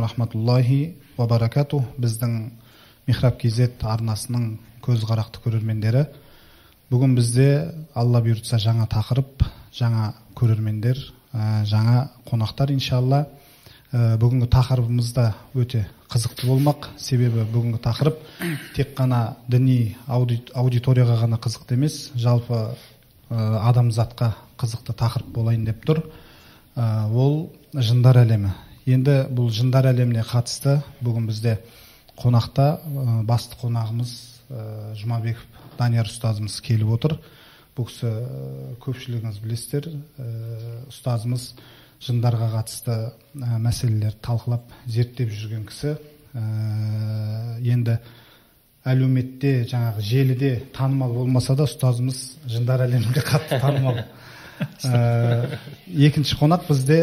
рахматуллахи ва баракату біздің михраб kz арнасының көз қарақты көрермендері бүгін бізде алла бұйыртса жаңа тақырып жаңа көрермендер жаңа қонақтар иншалла бүгінгі тақырыбымыз да өте қызықты болмақ себебі бүгінгі тақырып тек қана діни аудиторияға ғана қызықты емес жалпы адамзатқа қызықты тақырып болайын деп тұр. Ол жындар әлемі. Енді бұл жындар әлеміне қатысты бүгін бізде қонақта басты қонағымыз жұмабеков данияр ұстазымыз келіп отыр. Бұл кісі көпшілігіңіз білесіздер ұстазымыз жындарға қатысты мәселелерді талқылап зерттеп жүрген кісі. Енді әлеуметте жаңағы желіде танымал болмаса да ұстазымыз жындар әлемінде қатты танымал. Екінші қонақ бізде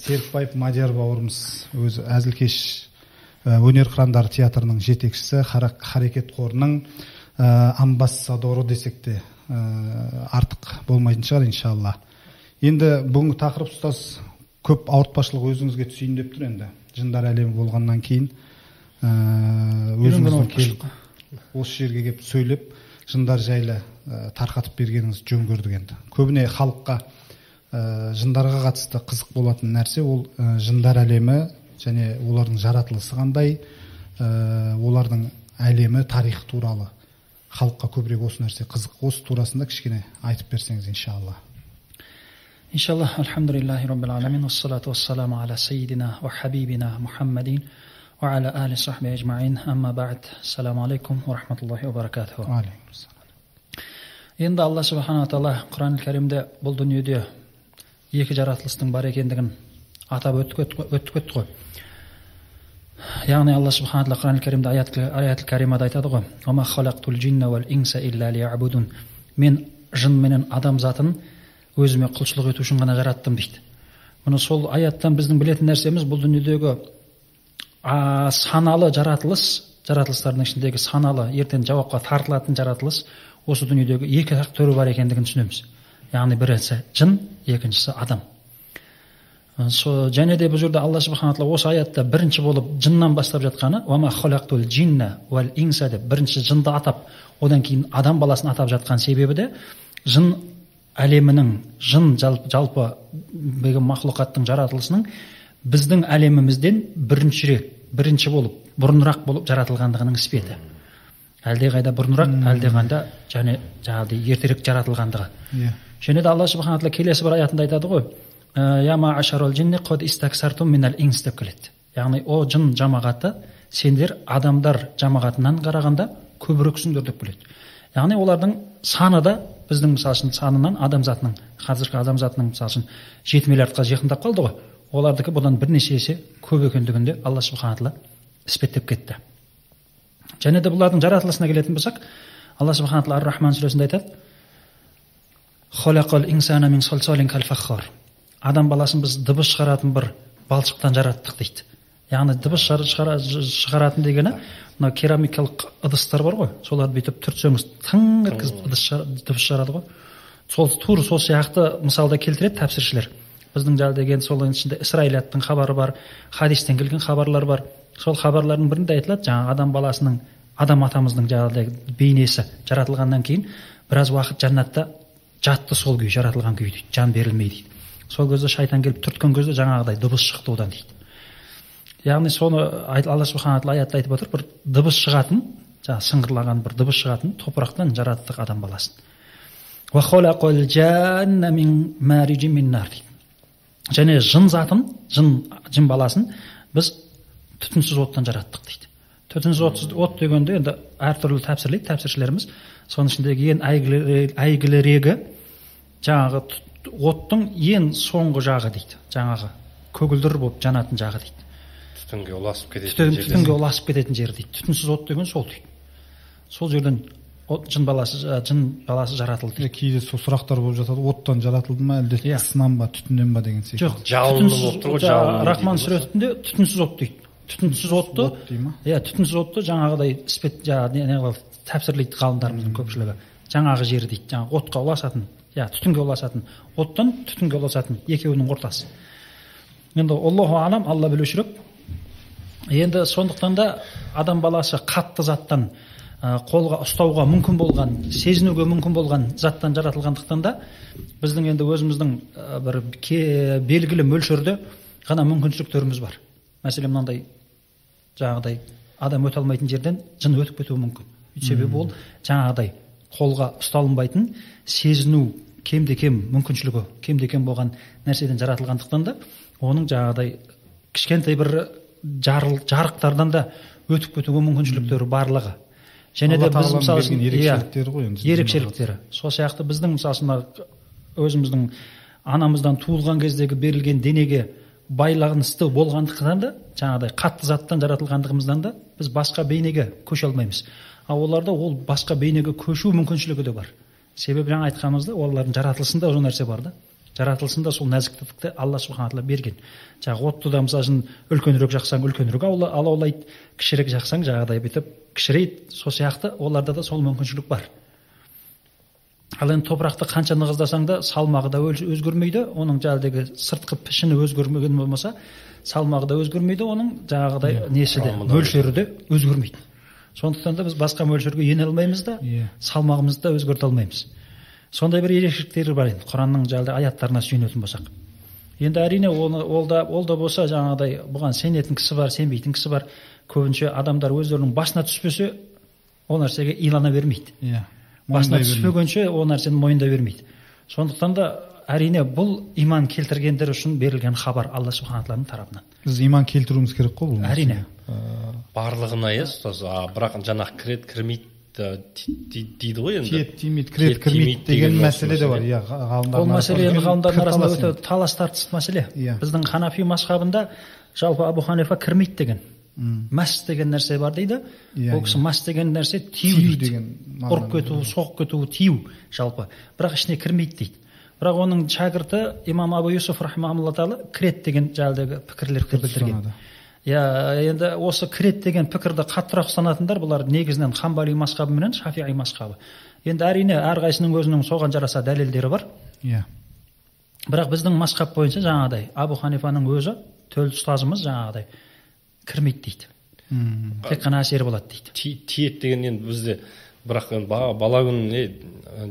серікбаев мадияр бауырымыз өзі әзілкеш өнер қырандары театрының жетекшісі харекет қорының амбассадоры десек те артық болмайтын шығар иншалла. Енді бүгінгі тақырып ұстаз көп ауыртпашылық өзіңізге түсейін деп тұр енді. Жындар әлемі болғаннан кейін. Осы жерге келіп сөйлеп жындар жайлы тарқатып бергеніңіз жөн көрдік енді. Көбіне халыққа жындарға қатысты қызық болатын нәрсе ол жындар әлемі және олардың жаратылысы қандай олардың әлемі тарих туралы. Халыққа көбірек осы нәрсе қызық. Осы турасында кішкене айтып берсеңіз иншалла. Иншалла альхамдулиллахи роббил аламин уассалату вассаламу аля ва хабибина мухаммадин. Али сахби ажмаин амма ба'д ассаламу алейкум ва рахматуллахи ва баракатуху енді алла субханала тағала құран кәрімде бұл дүниеде екі жаратылыстың бар екендігін атап өтіп кетті ғой яғни алла субхана тағала құран кәрімде аят кәримада айтады ғой мен жын менен адам затын өзіме құлшылық ету үшін ғана жараттым дейді міне сол аяттан біздің білетін нәрсеміз бұл дүниедегі а, саналы жаратылыс жаратылыстардың ішіндегі саналы ертең жауапқа тартылатын жаратылыс осы дүниедегі екі ақ түрі бар екендігін түсінеміз. Яғни бірісі жын екіншісі адам. Сол және де бұл жерде алла субхана тағала осы аятта бірінші болып жыннан бастап жатқаны деп бірінші жынды атап одан кейін адам баласын атап жатқан себебі де жын әлемінің жын жалпы мақлұқаттың жаратылысының біздің әлемімізден біріншірек бірінші болып бұрынырақ болып жаратылғандығының іспеті. Әлдеқайда бұрынырақ әлдеқайда және жаңағыдай ертерек жаратылғандығы. Иә. Және де алла субхана тағала келесі бір аятында айтады ғой деп келеді. Яғни о жын жамағаты сендер адамдар жамағатынан қарағанда көбірексіңдер деп келеді. Яғни олардың саны да біздің мысалы үшін санынан адамзатының қазіргі адамзатының мысалы үшін жеті миллиардқа жақындап қалды ғой. Олардікі бұдан бірнеше есе көп екендігін де алла субхана тағала іспеттеп кетті. Және де бұлардың жаратылысына келетін болсақ алла субхана тағала ар рахман сүресінде айтады адам баласын біз дыбыс шығаратын бір балшықтан жараттық дейді. Яғни дыбыс шығаратын дегені мына керамикалық ыдыстар бар ғой соларды бүйтіп түртсеңіз тың еткізіп дыбыс шығарады ғой. Сол тура сол сияқты мысалда келтіреді тәпсіршілер. Біздің жаңа деген сол ішінде исраилияттың хабары бар хадистен келген хабарлар бар. Сол хабарлардың бірінде айтылады жаңағы адам баласының адам атамыздың жаңағыдай бейнесі жаратылғаннан кейін біраз уақыт жәннатта жатты сол күй жаратылған күй дейді жан берілмей дейді. Сол кезде шайтан келіп түрткен кезде жаңағыдай дыбыс шықты одан дейді. Яғни соны алла субхана тағала аятта айтып отыр бір дыбыс шығатын жаңағы сыңғырлаған бір дыбыс шығатын топырақтан жараттық адам баласын. Және жын затын жын жын баласын біз түтінсіз оттан жараттық дейді. Түтінсіз от дегенде енді әртүрлі тәпсірлейді. Тәпсіршілеріміз соның ішіндегі ең әйгілірегі жаңағы оттың ең соңғы жағы дейді. Жаңағы көгілдір болып жанатын жағы дейді. Түтінге ұласып кететін түтінге ұласып кететін жер дейді. Түтінсіз от деген сол дейді. Сол жерден жын баласы жын баласы жаратылды. Дейді кейде сол сұрақтар болып жатады. Оттан жаратылды ма әлде иә. ысынан ба түтіннен ба деген секілді. Жоқ жалынды болып тұр ғой рахман сүресінде түтінсіз от дейді. Түтінсіз отты. иә түтінсіз отты жаңағыдай іспет жаңағы тәпсірлейді ғалымдарымыздың көпшілігі. Жаңағы жер дейді жаңағы отқа ұласатын. Иә түтінге ұласатын. Оттан түтінге ұласатын екеуінің ортасы. Енді аллаху алам алла білушірек енді сондықтан да адам баласы қатты заттан қолға ұстауға мүмкін болған сезінуге мүмкін болған заттан жаратылғандықтан да біздің енді өзіміздің бір ке, белгілі мөлшерде ғана мүмкіншіліктеріміз бар. Мәселен мынандай жаңағыдай адам өте алмайтын жерден жын өтіп кетуі мүмкін. Себебі ол жаңағыдай қолға ұсталынбайтын сезіну кемде кем мүмкіншілігі кемде кем болған нәрседен жаратылғандықтан да оның жаңағыдай кішкентай бір жарыл, жарықтардан да өтіп кетуге мүмкіншіліктері барлығы. Және де біз мысалы үшін иә, ерекшеліктері ғой енді ерекшеліктері. сол сияқты біздің мысалы үшін өзіміздің анамыздан туылған кездегі берілген денеге байланысты болғандықтан да жаңағыдай қатты заттан жаратылғандығымыздан да біз басқа бейнеге көше алмаймыз. Ал оларда ол басқа бейнеге көшу мүмкіншілігі де бар. Себебі жаңа айтқанымызда олардың жаратылысында ол нәрсе бар да. Жаратылысында сол нәзіктікті алла субхана тағала берген. Жаңағы отты да мысалы үшін үлкенірек жақсаң үлкенірек алаулайды кішірек жақсаң жаңағыдай бүйтіп кішірейді. Сол сияқты оларда да сол мүмкіншілік бар. Ал енді топырақты қанша нығыздасаң да салмағы да өзгермейді. Оның жаңағыдегі сыртқы пішіні өзгермеген болмаса салмағы да өзгермейді оның жаңағыдай несі де мөлшері де өзгермейді. Сондықтан да біз басқа мөлшерге ене алмаймыз да иә. салмағымызды да өзгерте алмаймыз. Сондай бір ерекшеліктері бар енді құранның жаңағыдай аяттарына сүйенетін болсақ. Енді әрине оны ол да ол да болса жаңағыдай бұған сенетін кісі бар сенбейтін кісі бар. Көбінше адамдар өздерінің басына түспесе ол нәрсеге илана бермейді. Иә басына түспегенше ол нәрсені мойындай бермейді. Сондықтан да әрине бұл иман келтіргендер үшін берілген хабар алла субхана тағаланың тарапынан. Біз иман келтіруіміз керек қой бұл әрине. Барлығына иә ұстаз. А бірақ жаңағы кіреді кірмейді. Дейді ғой енді. Тиеді тимейді кіреді кірмейді деген мәселе де бар иә ғалымдар ол мәселе енді ғалымдардың арасында өте талас тартыс мәселе. Иә. біздің ханафи масхабында жалпы абу ханифа кірмейді деген. Мәс деген нәрсе бар дейді. Иә, ол кісі иә. мәс деген нәрсе тию деген ұрып кету соғып кету тию жалпы. Бірақ ішіне кірмейді дейді. Бірақ оның шәкірті имам абу юсуф рахмаулла тағала кіреді деген жаңағыдегі пікірлерді білдірген. Иә енді осы кіреді деген пікірді қаттырақ ұстанатындар бұлар негізінен хамбали масхабы менен шафиғи масхабы енді әрине әрқайсының өзінің соған жараса дәлелдері бар. Иә бірақ біздің масхаб бойынша жаңағыдай абу ханифаның өзі төл ұстазымыз жаңағыдай кірмейді дейді. Тек қана әсері болады дейді. Ти- тиеді деген енді бізде бірақ енді ба- бала күніне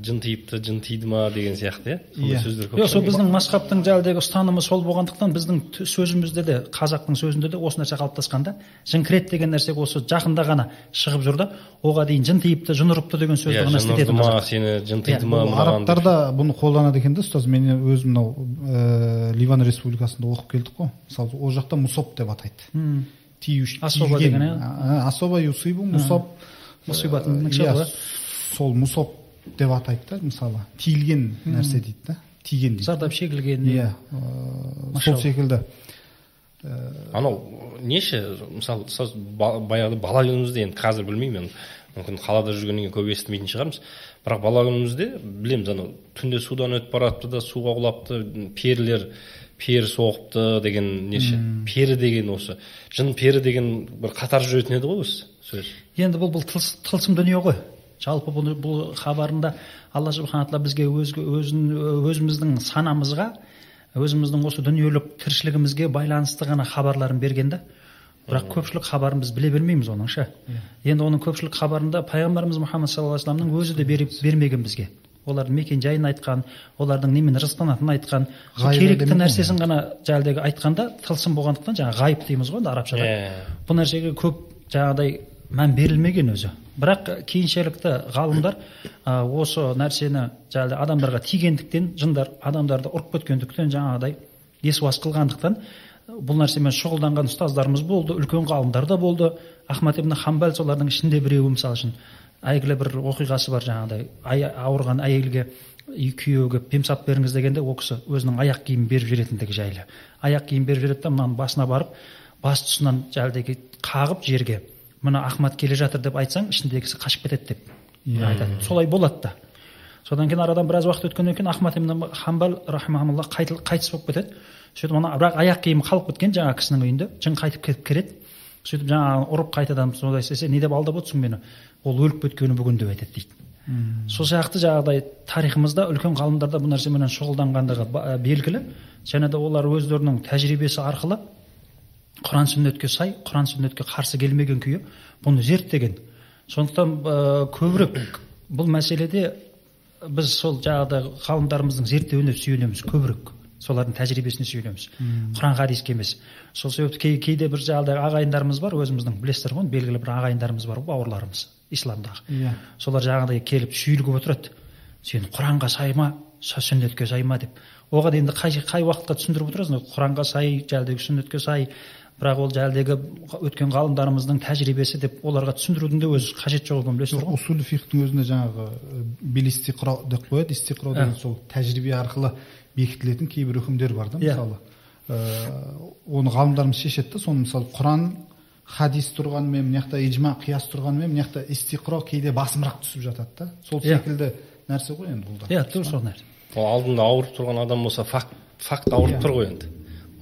жын тиіпті жын тиді ма деген сияқты иә? сондай Иә. сөздер көп жоқ сол біздің масхабтың жаңағыдегі ұстанымы сол болғандықтан біздің сөзімізде де қазақтың сөзінде де осы нәрсе қалыптасқан да. Жын кіреді деген нәрсе осы жақында ғана шығып жүр да. Оған дейін жын тиіпті жын ұрыпты деген сөзді иә ғана ұрды ма сені жын тиді Иә, ма бұл мынаған арабтар да бұны қолданады екен да ұстаз. Мен өзім мынау ә, ливан республикасында оқып келдік қой. Мысалы ол жақта мусоп деп атайды. Тиюш Особо деген, иә? А, особо юсибу мусоп мұсибатын иә, сол мусоп деп атайды да мысалы. Тиілген нәрсе дейді да тиген дейді. Зардап шегілген иә ә, сол секілді. Анау неше мысалы баяғыда бала күнімізде енді қазір білмеймін енді мүмкін қалада жүргеннен кейін көп естімейтін шығармыз. Бірақ бала күнімізде білеміз анау түнде судан өтіп бара жатыпты да суға құлапты перілер пері соғыпты деген неше пері деген осы жын пері деген бір қатар жүретін еді ғой осы. Енді бұл бұл тылс- тылсым дүние ғой. Жалпы бұл, бұл хабарында алла субхана тағала бізге өзге, өзін, өзіміздің санамызға өзіміздің осы дүниелік тіршілігімізге байланысты ғана хабарларын берген да бірақ көпшілік хабарын біз біле бермейміз оның ше енді оның көпшілік хабарында пайғамбарымыз мұхаммад саллаллаху алейхи вассаламның өзі де беріп, бермеген бізге. Олардың мекен жайын айтқан олардың немен рызықтанатынын айтқан керекті нәрсесін ғана жаңағыдегі айтқанда тылсым болғандықтан жаңағы ғайып дейміз ғой енді арабшада. Иә. бұл нәрсеге көп жаңағыдай мән берілмеген өзі. Бірақ кейіншелікті ғалымдар ә, осы нәрсені жаңағыдай адамдарға тигендіктен жындар адамдарды ұрып кеткендіктен жаңағыдай есуас қылғандықтан бұл нәрсемен шұғылданған ұстаздарымыз болды үлкен ғалымдар да болды. Ахмад ибн хамбал солардың ішінде біреуі мысалы үшін әйгілі бір оқиғасы бар жаңағыдай. Ай, ауырған әйелге үй күйеуге пемсап беріңіз дегенде ол кісі өзінің аяқ киімін беріп жіберетіндігі жайлы. Аяқ киім беріп жібереді да мынаның басына барып бас тұсынан жаңағыдай қағып жерге мына ахмад келе жатыр деп айтсаң ішіндегісі қашып кетеді деп Иә. айтады. солай болады да. Содан кейін арадан біраз уақыт өткеннен кейін ахмад ибн хамбал рахмаулла қайтыс болып кетеді. Сөйтіп ана бірақ аяқ киімі қалып кеткен жаңағы кісінің үйінде жын қайтып келіп кіреді сөйтіп жаңағы ұрып қайтадан сондай істесе не деп алдап отырсың мені ол өліп кеткені бүгін деп айтады дейді. Сол сияқты жаңағыдай тарихымызда үлкен ғалымдар да бұл нәрсеменен шұғылданғандығы белгілі. Және де олар өздерінің тәжірибесі арқылы құран сүннетке сай құран сүннетке қарсы келмеген күйі бұны зерттеген. Сондықтан ә, көбірек бұл мәселеде біз сол жаңағыдай ғалымдарымыздың зерттеуіне сүйенеміз көбірек. Солардың тәжірибесіне сүйенеміз. Құран хадиске емес. Сол себепті кей, кейде бір жаңағыдай ағайындарымыз бар өзіміздің білесіздер ғой белгілі бір ағайындарымыз бар ғой бауырларымыз исламдағы. Иә. Солар жаңағыдай келіп шүйлігіп отырады. Сен құранға сай ма сүннетке сай ма? деп. Оған енді қай, қай уақытқа түсіндіріп отырасың? Құранға сай жаңағыдай сүннетке сай бірақ ол жаңағыдегі өткен ғалымдарымыздың тәжірибесі деп оларға түсіндірудің де өзі қажеті жоқ екенін білесіздер ғой. усуль фихтің өзінде жаңағы бел истиқро деп қояды. Истиқро деген сол тәжірибе арқылы бекітілетін кейбір үкімдер бар да Иә. мысалы. Ә, оны ғалымдарымыз шешеді да соны мысалы құран хадис тұрғанымен мына жақта ижма қияс тұрғанымен мына жақта истиқро кейде басымырақ түсіп жатады да. Сол Иә. секілді нәрсе ғой енді бұл да. Иә тура сол нәрсе. Ол алдында ауырып тұрған адам болса факт факт ауырып тұр ғой енді.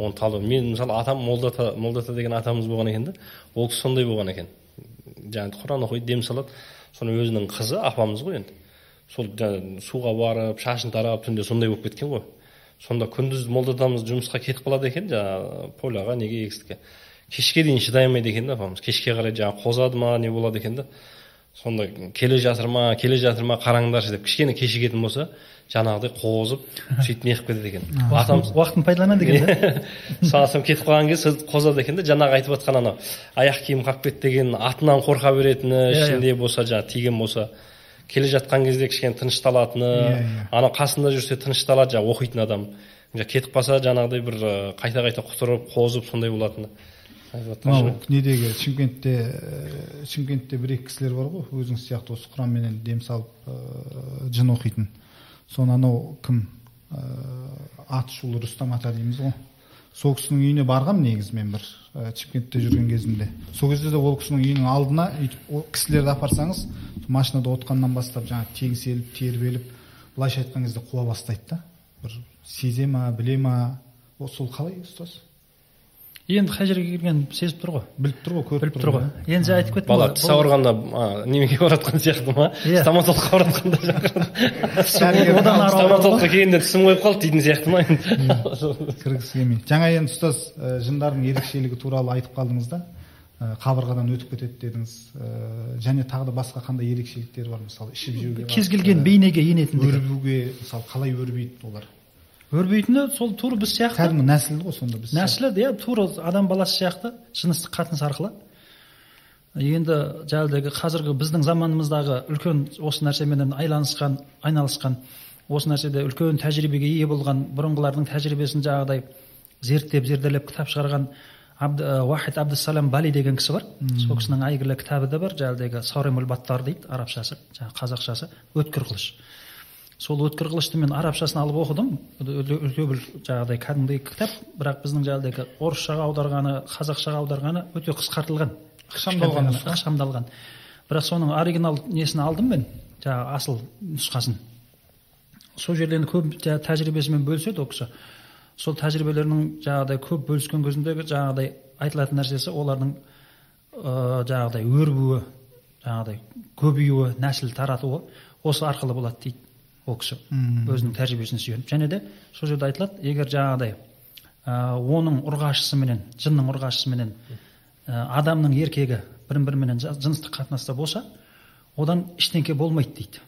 Оны талдау мен мысалы атам молдата молдата деген атамыз болған екен да ол кісі сондай болған екен жаңағы құран оқиды дем салады соны өзінің қызы апамыз ғой енді сол жаңағы суға барып шашын тарап түнде сондай болып кеткен ғой сонда күндіз молдатамыз жұмысқа кетіп қалады екен жаңағы поляға неге егістікке кешке дейін шыдай алмайды екен да апамыз кешке қарай жаңағы қозады ма не болады екен да сонда келе жатыр ма келе жатыр ма қараңдаршы деп кішкене кешігетін болса жаңағыдай қозып сөйтіп неғып кетеді екен. Атамыз уақытын пайдалана деген да кетіп қалған кезде қозады екен да жаңағы айтып жатқан анау аяқ киім қалып кетті деген атынан қорқа беретіні Иә, иә. ішінде болса жаңағы тиген болса келе жатқан кезде кішкене тынышталатыны Иә, анау қасында жүрсе тынышталады жаңағы оқитын адам. Кетіп қалса жаңағыдай бір қайта қайта құтырып қозып сондай болатыны. Мынау недегі шымкентте ә, шымкентте бір екі кісілер бар ғой өзіңіз сияқты осы құранменен дем салып ә, жын оқитын. Соны анау кім ә, аты шулы рүстам ата дейміз ғой. Сол кісінің үйіне барғам негізі мен бір шымкентте жүрген кезімде. Сол кезде де ол кісінің үйінің алдына өйтіп кісілерді апарсаңыз машинада отқаннан бастап жаңағы теңселіп тербеліп былайша айтқан кезде қуа бастайды да. Бір сезе ма біле ма? Сол қалай ұстаз? Енді қай жерге келгенін сезіп тұр ғой. Біліп тұр ғой көріп біліп тұр ғой. енді жаңа айтып кеттім бала ғой, тіс ауырғанда немеге баратқан сияқты ма? Иә. стоматологқа баратқанда стоматологқа келгенде тісім қойып қалды дейтін сияқты ма енді? Кіргісі келмейді. Жаңа енді ұстаз ә, жындардың ерекшелігі туралы айтып қалдыңыз да ә, қабырғадан өтіп кетеді дедіңіз. Ә, және тағы да басқа қандай ерекшеліктері бар мысалы ішіп жеуге кез келген бейнеге енетіндігі. өрбуге мысалы қалай өрбиді олар? Өрбейтіні сол тура біз сияқты. Кәдімгі нәсіл ғой сонда біз нәсілі иә тура адам баласы сияқты. Жыныстық қатынас арқылы. Енді жаңағыдегі қазіргі біздің заманымыздағы үлкен осы нәрсеменен айланысқан айналысқан осы нәрседе үлкен тәжірибеге ие болған бұрынғылардың тәжірибесін жаңағыдай зерттеп зерделеп кітап шығарған Абд, ә, уахид абдусалам бали деген кісі бар. Сол кісінің әйгілі кітабы да бар. Жаңағыдегі сауремул баттар дейді арабшасы жаңағы қазақшасы. Өткір қылыш. Сол өткір қылышты мен арабшасын алып оқыдым. Өте- өте бір жаңағыдай кәдімгідей кітап бірақ біздің жаңағыдегі орысшаға аударғаны қазақшаға аударғаны өте қысқартылған. Ықшамдалған ықшамдалған. Бірақ соның оригинал несін алдым мен? жаңағы асыл нұсқасын. Сол жерде енді көп жаңағы тәжірибесімен бөліседі ол кісі. Сол тәжірибелерінің жаңағыдай көп бөліскен кезіндегі жаңағыдай айтылатын нәрсесі олардың ыыы жаңағыдай өрбуі жаңағыдай көбеюі нәсіл таратуы осы арқылы болады дейді. Ол кісі өзінің тәжірибесіне сүйеніп және де сол жерде айтылады егер жаңағыдай ыыы оның ұрғашысыменен жынның ұрғашысыменен ә, адамның еркегі бірін біріменен жыныстық қатынаста болса одан ештеңке болмайды дейді.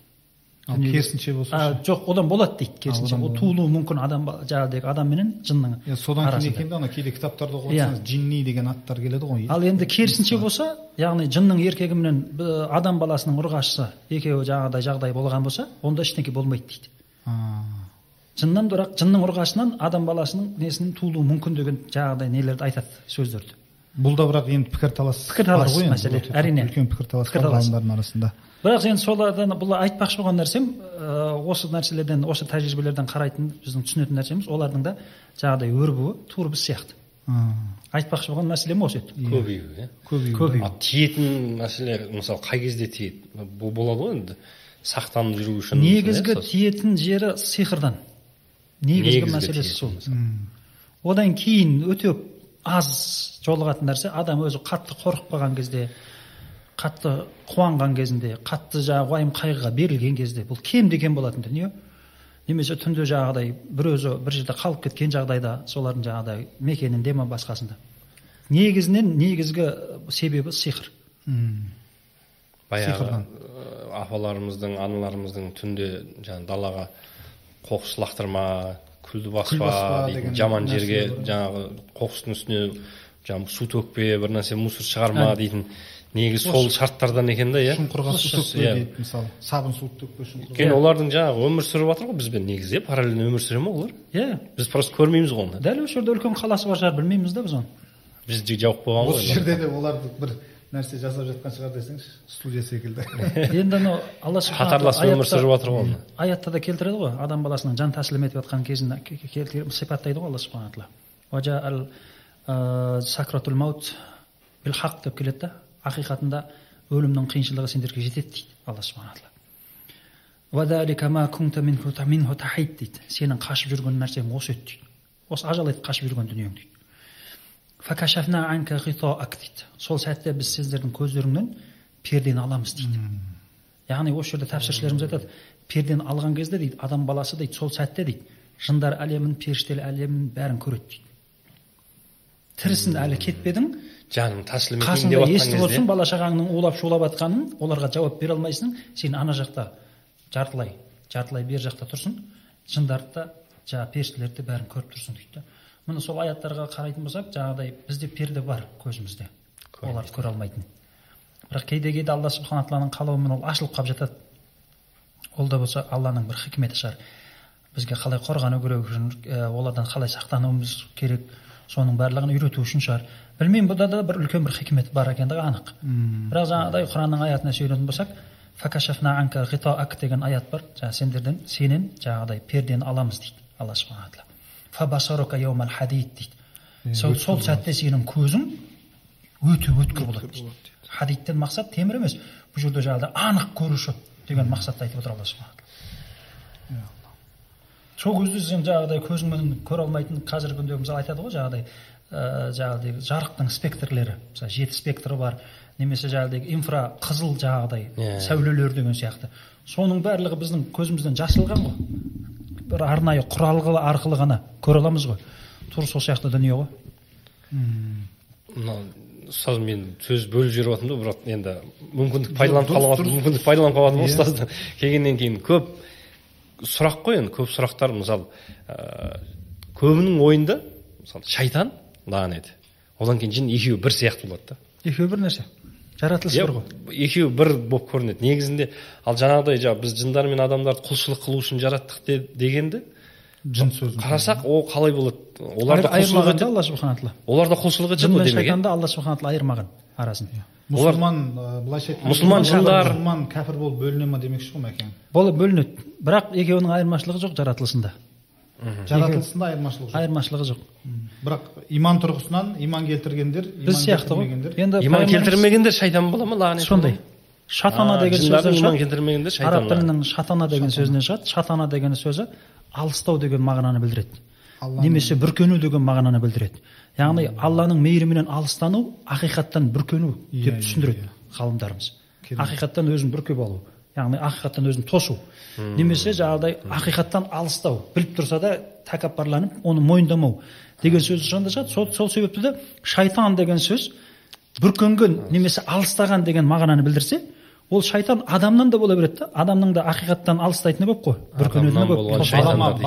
Ал керісінше болса а, жоқ одан болады дейді керісінше ол туылуы мүмкін адам жаңағыдегі адам менен жынның иә, содан кейін екен да ана кейде кітаптарда оқып джинни деген аттар келеді ғой ал енді керісінше болса яғни жынның еркегі менен адам баласының ұрғашысы екеуі жаңағыдай жағдай болған болса онда ештеңке болмайды дейді жыннан бірақ жынның ұрғашынан адам баласының несінің туылуы мүмкін деген жаңағыдай нелерді айтады сөздерді бұл да бірақ енді пікірталас Пікірталас мәселе, әрине. үлкен Пікірталас. ғалымдардың арасында бірақ енді солардан бұл айтпақшы болған нәрсем ә, осы нәрселерден осы тәжірибелерден қарайтын біздің түсінетін нәрсеміз олардың да жаңағыдай өрбуі тура біз сияқты айтпақшы болған мәселем осы еді? Көбею иә. Көбею Көбею. а тиетін мәселе мысалы қай кезде тиеді? Бұл болады ғой енді сақтанып жүру үшін негізгі иә, тиетін жері сиқырдан. Негізгі Негізгі мәселесі сол. одан кейін өте аз жолығатын нәрсе адам өзі қатты қорқып қалған кезде қатты қуанған кезінде қатты жаңағы уайым қайғыға берілген кезде бұл кемде кем болатын дүние. Немесе түнде жаңағыдай бір өзі бір жерде қалып кеткен жағдайда солардың жаңағыдай мекенінде ма басқасында? Негізінен негізгі себебі сиқыр. Баяғы э, апаларымыздың аналарымыздың түнде жаңағы далаға қоқыс лақтырма күлді баспа, деген жаман жерге жаңағы қоқыстың үстіне жаңағы су төкпе бір нәрсе мусор шығарма дейтін негізі сол шарттардан екен да иә? шұңқырға су төкпе иә. дейді мысалы сабын суды төкпе шұңқырға өйткені олардың жаңағы өмір сүріп жатыр ғой бізбен негізі иә? Параллельно өмір сүре ма олар? Иә. Біз просто көрмейміз ғой оны. Дәл осы жерде үлкен қаласы бар шығар білмейміз да біз оны. Біз жауып қойған осы ғой жерде де оларды бір нәрсе жасап жатқан шығар десеңші студия секілді. Енді анау алла қатарласып өмір сүріп жатыр ғой оны. аятта да келтіреді ғой. Адам баласының жан тәсілім етіп жатқан кезін сипаттайды ғой алла субхана тағала. «Уаджаал, ә, сакратул маут бил хақ деп келеді да. Ақиқатында өлімнің қиыншылығы сендерге жетеді дейді алла субхана сенің қашып жүрген нәрсең осы еді дейді осы ажал еді қашып жүрген дүниең дейді сол сәтте біз сендердің көздеріңнен пердені аламыз дейді яғни осы жерде тәпсіршілеріміз айтады пердені алған кезде дейді адам баласы дейді сол сәтте дейді жындар әлемін періштелер әлемін бәрін көреді дейді тірісін әлі кетпедің тәсілім етейін қасыңда естіп отырсың бала шағаңның улап шулап жатқанын оларға жауап бере алмайсың. Сен ана жақта жартылай жартылай бер жақта тұрсың жындарды да жаңағы періштелерді де бәрін көріп тұрсың дейді да міне сол аяттарға қарайтын болсақ жаңағыдай бізде перде бар көзімізде. Оларды көре алмайтын. Бірақ кейде кейде алла субхана тағаланың қалауымен ол ашылып қалып жатады. Ол да болса алланың бір хикметі шығар. Бізге қалай қорғану керек олардан қалай сақтануымыз керек соның барлығын үйрету үшін шығар. Білмеймін бұда да бір үлкен бір хикмет бар екендігі анық. Бірақ жаңағыдай құранның аятына сүйенетін болсақ «Факашафна анка ғитаак» деген аят бар. Жаңағы сендерден сенен жаңағыдай пердені аламыз дейді алла субхана тағала. Дейді. Сол, сол сәтте сенің көзің өте өткір болады дейді. хадидтен мақсат темір емес бұл жерде жаңағыдай анық көруші деген мақсатты айтып отыр алла субхана сол кезде сен жаңағыдай көзіңмен көре алмайтын қазіргі күнде мысалы айтады ғой жаңағыдай ә, жаңағыдай жарықтың спектрлері. Мысалы жеті спектрі бар немесе жаңағыдай инфра қызыл жаңағыдай Иә. сәулелер деген сияқты. Соның барлығы біздің көзімізден жасырылған ғой. Бір арнайы құралғы арқылы ғана көре аламыз ғой. Тура сол сияқты дүние ғой. Мынау ұстаз мен сөз бөліп жіберіп жатырмын да бірақ енді мүмкіндік пайдаланып қалып жатырмын мүмкіндік пайдаланып қалып жатырмын ұстаздан келгеннен кейін көп сұрақ қой енді көп сұрақтар мысалы ә, көбінің ойында мысалы шайтан лағнет одан кейін жын екеуі бір сияқты болады да. Екеуі бір нәрсе. Жаратылыс иә бір ғой. екеуі бір болып көрінеді. Негізінде ал жаңағыдай жаңағы біз жындар мен адамдарды құлшылық қылу үшін жараттық де- дегенді жын сөзін қарасақ ол қалай болады? Олар да құлшылық айырмаған да етеді алла субхана тағала олар да құлшылық етеді жын ғой демек иә? шайтанды алла субхана тағала айырмаған арасын. Мұсылман ә, былайша айтқанда мұсылман жындар. мұсылман кәпір болып бөліне ма демекші ғой мәкең болып бөлінеді. Бірақ екеуінің айырмашылығы жоқ жаратылысында. Жаратылысында айырмашылық жоқ. Айырмашылығы жоқ. Бірақ иман тұрғысынан иман келтіргендер біз сияқты ғой. келтірмегендер енді иман келтірмегендер шайтан бола ма? Лағнет сондай. Шатана деген сөзден иман шығады араб тілінің шатана деген сөзінен шығады. Шатана деген сөзі алыстау деген мағынаны білдіреді. Немесе бүркену деген мағынаны білдіреді. Яғни алланың мейіріменен алыстану ақиқаттан бүркену Иә, деп иә, түсіндіреді ғалымдарымыз. Ақиқаттан өзін бүркеп алу яғни ақиқаттан өзін тосу немесе жаңағыдай ақиқаттан алыстау. Біліп тұрса да тәкаппарланып оны мойындамау деген сөз сонда шығады сол, сол себепті де шайтан деген сөз бүркенген немесе алыстаған деген мағынаны білдірсе ол шайтан адамнан да бола береді да. Адамның да ақиқаттан алыстайтыны көп қой. бүркенетіні шайтандар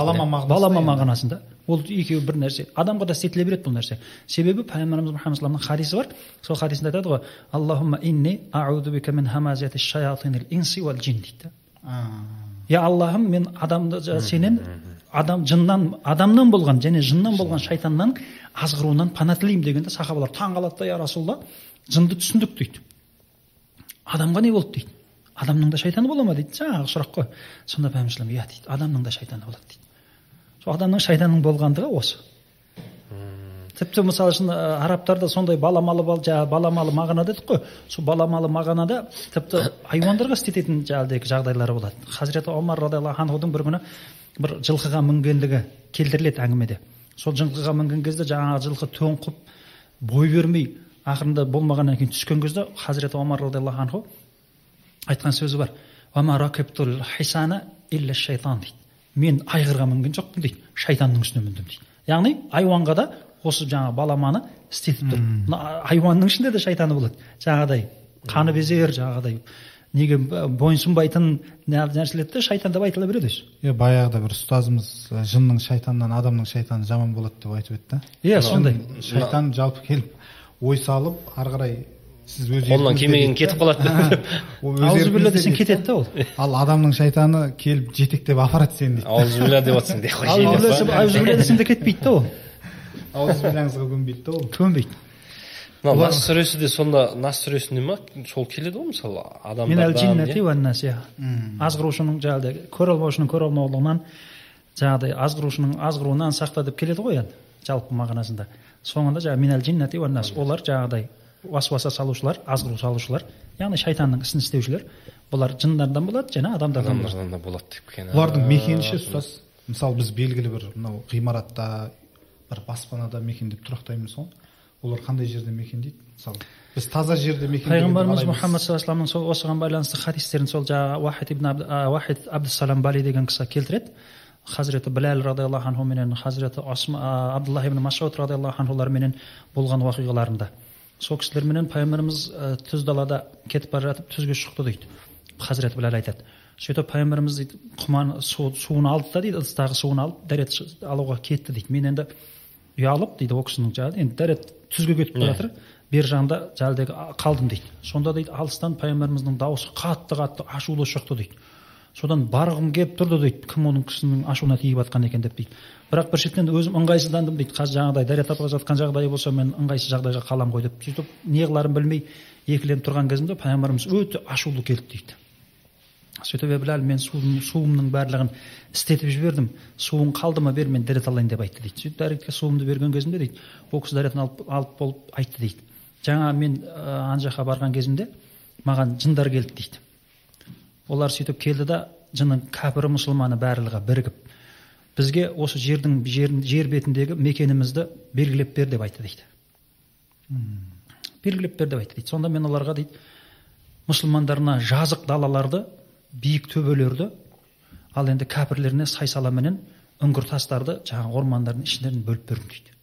балама мағынасында. Ол екеуі бір нәрсе. Адамға да істетіле береді бұл нәрсе. Себебі пайғамбарымыз мұхаммад саллаллаху хадисі бар. Сол хадисінде айтады ғой аллахумма инни аузу бика мин хамазати шаятинил инси уал джин дейді я аллахым мен адамды сенен адам жыннан адамнан болған және жыннан болған шайтаннан азғыруынан пана тілеймін дегенде сахабалар таң қалады да я расулалла жынды түсіндік дейді. Адамға не болды дейді? Адамның да шайтаны бола ма дейді? Жаңағы сұрақ қой. Сонда пайғамбар иә дейді. Адамның да шайтаны болады дейді. Сол адамның шайтанның болғандығы осы. Тіпті мысалы үшін арабтарда сондай баламалы бал жаңағы баламалы мағына дедік қой. Сол баламалы мағынада тіпті хайуандарға істететін жаңағыдай жағдайлары болады. Хазіреті омар радиаллаху анхудың бір күні бір жылқыға мінгендігі келтіріледі әңгімеде. Сол жылқыға мінген кезде жаңағы жылқы тоңқып бой бермей ақырында болмағаннан кейін түскен кезде хазіреті омар радиаллаху анху айтқан сөзі бар. Хисана илля шайтан дейді. Мен айғырға мінген жоқпын дейді. Шайтанның үстіне міндім дейді. Яғни айуанға да осы жаңағы баламаны істетіп тұр. Мына айуанның ішінде де шайтаны болады. Жаңағыдай қаны безер жаңағыдай неге бойынсұнбайтын нәрселерді шайтан деп айтыла береді өзі. Иә баяғыда бір ұстазымыз жынның шайтанынан адамның шайтаны жаман болады деп айтып еді да иә сондай. Шайтан жалпы келіп ой салып ары қарай сіз өз қолынан келмеген кетіп қалады аузубилля десең кетеді да ол. Ал адамның шайтаны келіп жетектеп апарады сені дейді. Аузубилля деп жатсаң де аузубилля десең де кетпейді да ол. Аузубилляңызға көнбейді да ол. Көнбейді. Мына нас сүресі де сонда нас сүресінде ма? Сол келеді ғой мысалы адамдардан азғырушының жаңағыдай көре алмаушының көре алмаулығынан жаңағыдай азғырушының азғыруынан сақта деп келеді ғой енді жалпы мағынасында. Соңында жаңағы минәл джиннати нас олар жаңағыдай уасуаса салушылар азғыру салушылар яғни шайтанның ісін істеушілер бұлар жындардан болады және адамдардан адамдардан да болады деп келген бұлардың мекені ше ұстаз мысалы біз белгілі бір мынау ғимаратта бір баспанада мекендеп тұрақтаймыз ғой. Олар қандай жерде мекендейді? Мысалы біз таза жерде мекен пайғамбарымыз мұхаммад саллаллаху алейhi сол осыған байланысты хадистерін сол жаңағы уахид ибн уахид абдусалам бали деген кісі келтіреді. Хазіреті біләл радиаллаху анху менен хазіреті абдуллах ибн масуд радиаллаху анхуларменен болған уақиғаларында сол кісілерменен пайғамбарымыз түз далада кетіп бара жатып түзге шықты дейді хазіреті біләл айтады сөйтіп пайғамбарымыз дейді құман су, суын алды да дейді ыдыстағы суын алып дәрет алуға кетті дейді мен енді ұялып дейді ол кісінің жаңағы енді дәрет түзге кетіп бара жатыр бер жағында жәлдегі қалдым дейді сонда дейді алыстан пайғамбарымыздың дауысы қатты қатты ашулы шықты дейді содан барғым келіп тұрды дейді кім оның кісінің ашуына тиіп жатқан екен деп дейді. Бірақ бір шеттен өзім ыңғайсыздандым дейді. Қазір жаңағыдай дәрет алып жатқан жағдайы болса мен ыңғайсыз жағдайға қаламын ғой деп сөйтіп не қыларын білмей екіленіп тұрған кезімде пайғамбарымыз өте ашулы келді дейді. Сөйтіп е мен суым, суымның барлығын істетіп жібердім. Суың қалды ма бер мен дәрет алайын деп айтты дейді. Сөйтіп дәретке суымды берген кезімде дейді ол кісі дәретін алып, алып болып айтты дейді. Жаңа мен ә, ана жаққа барған кезімде маған жындар келді дейді. Олар сөйтіп келді да жынның кәпірі мұсылманы барлығы бірігіп бізге осы жердің жер, жер бетіндегі мекенімізді белгілеп бер деп айтты дейді. Белгілеп бер деп айтты дейді. Сонда мен оларға дейді мұсылмандарына жазық далаларды биік төбелерді ал енді кәпірлеріне сай саламенен үңгір тастарды жаңағы ормандардың іштерін бөліп бердім дейді.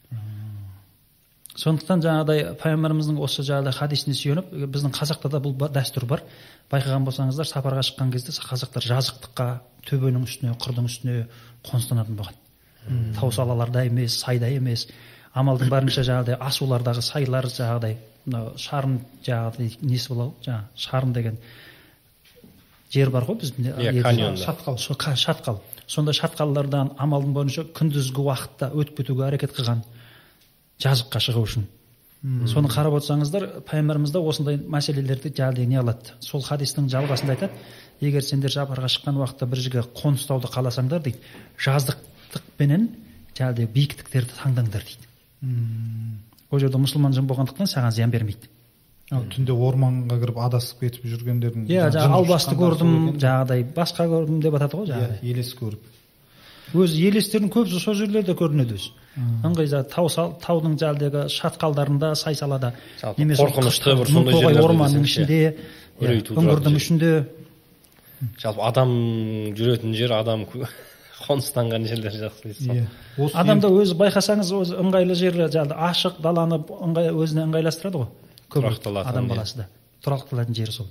Сондықтан жаңағыдай пайғамбарымыздың осы жаңағыдай хадисіне сүйеніп біздің қазақта да бұл дәстүр бар. Байқаған болсаңыздар сапарға шыққан кезде қазақтар жазықтыққа төбенің үстіне қырдың үстіне қоныстанатын болған. Тау салаларда емес сайда емес. Амалдың барынша жаңағыдай асулардағы сайлар жаңағыдай мынау шарын жаңағыдай несі болады жаңағы шарын деген жер бар ғой біздің иә шатқал шатқал. Сондай шатқалдардан амалдың бойынша күндізгі уақытта өтіп кетуге әрекет қылған. Жазыққа шығу үшін. Соны қарап отырсаңыздар пайғамбарымыз да осындай мәселелерді жаңағыдай не қылады сол хадистің жалғасында айтады. Егер сендер сапарға шыққан уақытта бір жерге қоныстауды қаласаңдар дейді жазықтықпенен жаңағыдай биіктіктерді таңдаңдар дейді. Ол жерде мұсылман жын болғандықтан саған зиян бермейді. Түнде орманға кіріп адасып кетіп жүргендердің иә жаңағы албасты көрдім жаңағыдай басқа көрдім деп жатады ғой иә елес көріп. Өзі елестердің көбісі сол жерлерде көрінеді өзі. Ыңғай тау таудың жаңағыдегі шатқалдарында сай салада. Немесе қорқынышты бір сондай жерлер орманның ішінде үңгірдің ішінде. Жалпы адам жүретін жер адам қоныстанған жерлер жақсы дейсіз иә. Адамда өзі байқасаңыз өзі ыңғайлы жері жаңағы ашық даланы ыңғай өзіне ыңғайластырады ғой. Көбірек адам баласы да тұрақталатын жері сол.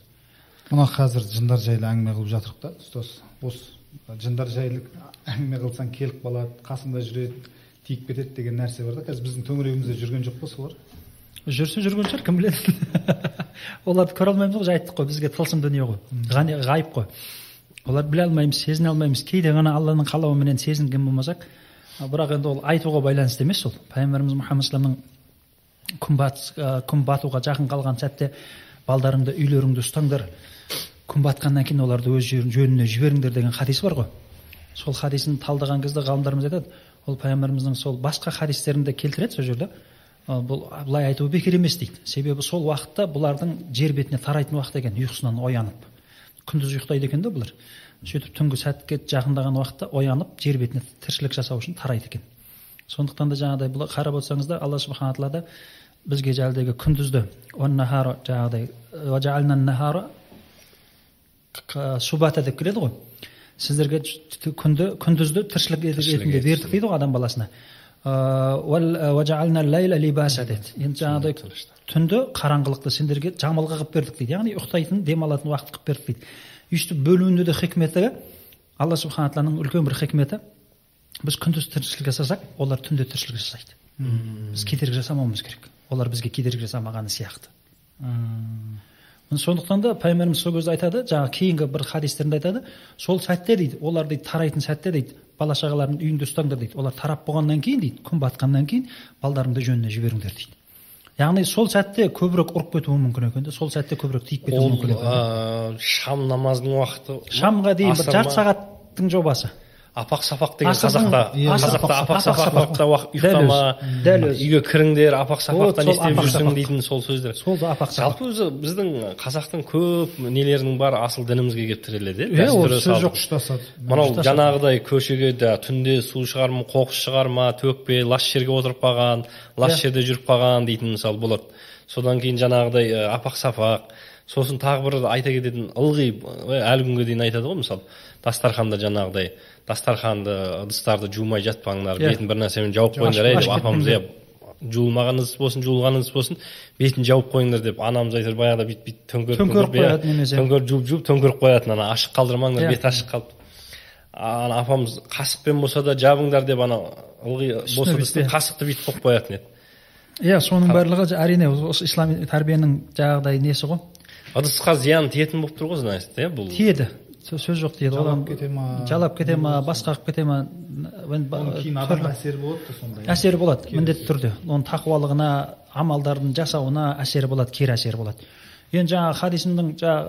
Мына қазір жындар жайлы әңгіме қылып жатырмық та ұстаз. Осы жындар жайлы әңгіме қылсаң келіп қалады қасыңда жүреді тиіп кетеді деген нәрсе бар да. Қазір біздің төңірегімізде жүрген жоқ па солар. Жүрсе жүрген шығар кім біледі? Оларды көре алмаймыз ғой айттық қой. Бізге тылсым дүние ғой. Ғайып қой. Олар біле алмаймыз сезіне алмаймыз. Кейде ғана алланың қалауыменен сезінген болмасақ бірақ енді ол айтуға байланысты емес ол. Пайғамбарымыз мұхаммад күн батыс күн батуға жақын қалған сәтте балдарыңды үйлеріңді ұстаңдар. Күн батқаннан кейін оларды өз жөніне жіберіңдер деген хадис бар ғой. Сол хадисін талдаған кезде ғалымдарымыз айтады ол пайғамбарымыздың сол басқа хадистерінде келтіреді сол жерде. Бұл былай айтуы бекер емес дейді. Себебі сол уақытта бұлардың жер бетіне тарайтын уақыт екен ұйқысынан оянып. Күндіз ұйықтайды екен да бұлар. Сөйтіп түнгі сәтке жақындаған уақытта оянып жер бетіне тіршілік жасау үшін тарайды екен. Сондықтан да жаңағыдай бұл қарап отырсаңыздар алла субхана тағала бізге жаңағыдегі күндізді жаңағыдай субата деп келеді ғой. Сіздерге күнді күндізді тіршілік ретінде бердік дейді ғой адам баласына. Деді. Енді жаңағыдай түнді қараңғылықты сендерге жамылғы қылып бердік дейді. Яғни ұйықтайтын демалатын уақыт қылып бердік дейді. Өйстіп бөлуінде де хикметі алла субхана тағаланың үлкен бір хикметі біз күндіз тіршілік жасасақ олар түнде тіршілік жасайды. Біз кедергі жасамауымыз керек. Олар бізге кедергі жасамағаны сияқты. Сондықтан да пайғамбарымыз сол кезде айтады жаңағы кейінгі бір хадистерінде айтады сол сәтте дейді олар дейді тарайтын сәтте дейді бала шағаларын үйіңде ұстаңдар дейді олар тарап болғаннан кейін дейді күн батқаннан кейін балдарыңды жөніне жіберіңдер дейді. Яғни сол сәтте көбірек ұрып кетуі мүмкін екен да сол сәтте көбірек тиіп кетуі мүмкін екен шам намазының уақыты шамға дейін бір жарты сағаттың жобасы. Апақ сапақ деген қазақта. Қазақта апақ сапақта ұйықтама дәл өзі үйге кіріңдер апақ сапақта не істеп жүрсің дейтін сол сөздер. Сол апақ жалпы өзі біздің қазақтың көп нелерінің бәрі асыл дінімізге келіп тіреледі иә ол сөз жоқ ұштасады. Мынау жаңағыдай көшеге да түнде су шығарма қоқыс шығарма төкпе лас жерге отырып қалған лас жерде жүріп қалған дейтін мысалы болады. Содан кейін жаңағыдай апақ сапақ сосын тағы бір айта кететін ылғи әлі күнге дейін айтады ғой мысалы дастарханда жаңағыдай дастарханды ыдыстарды жумай жатпаңдар yeah. бетін бір нәрсемен жауып қойыңдар ей деп апамыз иә жуылмаған ыдыс болсын жуылған ыдыс болсын бетін жауып қойыңдар деп анамыз әйтеуір баяғыда бүйтіп бүйтіп төңкеріп төңкеріп қоятын немесе төңкеріп жуып жуып төңкеріп қоятын ана ашық қалдырмаңдар беті ашық қалып. Ана апамыз қасықпен болса да жабыңдар деп ана ылғи бос ыдысты қасықты бүйтіп қойып қоятын еді. Иә соның барлығы әрине осы ислами тәрбиенің жаңағыдай несі ғой? Ыдысқа зиян тиетін болып тұр ғой значит иә бұл. Тиеді. Сөз жоқ дейді жалап кете ма? Жалап кете ма басқа қылып кете ма? Кейін әсері болады да сондай. Әсері болады міндетті түрде. Оның тақуалығына амалдардың жасауына әсері болады кері әсері болады. Енді жаңағы хадисімнің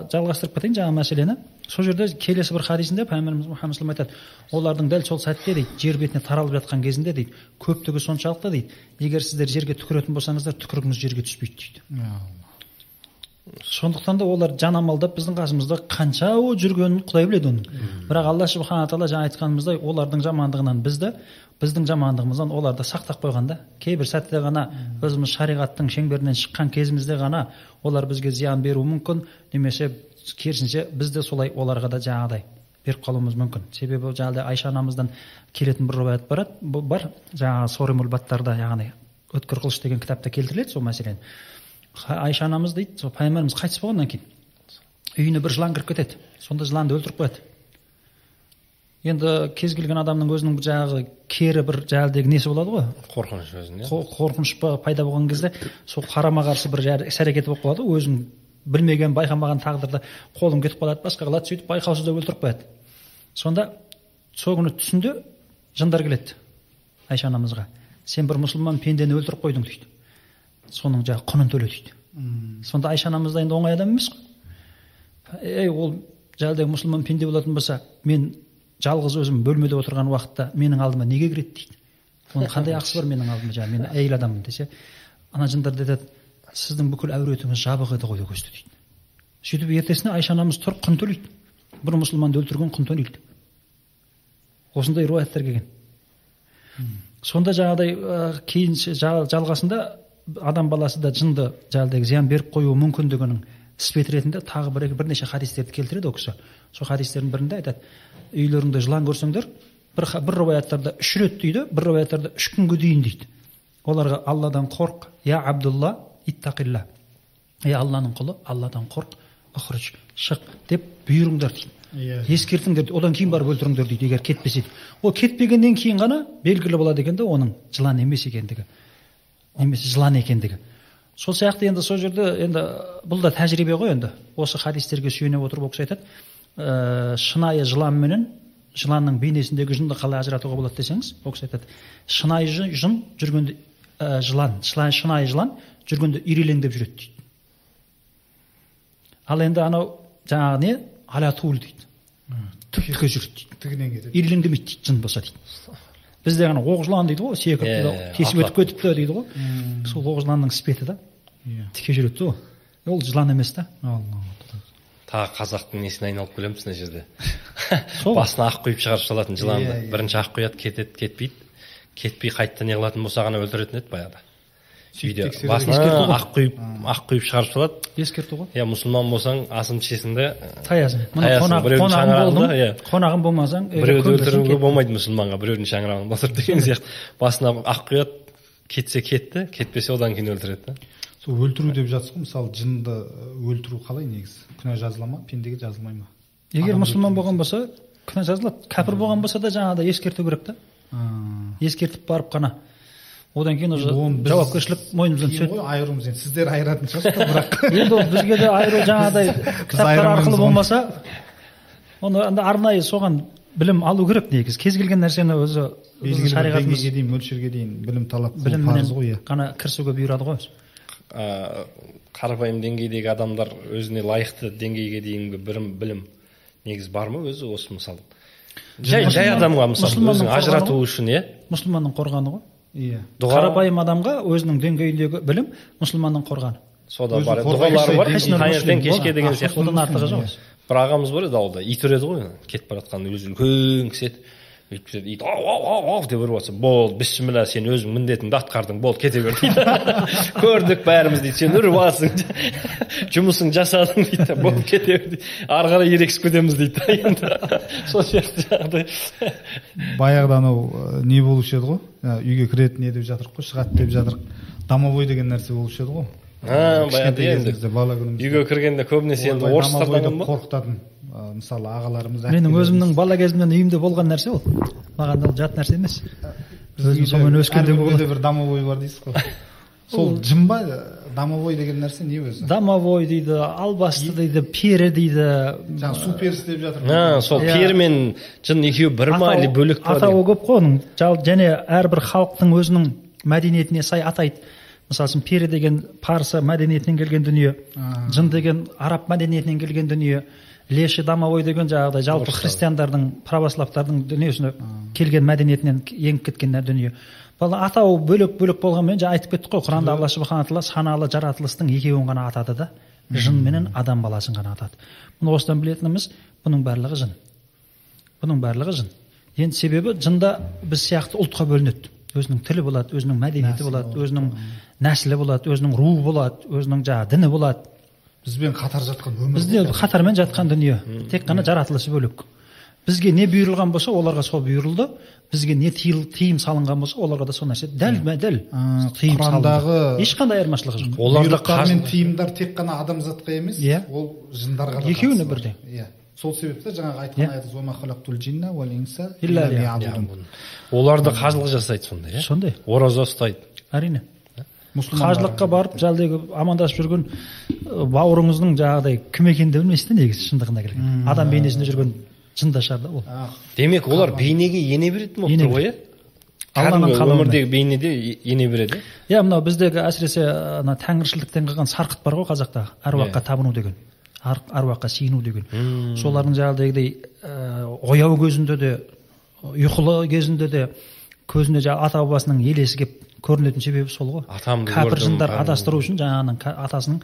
жалғастырып кетейін жаңағы мәселені. Сол жерде келесі бір хадисінде пайғамбарымыз мұхаммад айтады. Олардың дәл сол сәтте дейді жер бетіне таралып жатқан кезінде дейді көптігі соншалықты дейді егер сіздер жерге түкіретін болсаңыздар түкірігіңіз жерге түспейді дейді сондықтан да олар жан амалдап біздің қасымызда қанша жүргенін құдай біледі оның. Бірақ алла субхана тағала жаңа айтқанымыздай олардың жамандығынан бізді біздің жамандығымыздан оларды сақтап қойған да. Кейбір сәтте ғана өзіміз шариғаттың шеңберінен шыққан кезімізде ғана олар бізге зиян беруі мүмкін. Немесе керісінше біз де солай оларға да жаңағыдай беріп қалуымыз мүмкін. Себебі жаңағыдай айша анамыздан келетін бір риwаят барады бар. Жаңағы соримул баттарда яғни өткір қылыш деген кітапта келтіріледі сол мәселені. Айша анамыз дейді сол пайғамбарымыз қайтыс болғаннан кейін. Үйіне бір жылан кіріп кетеді. Сонда жыланды өлтіріп қояды. Енді кез келген адамның өзінің жаңағы кері бір жаңағыдегі несі болады ғой? Қорқыныш өзінде қорқыныш пайда болған кезде сол қарама қарсы бір іс әрекеті болып қалады ғой өзің білмеген байқамаған тағдырда қолың кетіп қалады басқа қылады сөйтіп байқаусызда өлтіріп қояды. Сонда сол күні түсінде жындар келеді айша анамызға. Сен бір мұсылман пендені өлтіріп қойдың дейді. Соның жаңағы құнын төле дейді сонда айша анамыз да енді оңай адам емес қой. Ей ол жаңағыдай мұсылман пенде болатын болса мен жалғыз өзім бөлмеде отырған уақытта менің алдыма неге кіреді дейді. Оның қандай ақысы бар менің алдыма? Жаңағы мен әйел адаммын десе ана жындар айтады сіздің бүкіл әуретіңіз жабық еді ғой ол кезде дейді. Сөйтіп ертесіне айша анамыз тұрып құн төлейді. Бір мұсылманды өлтірген құн төлейді. Осындай риаяттар келген. Сонда жаңағыдай кейін жалғасында адам баласы да жынды жаңағыдай зиян беріп қоюы мүмкіндігінің іспет ретінде тағы бір бірнеше хадистерді келтіреді ол кісі. Сол хадистердің бірінде айтады үйлеріңде жылан көрсеңдер бір, бір риwаяттарда үш рет дейді бір риwаяттарда үш күнге дейін дейді оларға алладан қорқ я абдулла иттақилла ей алланың құлы алладан қорқ ұхрыж шық деп бұйырыңдар дейді. Иә. Ескертіңдер одан кейін барып өлтіріңдер дейді егер кетпесе ол кетпегеннен кейін ғана белгілі болады екен да оның жылан емес екендігі. Немесе жылан екендігі. Сол сияқты енді сол жерде енді бұл да тәжірибе ғой енді. Осы хадистерге сүйене отырып ол кісі айтады. Ә, шынайы жылан менен жыланның бейнесіндегі жынды қалай ажыратуға болады десеңіз ол кісі айтады. Шынайы жын жүргенде ә, жылан шынайы жылан жүргенде ирелеңдеп жүреді дейді. Ал енді анау жаңағы не? Алятул дейді. Түпке жүреді дейді. Тігінен кетеді. Ирелеңдемейді дейді жын болса дейді. Бізде ана оқ жылан дейді ғой секіріп yeah, тесіп өтіп кетіпті дейді ғой. Сол оқ жыланның іспеті да. Иә. Тіке жүреді ғой ол. Жылан емес та. Тағы қазақтың несіне айналып келеміз мына жерде? Басына ақ құйып шығарып салатын жыланды. Yeah, yeah. бірінші ақ құяды кетеді кетпейді. Кетпей қайтадан не қылатын болса ғана өлтіретін еді баяғыда. Сөйтіп ғой. ақ құйып ақ құйып шығарып салады. Ескерту ғой. Иә мұсылман болсаң асым ішесің де таясың болдым. Иә. қонағың болмасаң біреуді өлтіруге болмайды мұсылманға біреудің шаңырағында отырып деген сияқты. Басына ақ құяды кетсе кетті кетпесе одан кейін өлтіреді да. Сол өлтіру деп жатсыз ғой мысалы жынды өлтіру қалай негізі? Күнә жазыла ма пендеге жазылмай ма? Егер мұсылман болған болса күнә жазылады. Кәпір болған болса да жаңағыдай ескерту керек та. Ескертіп барып қана. Одан кейін уже жауапкершілік мойнымыздан түседі. ғой айыруымыз енді. Сіздер айыратын шығарсыздар бірақ. Енді ол бізге де айыру жаңағыдай кітаптар арқылы болмаса оны анда арнайы соған білім алу керек негізі. Кез келген нәрсені өзі шариғатымыз дейін мөлшерге дейін білім талап парыз ғой иә. ғана кірісуге бұйырады ғой ә, қарапайым деңгейдегі адамдар өзіне лайықты деңгейге дейінгі білім білім негізі бар ма өзі осы мысалы жай жай адамға мысалы өзін ажырату үшін иә? мұсылманның қорғаны ғой. Иә. Дұға қарапайым адамға өзінің деңгейіндегі білім мұсылманның қорғаны. Сода бар дұғалары бар. таңертең кешке деген сияқты одан артығы жоқ. бір ағамыз бар еді ауылда. Ит үреді ғой. Кетіп бара жатқан өзі үлкен кісі еді. Бүйтіп ит ау ау ау ау деп үріп жатса болды бісміллә сен өзің міндетіңді атқардың болды кете бер дейді. Көрдік бәріміз дейді. Сен үріп алсың жұмысың жасадың дейді. Болды кете бер дейді. Ары қарай ерегісіп кетеміз дейді да енді. Сол сияқты жаңағыдай баяғыда анау не болушы еді ғой? Ә, үйге кіреді не деп жатырық қой шығады деп жатырық. Домовой деген нәрсе болушы еді ғой. Бала күнімізде. Үйге кіргенде көбінесе енді ба қорқытатын. Мысалы ағаларымыз менің өзімнің бала кезімнен үйімде болған нәрсе ол. Маған ол жат нәрсе емес. Өзім сонымен өскенде бір домовой бар дейсіз ғой. Сол жын ба? Домовой деген нәрсе не өзі? Домовой дейді албасты дейді пері дейді. Жаңағы суперс деп жатыр. Сол Иә. пері мен жын екеуі бір ма или бөлек па атауы көп қой оның. Және әрбір халықтың өзінің мәдениетіне сай атайды. Мысалы үшін пері деген парсы мәдениетінен келген дүние жын деген араб мәдениетінен келген дүние леши домовой деген жаңағыдай жалпы христиандардың православтардың дүниесіне келген мәдениетінен еніп кеткен дүние. Бұл атауы бөлек бөлек болғанмен жаңа айтып кеттік қой құранда алла субхана тағала саналы жаратылыстың екеуін ғана атады да жын менен адам баласын ғана атады мұны осыдан білетініміз бұның барлығы жын. Бұның барлығы жын. Енді себебі жында біз сияқты ұлтқа бөлінеді. Өзінің тілі болады өзінің мәдениеті болады. өзінің нәсілі болады өзінің руы болады өзінің жаңағы діні болады. Бізбен қатар жатқан өмір бізде қатармен жатқан дүние. Тек қана жаратылысы бөлек. Бізге не бұйырылған болса оларға сол бұйырылды. Бізге не тыйым салынған болса оларға да сол нәрсе дәл дәл тыйым Құрандағы- ешқандай айырмашылығы жоқ. Оларда мен тыйымдар тек қана адамзатқа емес Иә. ол жындарға да Екеуіне бірдей. иә. Сол себепті жаңағы айтқан Иә. аятыңыз «Уама халақтул джинна уал инса Илля илля Иә, лиябудун». олар да қажылық жасайды сонда иә? Сондай. Ораза ұстайды. Әрине. Қажылыққа барып жаңағыдай амандасып жүрген бауырыңыздың жаңағыдай кім екенін де білмейсіз да негізі шындығына келгенде адам бейнесінде жүрген жын да шығар да ол демек олар бейнеге ене беретін болып тұр ғой иә алланың өмірдегі бейнеде ене береді? Иә иә мынау біздегі әсіресе ана тәңіршілдіктен қалған сарқыт бар ғой қазақта. Әруаққа Иә. табыну деген. Әруаққа сиыну деген. Солардың жаңағыдегідей ояу кезінде де ұйқылы кезінде де көзіне жаңағы ата бабасының елесі келіп көрінетін себебі сол ғой. Атамды кәпір жындар адастыру үшін жаңағының атасының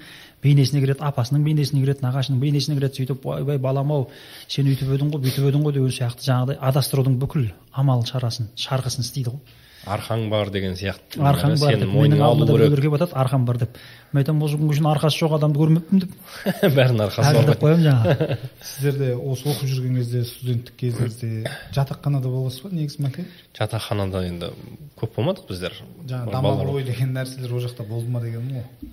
бейнесіне кіреді апасының бейнесіне кіреді нағашының бейнесіне кіреді сөйтіп ойбай балам ау сен өйтіп едің ғой бүйтіп едің ғой деген сияқты жаңағыдай адастырудың бүкіл амал шарасын шарғысын істейді ғой. Арқаң бар деген сияқты. Арқаң бар деп менің алдымда біреулер келіп жатады арқам бар деп. Мен айтамын осы күнге шейін арқасы жоқ адамды көрмеппін деп. Бәрінің арқасы бар. әзілдеп ғой қоямын жаңағы сіздерде осы оқып жүрген кезде студенттік кезіңізде жатақханада боласыз ба негізі мәке жатақханада енді көп болмадық біздер. Жаңағы домовой деген нәрселер ол жақта болды ма дегенім ғой.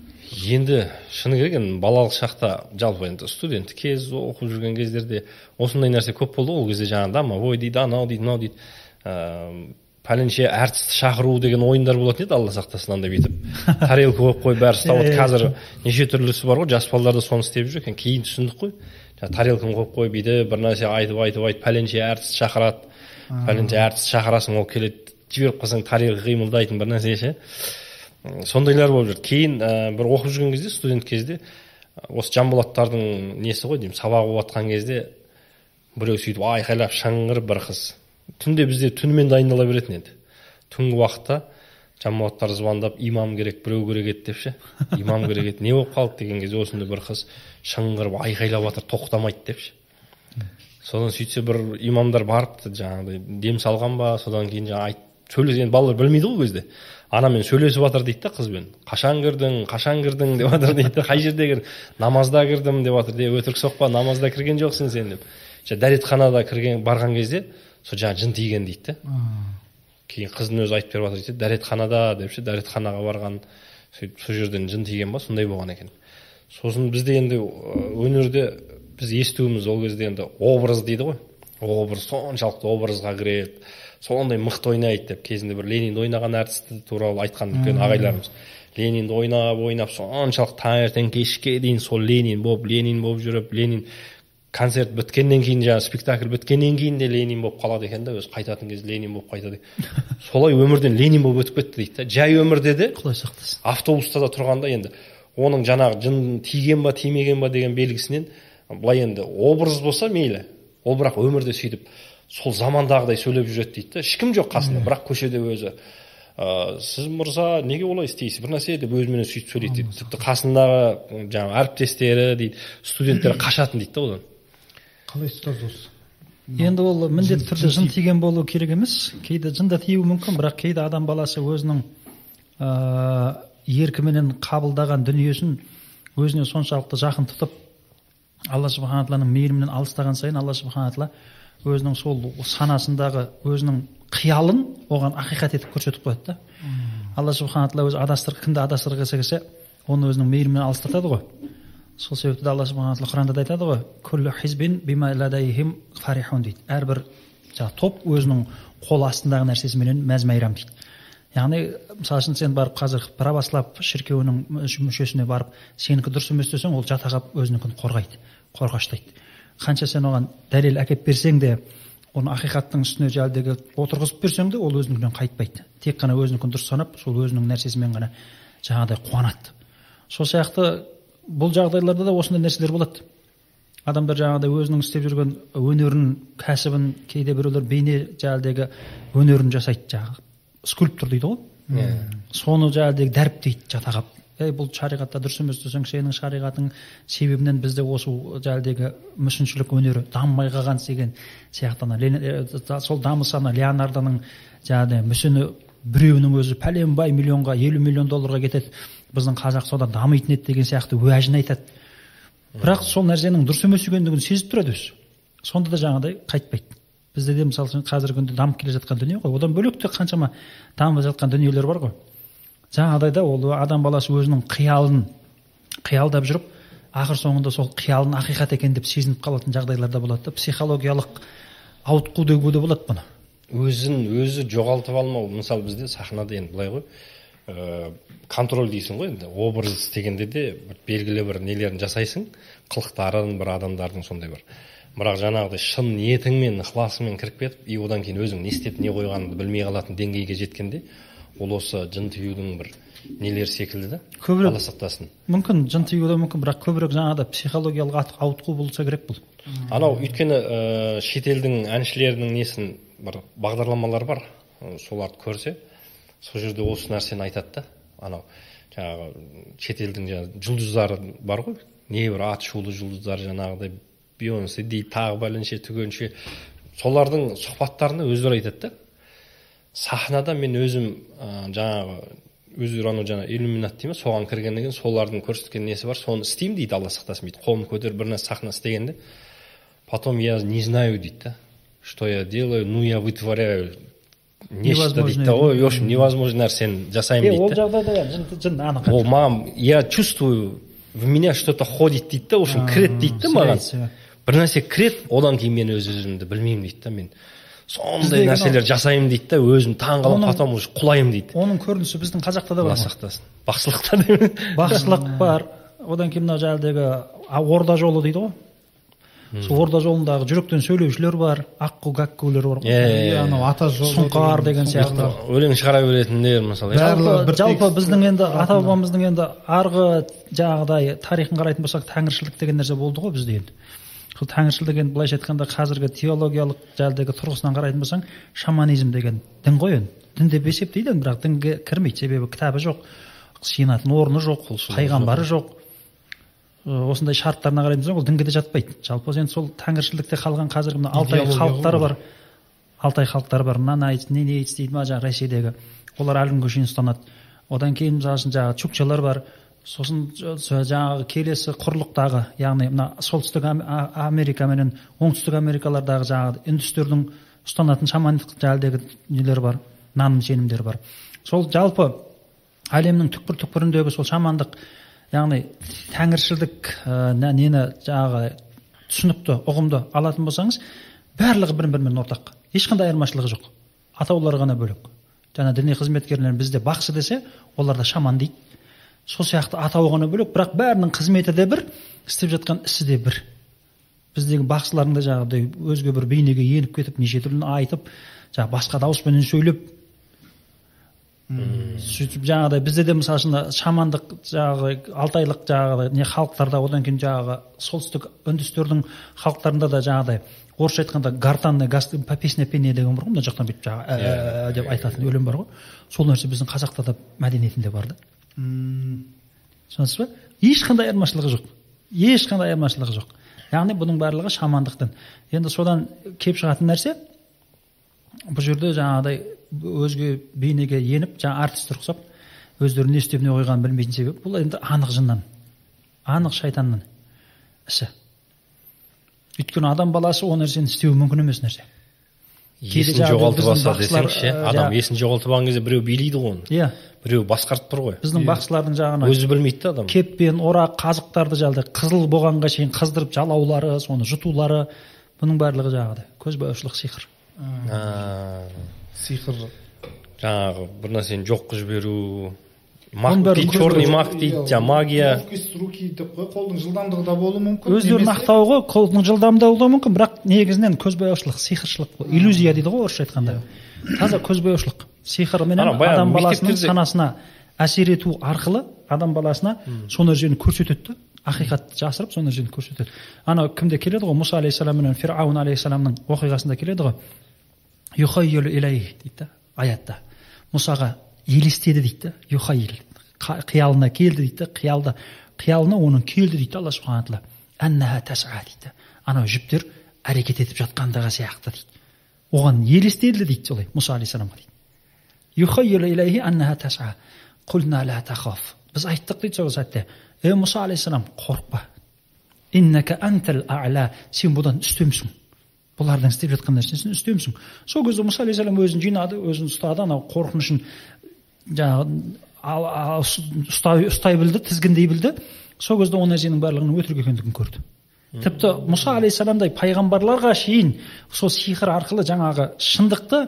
Енді шыны керек енді балалық шақта жалпы енді студенттік кез оқып жүрген кездерде осындай нәрсе көп болды ғой. Ол кезде жаңағы домовой дейді анау дейді мынау дейді. Ыыы пәленше әртісті шақыру деген ойындар болатын еді алла сақтасын андай бүйтіп. Тарелка қойып қойып бәрі ұстап отыр қазір неше түрлісі бар ғой. Жас балалар да соны істеп жүр екен. Кейін түсіндік қой. Жаңағы тарелканы қойып қойып бүйтіп бір нәрсе айтып айтып айтып пәленше әртіс шақырады. Пәленше әртіс шақырасың ол келеді жіберіп қалсаң тарелка қимылдайтын бір нәрсе ше. Сондайлар болып жүрді кейін ә, бір оқып жүрген кезде студент кезде осы жанболаттардың несі ғой деймін сабағы болып жатқан кезде біреу сөйтіп айқайлап шыңғырып бір қыз. Түнде бізде түнімен дайындала беретін еді. Түнгі уақытта жанболаттар звондап имам керек біреу керек еді деп ше? Имам керек еді. Не болып қалды деген кезде осындай бір қыз шыңғырып айқайлап жатыр тоқтамайды деп ше? Содан сөйтсе бір имамдар барыпты жаңағыдай дем салған ба? Содан кейін жаңағы айт сөйлес енді балалар білмейді ғой ол кезде анамен сөйлесіп жатыр дейді да қызбен. Қашан кірдің? Қашан кірдің? деп жатыр дейді да қай жерде кірдің намазда кірдім деп жатыр де өтірік соқпа намазда кірген жоқсың сен деп. Дәретханада кірген барған кезде сол жаңағы жын тиген дейді. Да кейін қыздың өзі айтып беріп жатыр дейді дәретханада деп ше дәретханаға барған сөйтіп сол жерден жын тиген ба сондай болған екен. Сосын бізде енді өнерде біз естуіміз ол кезде енді образ дейді ғой. Образ соншалықты образға кіреді сондай мықты ойнайды деп кезінде бір ленинді ойнаған әртісті туралы айтқан үлкен ағайларымыз. Ленинді ойнап ойнап соншалықты таңертең кешке дейін сол ленин болып ленин болып жүріп ленин концерт біткеннен кейін жаңағы спектакль біткеннен кейін де ленин болып қалады екен да өзі қайтатын кезде ленин болып қайтады солай өмірден ленин болып өтіп кетті дейді да. Жай өмірде де құдай сақтасын. автобуста да тұрғанда енді. Оның жаңағы жын тиген ба тимеген ба деген белгісінен былай енді образ болса мейлі ол бірақ өмірде сөйтіп сол замандағыдай сөйлеп жүреді дейді да. Ешкім жоқ қасында бірақ көшеде өзі ә, сіз мырза неге олай істейсіз? бір нәрсе деп өзіменен сөйтіп сөйлейді дейді. Тіпті қасындағы жаңағы әріптестері дейді студенттер қашатын дейді да одан. Қалай ұстаз осы? Енді ол міндетті түрде жын тиген болу керек емес. Кейде жын да тиюі мүмкін бірақ кейде адам баласы өзінің ә, еркіменен қабылдаған дүниесін өзіне соншалықты жақын тұтып алла субхана тағаланың мейірімінен алыстаған сайын алла субхана тағала өзінің сол санасындағы өзінің қиялын оған ақиқат етіп көрсетіп қояды да. Алла субхана тағала өзі адастыр кімді адастырғысы келсе оны өзінің мейірімінен алыстатады ғой. Сол себепті алла субхана тағала құранда да айтады ғой күллі хизбин фарихун дейді. Әрбір жаңағы топ өзінің қол астындағы нәрсесіменен мәз мәйрам дейді. Яғни мысалы үшін сен барып қазір православ шіркеуінің мүшесіне барып сенікі дұрыс емес десең ол жата қалып өзінікін қорғайды қорғаштайды. Қанша сен оған дәлел әкеліп берсең де оны ақиқаттың үстіне жәлдегі отырғызып берсең де ол өзінікінен қайтпайды. Тек қана өзінікін дұрыс санап сол өзінің нәрсесімен ғана жаңағыдай қуанады. Сол сияқты бұл жағдайларда да осындай нәрселер болады. Адамдар жаңағыдай өзінің істеп жүрген өнерін кәсібін кейде біреулер бейне жәлдегі өнерін жасайды жаңағы. Скульптор дейді ғой. Yeah. соны жаңағыдай дәріптейді жата қалып ей бұл шариғатта дұрыс емес десең сенің шариғатың себебінен бізде осы жәлдегі мүсіншілік өнері дамымай қалған деген сияқты сол дамыса ана леонардоның жаңағыдай мүсіні біреуінің өзі пәленбай миллионға елу миллион долларға кетеді. Біздің қазақ содан дамитын еді деген сияқты уәжін айтады. Бірақ сол нәрсенің дұрыс емес екендігін сезіп тұрады өзі. Сонда да жаңағыдай қайтпайды. Бізде де мысалы үшін қазіргі күнде дамып келе жатқан дүние ғой. Одан бөлек те қаншама дамып жатқан дүниелер бар ғой. Жаңағыдай да ол адам баласы өзінің қиялын қиялдап жүріп ақыр соңында сол қиялын ақиқат екен деп сезініп қалатын жағдайлар да болады да. Психологиялық ауытқу деуге де болады бұны. Өзін өзі жоғалтып алмау мысалы бізде сахнада енді былай ғой. Ә, контроль дейсің ғой енді. Образ істегенде де бір белгілі бір нелерін жасайсың. Қылықтарын бір адамдардың сондай бір. Бірақ жаңағыдай шын ниетіңмен ықыласыңмен кіріп кетіп и одан кейін өзің не істеп не қойғаныңды білмей қалатын деңгейге жеткенде ол осы жын тиюдің бір нелер секілді да көбірек алла сақтасын мүмкін жын тию да мүмкін бірақ көбірек жаңағыдай психологиялық ауытқу болса керек бұл. Анау өйткені ә, шетелдің әншілерінің несін бір бағдарламалар бар соларды көрсе сол жерде осы нәрсені айтады да. Анау жаңағы шетелдің жаңағы жұлдыздары бар ғой. Небір аты шулы жұлдыздар жаңағыдай бейонсе дейді тағы бәленше түгенше. Солардың сұхбаттарында өздері айтады да. Сахнада мен өзім ә, жаңағы өздері анау жаңағы иллюминат дейді ма соған кіргеннен кейін солардың көрсеткен несі бар? Соны істеймін дейді алла сақтасын бүйтіп қолын көтеріп бір нәрсе сахна істегенде. Потом я не знаю дейді да. Что я делаю? Ну я вытворяю. Нечто дейді да ғой в общем невозможный нәрсені жасаймын дейді ол жағдайда жын анық ол маған я чувствую в меня что то ходит дейді да в общем кіреді дейді да маған. бір нәрсе кіреді одан кейін мен өз өзімді білмеймін дейді да мен. Сондай нәрселер жасаймын дейді да өзім таң қаламын потом уже құлаймын дейді. оның көрінісі біздің қазақта да бар сақтасын. Бақсылықта бақсылық бар. Одан кейін мына жаңағыдегі орда жолы дейді ғой. Сол орда жолындағы жүректен сөйлеушілер бар аққу гәккулер бар ғой анау ата жолы сұңқар деген сияқты. өлең шығара беретіндер мысалы жалпы жалпы біздің енді ата бабамыздың енді арғы жаңағыдай тарихын қарайтын болсақ тәңіршілдік деген нәрсе болды ғой бізде енді. Сол тәңіршілдік енді былайша айтқанда қазіргі теологиялық жәлдегі тұрғысынан қарайтын болсаң шаманизм деген дін ғой енді. Дін деп есептейді бірақ дінге кірмейді. Себебі кітабы жоқ сиынатын орны жоқ пайғамбары жоқ. Осындай шарттарына қарайтын болсаң ол дінге де жатпайды. Жалпы енді сол тәңіршілдікте қалған қазіргі мына алтай халықтары бар. Алтай халықтары бар. Нанайц ненейц дейді ма жаңағы ресейдегі. Олар әлі күнге шейін ұстанады. Одан кейін мысалы үшін жаңағы чукчалар бар. Сосын жаңағы келесі құрлықтағы яғни мына солтүстік америка менен оңтүстік америкалардағы жаңағы үндістердің ұстанатын шамандық әлдегі нелер бар наным сенімдері бар. Сол жалпы әлемнің түкпір түкпіріндегі сол шамандық яғни тәңіршілдік ә, нені жаңағы түсінікті ұғымды алатын болсаңыз барлығы бір бірімен ортақ. Ешқандай айырмашылығы жоқ. Атаулары ғана бөлек. Жаңа діни қызметкерлер бізде бақсы десе оларда шаман дейді сол сияқты атауы ғана бөлек бірақ бәрінің қызметі де бір істеп жатқан ісі де бір. Біздегі бақсылардың да жаңағыдай өзге бір бейнеге еніп кетіп неше түрлі айтып жаңағы басқа дауыспенен сөйлеп сөйтіп жаңағыдай бізде де мысалы үшін шамандық жаңағы алтайлық жаңағы не халықтарда одан кейін жаңағы солтүстік үндістердің халықтарында да жаңағыдай орысша айтқанда гортанный песня пение деген бар ғой мына жақтан бүйтіп жаңағы иә, иә, деп иә. айтатын өлең бар ғой. Сол нәрсе біздің қазақта да мәдениетінде бар да. Түсінесіз ба? Ешқандай айырмашылығы жоқ. Ешқандай айырмашылығы жоқ. Яғни бұның барлығы шамандықтан енді содан келіп шығатын нәрсе бұл жерде жаңағыдай өзге бейнеге еніп жаңа артистер ұқсап өздері не істеп не қойғанын білмейтін себеп. Бұл енді анық жыннан анық шайтаннан ісі. Өйткені адам баласы ол нәрсені істеуі мүмкін емес нәрсе. Есін жоғалтып алса десеңші адам есін жоғалтып алған кезде біреу билейді ғой оны. Иә. Біреу басқарып тұр ғой. Біздің бақсылардың жағына өзі білмейді да адам. кеппен орақ қазықтарды жаңағыдай қызыл болғанға шейін қыздырып жалаулары соны жұтулары бұның барлығы жаңағыдай көзбояушылық сиқыр. Сиқыр. Жаңағы бір нәрсені жоқ қылып жіберу черный маг дейді жаңағы магия. Ловкость руки деп қой қолдың жылдамдығы да болуы мүмкін өздерінің ақтауы ғой қолдың жылдамдығы да мүмкін бірақ негізінен көзбояушылық сиқыршылық қой. Иллюзия дейді ғой орысша айтқанда. Таза көзбояушылық. Сиқырменен адам баласының санасына әсер ету арқылы адам баласына сол нәрсені көрсетеді да ақиқатты жасырып сол нәрсені көрсетеді. Анау кімде келеді ғой мұса алейхисалам менен фираун алейхисаламның оқиғасында келеді ғой. Дейді да аятта мұсаға елестеді дейді да юхаил қиялына келді дейді да қиялда қиялына оның келді дейді алла субхана тағала дейді анау жіптер әрекет етіп жатқандығы сияқты дейді оған елестеді дейді солай мұса алейхисаламға дейді біз айттық дейді сол сәтте ей мұса алейхисалам қорықпа сен бұдан үстемсің бұлардың істеп жатқан нәрсесін үстемсің сол кезде мұса алейхисалам өзін жинады өзін ұстады анау қорқынышын жаңағы ұстай, ұстай білді тізгіндей білді. Сол кезде ол нәрсенің барлығының өтірік екендігін көрді. Тіпті мұса алейхисаламдай пайғамбарларға шейін сол сиқыр арқылы жаңағы шындықты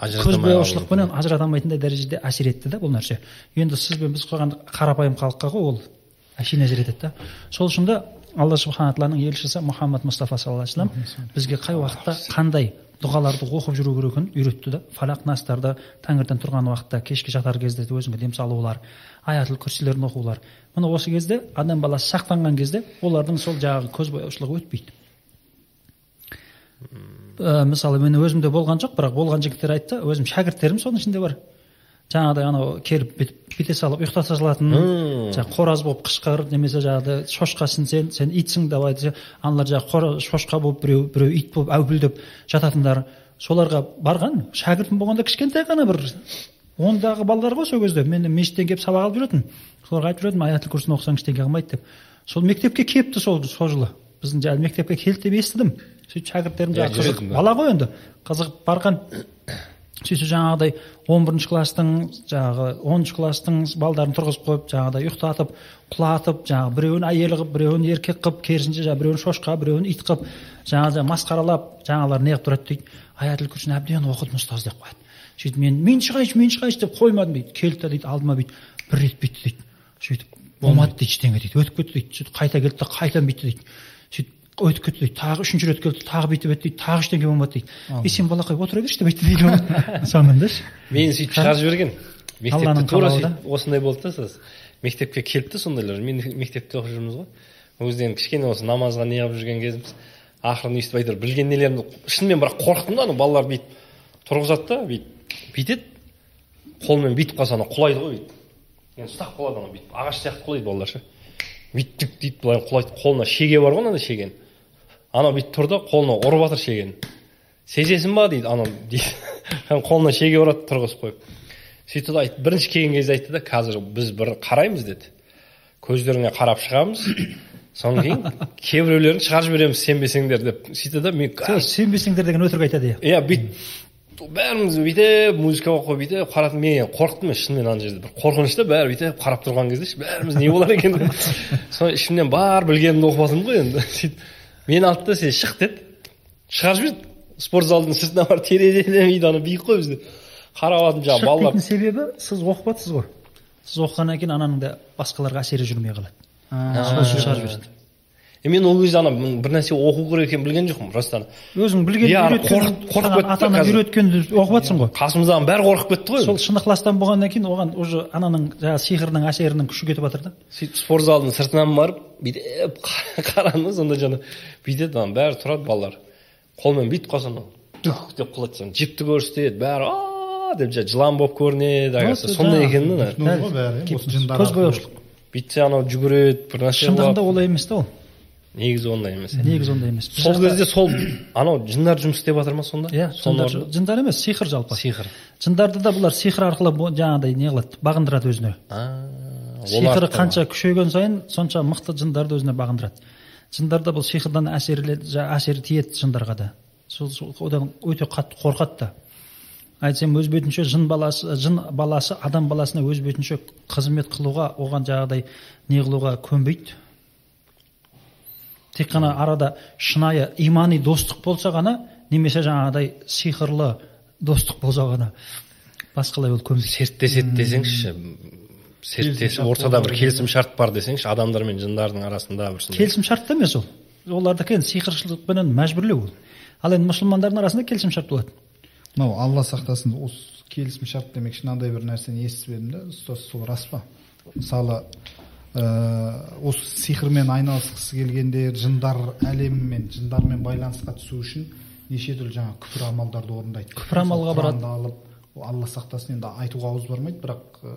көзбояушылықпенен ажырата алмайтындай дәрежеде әсер етті да бұл нәрсе. Енді сіз бен біз қойған қарапайым халыққа ғой ол. Әшейін әсер етеді да. Сол үшін де алла субхана тағаланың елшісі мұхаммад мұстафа саллаллаху алейхи вассалам бізге қай уақытта қандай дұғаларды оқып жүру керек екенін үйретті да фалақ настарды таңертең тұрған уақытта кешке жатар кезде өзіңе дем салулар аятыл күрсилерін оқулар міне осы кезде адам баласы сақтанған кезде олардың сол жаңағы көзбояушылығы өтпейді. Ә, мысалы мен өзімде болған жоқ бірақ болған жігіттер айтты өзім шәкірттерім соның ішінде бар жаңағыдай анау келіп бүйтіп бүйте салып ұйықтата салатын жаңағы қораз болып қышқыр немесе жаңағыдай шошқасың сен сен итсің давай десе аналар жаңағы шошқа болып біреу біреу ит болып әупілдеп жататындар соларға барған шәкіртім болғанда кішкентай ғана бір ондағы балалар ғой сол кезде. Мен мешіттен келіп сабақ алып жүретін. Соларға айтып жүретінмін аятыл курсын оқысаң ештеңе қылмайды деп. Сол мектепке келіпті сол сол жылы. Біздің жаңағы мектепке келді деп естідім. Сөйтіп шәкірттерім жаңағы қызығып бала ғой енді. Қызығып барған. Сөйтіп жаңағыдай он бірінші класстың жаңағы оныншы класстың балдарын тұрғызып қойып жаңағыдай ұйықтатып құлатып жаңағы біреуін әйел қылып біреуін еркек қылып керісінше жаңағы біреуін шошқа біреуін ит қылып жаңағы масқаралап жаңағылар неғып тұрады дейді. Аятыл күрсін әбден оқыдым ұстаз деп қояды. Сөйтіп мен мен шығайыншы мен шығайыншы деп қоймадым дейді. Келді да дейді алдыма бүйтіп бір рет бүйтті дейді. Сөйтіп болмады дейді ештеңе дейді. Өтіп кетті дейді. Сөйтіп қайта келді да қайтадан бүйтті дейді. Өтіп кетті дейді тағы үшінші рет келді тағы бүйтіп еді дейді тағы ештеңе болмады дейді. И сен балақай отыра берші деп айтты дейді ғой соңындаш мені сөйтіп шығарып жіберген. Мектепте тура сөйтіп осындай болды да сосын мектепке келіпті сондайлар. Мен мектепте оқып жүрміз ғой. Ол кезде енді кішкене осы намазға не қылып жүрген кезіміз. Ақырын өйстіп әйтеуір білген нелерімді шынымен бірақ қорықтым да ана балалар бүйтіп тұрғызады да бүйтіп бүйтеді. Қолымен бүйтіп қалса анау құлайды ғой бүйтіп. Енді ұстап қалады анау бүйтіп. Ағаш сияқты құлайды балалар ше. Бүйтіп дейді былай құлайды қолына шеге бар ғой мынандай шеген анау бүйтіп тұр да қолына ұрып жатыр шегені. Сезесің ба дейді анау дейді. Қолына шеге ұрады тұрғызып қойып. Сөйтті да айтты бірінші келген кезде айтты да қазір біз бір қараймыз деді. Көздеріңе қарап шығамыз. Содан кейін кейбіреулерін шығарып жібереміз сенбесеңдер деп. Сөйтті да мен сенбесеңдер деген өтірік айтады иә. Иә бүйтіп бәріміз бүйтіп музыка қойып бүйтіп қарадым мен қорықтым мен шынымен ана жерде. Бір қорқыныш та бәрі бүйтіп қарап тұрған кезде бәріміз не болар екен деп. Соны ішімнен бар білгенімді оқып жатырмын ғой енді. Сөйтіп мені алды да сен шық деді шығарып жіберді спорт залдың сыртына барып терезеден үйде ана биік қой бізде қарап жатырмын жаңағы балалар себебі сіз оқып жатсыз ғой сіз оқығаннан кейін ананың да басқаларға әсері жүрмей қалады сол үшін шығарып жібереді е мен ол кезде ана бір нәрсе оқу керек екенін білген жоқпын просто ана өзің білген қорқып кетті ата ана үйреткенді оқып жатрсың ғой. Қасымыздағының бәрі қорқып кетті ғой. Сол шын ықыластан болғаннан кейін оған уже ананың жаңағы сиқырының әсерінің күші кетіп жатыр да. Сөйтіп спорт залдың сыртынан барып бүйтіп қарадым да сонда жаңа бүйтеді ана бәрі тұрады балалар. Қолмен бүйтіп қалса анау дух деп құлайды соны жіпті көрсетеді бәрі а деп жылан болып көрінеді сондай екен да көзбояушылық бүйтсе анау жүгіреді бір нәрсе шындығында олай емес та ол. Негізі ондай емес. Негізі ондай емес. Сол кезде сол анау жындар жұмыс істеп жатыр ма сонда? Иә жындар емес сиқыр жалпы. Сиқыр. Жындарды да бұлар сиқыр арқылы жаңағыдай не қылады? Бағындырады өзіне. Сиқыры қанша күшейген сайын сонша мықты жындарды өзіне бағындырады. Жындарда бұл сиқырдан әсері тиеді жындарға да. Сол одан өте қатты қорқады да. Айтсам өз бетінше жын баласы жын баласы адам баласына өз бетінше қызмет қылуға оған жаңағыдай не қылуға көнбейді. Тек қана арада шынайы имани достық болса ғана немесе жаңағыдай сиқырлы достық болса ғана. Басқалай ол көнбейді серттеседі десеңізші серттесіп ортада бір келісім шарт бар десеңізші адамдар мен жындардың арасында бір келісім шарт та емес ол. Олардікі енді сиқыршылықпенен мәжбүрлеу ол. Ал енді мұсылмандардың арасында келісім шарт болады мынау алла сақтасын осы келісім шарт демекші мынандай бір нәрсені естіп едім да ұстаз сол рас па? Мысалы осы сиқырмен айналысқысы келгендер жындар әлемімен жындармен байланысқа түсу үшін неше түрлі жаңағы күпір амалдарды орындайды. Күпір амалға барады. Алып алла сақтасын енді айтуға ауыз бармайды бірақ ә,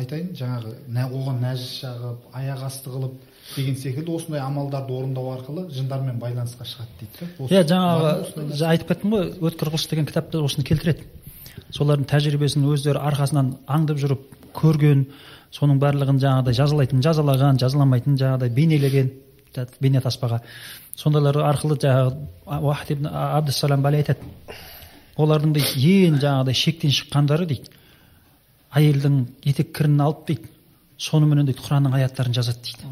айтайын жаңағы оған нәжіс жағып аяқ асты қылып деген секілді осындай амалдарды орындау арқылы жындармен байланысқа шығады дейді да иә жаңағы айтып кеттім ғой өткір құс деген кітапта осыны келтіреді. Солардың тәжірибесін өздері арқасынан аңдып жүріп көрген соның барлығын жаңағыдай жазалайтын жазалаған жазаламайтын жаңағыдай бейнелеген бейне таспаға сондайлар арқылы жаңағы абдусалам бәле айтады. Олардың дейді ең жаңағыдай шектен шыққандары дейді әйелдің етек кірін алып дейді соныменен дейді құранның аяттарын жазады дейді.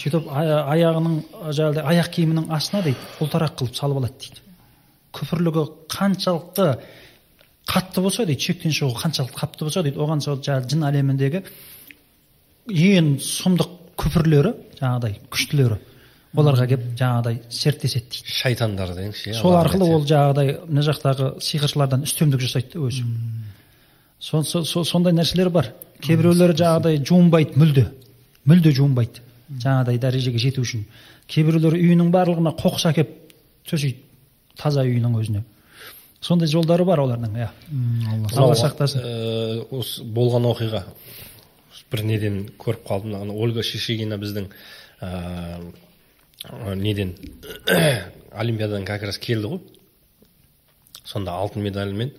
Сөйтіп аяғының жаңағыдай аяқ киімінің астына дейді ұлтарақ қылып салып алады дейді. Күпірлігі қаншалықты қатты болса дейді шектен шығу қаншалықты қатты болса дейді оған сол жаңағы жын әлеміндегі ең сұмдық күпірлері жаңағыдай күштілері оларға келіп жаңағыдай серттеседі дейді. Шайтандар деңізші сол арқылы ол жаңағыдай мына жақтағы сиқыршылардан үстемдік жасайды да өзі. Со, со, со, сондай нәрселер бар. Кейбіреулері жаңағыдай жуынбайды мүлде. Мүлде жуынбайды. Жаңағыдай дәрежеге жету үшін. Кейбіреулері үйінің барлығына қоқыс әкеліп төсейді таза үйінің өзіне. Сондай жолдары бар олардың иә. Алла сақтасын. Э, осы болған оқиға. Бір неден көріп қалдым. Ана ольга шишигина біздің ә, неден олимпиададан как раз келді ғой. Сонда алтын медальмен.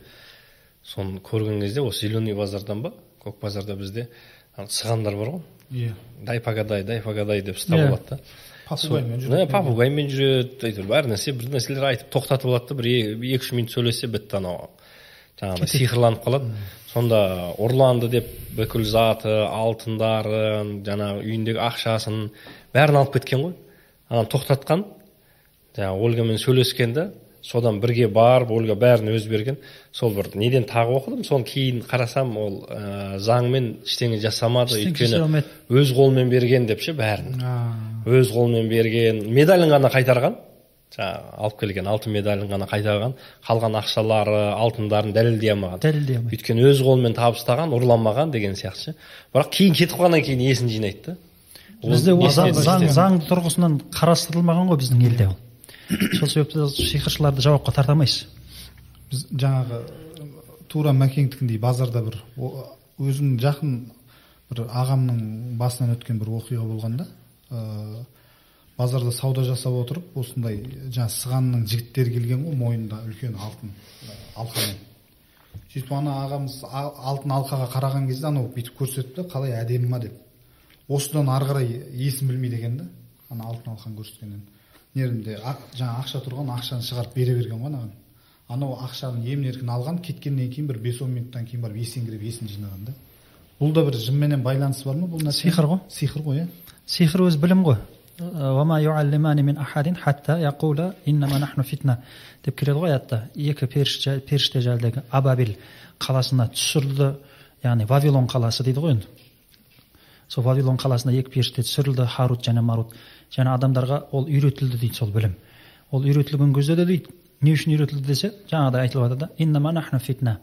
Соны көрген кезде осы зеленый базардан ба? Көк базарда бізде сығандар бар ғой. Иә. Дай погадай дай погадай деп ұстап алады да. Жүреді попугаймен жүреді әйтеуір бәр нәрсе бір нәрселер айтып тоқтатып алады да бір екі үш минут сөйлессе бітті анау жаңағыдай сиқырланып қалады сонда ұрланды деп бүкіл заты алтындарын жаңағы үйіндегі ақшасын бәрін алып кеткен ғой. Ананы тоқтатқан жаңағы ольгамен сөйлескен да содан бірге барып ольга бәрін өзі берген. Сол бір неден тағы оқыдым соны кейін қарасам ол ә, заңмен ештеңе жасамады өйткені өз қолымен берген деп ше бәрін. Өз қолымен берген медалін ғана қайтарған. Жаңағы алып келген алтын медалін ғана қайтарған. Қалған ақшалары алтындарын дәлелдей алмаған. Дәлелдей алмайды. Өйткені өз қолымен табыстаған ұрламаған деген сияқты ше. Бірақ кейін кетіп қалғаннан кейін есін жинайды да. Бізде ол заң, заң тұрғысынан қарастырылмаған ғой біздің елде ол. Сол себепті сиқыршыларды жауапқа тарта алмайсыз біз жаңағы тура мәкеңдікіндей базарда бір өзім жақын бір ағамның басынан өткен бір оқиға болғанда ә, базарда сауда жасап отырып осындай жаңағы сығанның жігіттері келген ғой мойнында үлкен алтын алқамен. Сөйтіп ана ағамыз алтын алқаға қараған кезде анау бүйтіп көрсетті қалай әдемі ма? деп. Осыдан ары қарай есін білмейді екен да ана алтын алқаны көрсеткеннен. Мына жаңа ақша тұрған ақшаны шығарып бере берген ғой анаған. Анау ақшаны емін еркін алған кеткеннен кейін бір бес он минуттан кейін барып есеңгіреп есін жинаған да. Бұл да бір жынменен байланысы бар ма бұл нәрсе? Сиқыр ғой. Сиқыр ғой иә. Сиқыр өзі білім ғой. Деп келеді ғой аятта. Екі періште періште жәлдегі абабил қаласына түсірілді. Яғни вавилон қаласы дейді ғой енді. Сол вавилон қаласына екі періште түсірілді. Харут және марут. Және адамдарға ол үйретілді дейді сол білім. Ол үйретілген кезде де дейді. Не үшін үйретілді десе жаңағыдай айтылып жатыр да фитна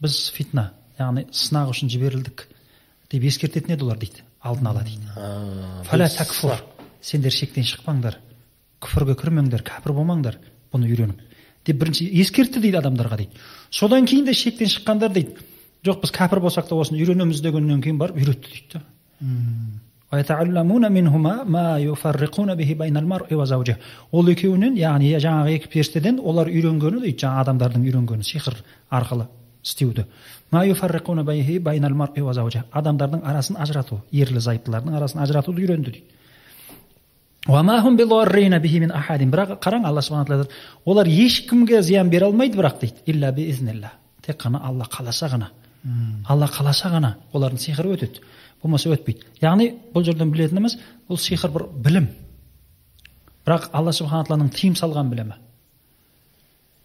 біз фитна яғни сынақ үшін жіберілдік деп ескертетін еді олар дейді алдын ала дейді. Фәлә сендер шектен шықпаңдар күфірге кірмеңдер кәпір болмаңдар бұны үйреніп деп бірінші ескертті дейді адамдарға дейді. Содан кейін де шектен шыққандар дейді. Жоқ біз кәпір болсақ та осыны үйренеміз дегеннен кейін барып үйретті дейді да. Ол екеуінен яғни жаңағы екі періштеден олар үйренгені дейді жаңағы адамдардың үйренгені сиқыр арқылы істеуді. Адамдардың арасын ажырату ерлі зайыптылардың арасын ажыратуды үйренді дейді. Бірақ қараң алла субхан тағала олар ешкімге зиян бере алмайды бірақ дейді. Тек қана алла қаласа ғана. Алла қаласа ғана олардың сиқыры өтеді. Болмаса өтпейді. Яғни бұл жерден білетініміз бұл сиқыр бір білім. Бірақ алла субхан тағаланың тыйым салған білімі.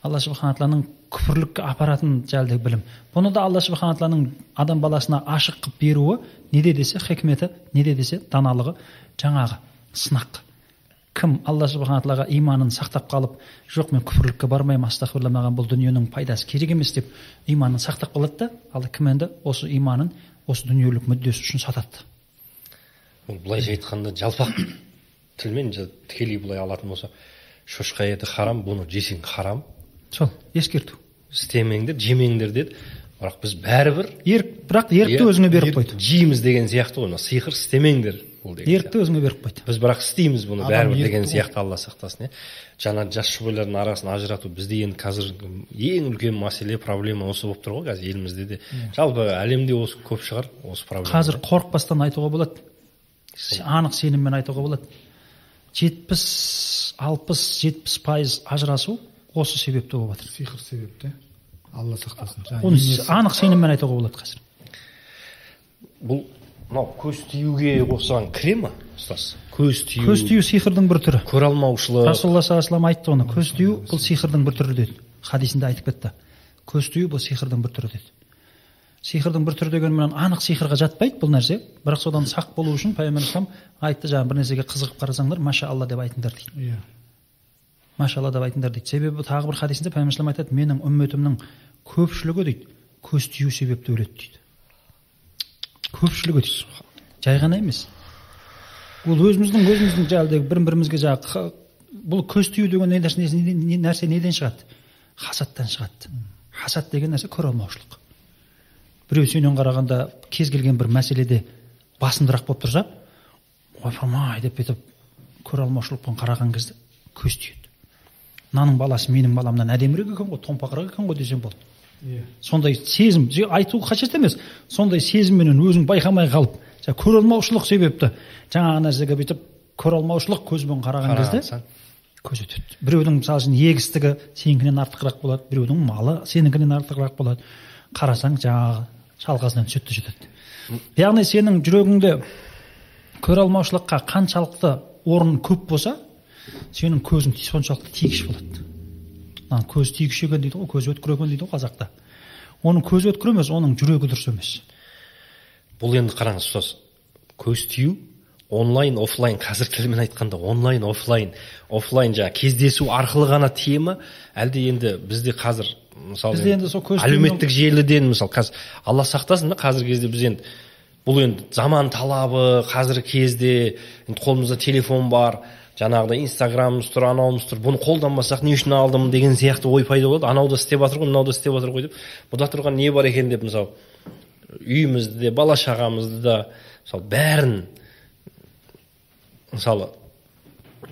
Алла субхан тағаланың күпірлікке апаратын жәлдегі білім. Бұны да алла субхан тағаланың адам баласына ашық қылып беруі неде десе хикметі неде десе даналығы жаңағы сынақ. Кім алла субхан тағалаға иманын сақтап қалып жоқ мен күпірлікке бармаймын астағфирулла маған бұл дүниенің пайдасы керек емес деп иманын сақтап қалады да ал кім енді осы иманын осы дүниелік мүддесі үшін сатады. Бұл былайша айтқанда жалпақ тілмен тікелей былай алатын болсақ шошқа еті харам бұны жесең харам. Сол ескерту. Істемеңдер жемеңдер деді. Бірақ біз бәрібір ерік бірақ ерікті өзіңе беріп қойды. жейміз деген сияқты ғой мына сиқыр істемеңдер. Бұл деген ерікті өзіңе беріп қойды біз бірақ істейміз бұны бәрібір деген сияқты алла сақтасын иә. Жаңа жас жұбайлардың арасын ажырату бізде енді қазір ең үлкен мәселе проблема осы болып тұр ғой қазір елімізде де. Иә. жалпы әлемде осы көп шығар осы проблема. Қазір қорықпастан айтуға болады. Анық сеніммен айтуға болады. жетпіс алпыс жетпіс пайыз ажырасу осы себепті болып жатыр сиқыр себепті. Алла сақтасын. Оны анық сеніммен айтуға болады қазір. Бұл мынау көз тиюге осыған кіре ма? Ұстаз көз тию көз тию сиқырдың бір түрі. Көре алмаушылық. Расулалла саллаллаху айтты оны. Көз тию бұл сиқырдың бір түрі деді. Хадисінде айтып кетті. Көз тию бұл сиқырдың бір түрі деді. Сиқырдың бір түрі дегенмен анық сиқырға жатпайды бұл нәрсе. Бірақ содан сақ болу үшін пайғамбар айтты жаңағы бір нәрсеге қызығып қарасаңдар маша алла деп айтыңдар дейді. Иә. Машалла деп айтыңдар дейді. Себебі тағы бір хадисінде пайғамбар айтады менің үмметімнің көпшілігі дейді. Көз тию себепті өледі дейді. Көпшілігі жай ғана емес. Ол өзіміздің өзіміздің жаңағыдай бір бірімізге жаңағы бұл көз тию деген нәрсе, нәрсе неден шығады? Хасаттан шығады. Хасат деген нәрсе көре алмаушылық. Біреу сенен қарағанда кез келген бір мәселеде басымдырақ болып тұрса ойпырмай деп бүйтіп көре алмаушылықпен қараған кезде көз тиеді. Мынаның баласы менің баламнан әдемірек екен ғой томпақырақ екен ғой десем болды иә. Сондай сезім айту қажет емес. Сондай сезімменен өзің байқамай қалып көре алмаушылық себепті. Жаңағы нәрсеге бүйтіп көре алмаушылық көзбен қараған кезде көз өтеді біреудің мысалы үшін егістігі сенікінен артығырақ болады біреудің малы сенікінен артығырақ болады. Қарасаң жаңағы шалқасынан түседі де жетеді яғни сенің жүрегіңде көре алмаушылыққа қаншалықты орын көп болса сенің көзің соншалықты тигіш болады. Көз тигіш екен дейді ғой көз өткір екен дейді ғой қазақта. Оның көзі өткір емес оның жүрегі дұрыс емес. Бұл енді қараңыз ұстаз көз тию онлайн офлайн қазір тілмен айтқанда онлайн офлайн офлайн жаңағы кездесу арқылы ғана тие ма әлде енді бізде қазір мысалы бізде енді сол көз әлеуметтік желіден мысалы қазір алла сақтасын да қазіргі кезде біз енді бұл енді заман талабы қазіргі кезде енді қолымызда телефон бар. Жаңағыдай инстаграмымыз тұр анауымыз тұр бұны қолданбасақ не үшін алдым? деген сияқты ой пайда болады. Анау да істеп жатыр ғой мынау да істеп жатыр ғой деп. Бұда тұрған не бар екен деп мысалы үйімізді де бала шағамызды да мысалы бәрін мысалы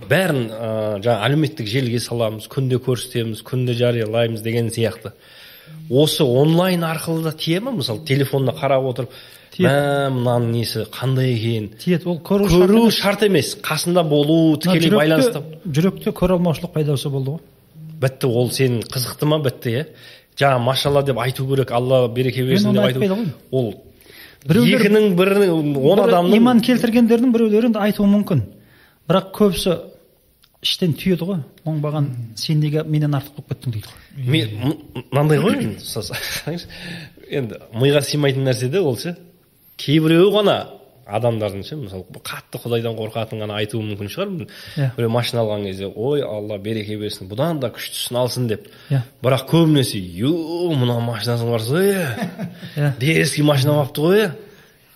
бәрін ә, жаңағы әлеуметтік желіге саламыз күнде көрсетеміз күнде жариялаймыз деген сияқты. Осы онлайн арқылы да тие ма мысалы телефонда қарап отырып мә мынаның несі қандай екен? Тиеді. Ол көру көру шарт емес. Қасында болу тікелей байланыста жүректе көре алмаушылық пайда болса болды ғой. Бітті ол сенің қызықты ма? Бітті иә. Жаңағы машалла деп айту керек алла береке берсін деп айту. ол біреулер екінің бірі он адамның иман келтіргендердің біреулері айтуы мүмкін. Бірақ көбісі іштен түйеді ғой. Оңбаған сен неге менен артық болып кеттің дейді ғой. Мынандай ғой енді миға сыймайтын нәрсе де ол ше. Кейбіреуі ғана адамдардың ше мысалы қатты құдайдан қорқатын ғана айтуы мүмкін шығар. Yeah. біреу машина алған кезде ой алла береке берсін бұдан да күштісін алсын деп. Yeah. бірақ көбінесе ю мына машинасы барса иә. Дерзкий машина алыпты ғой иә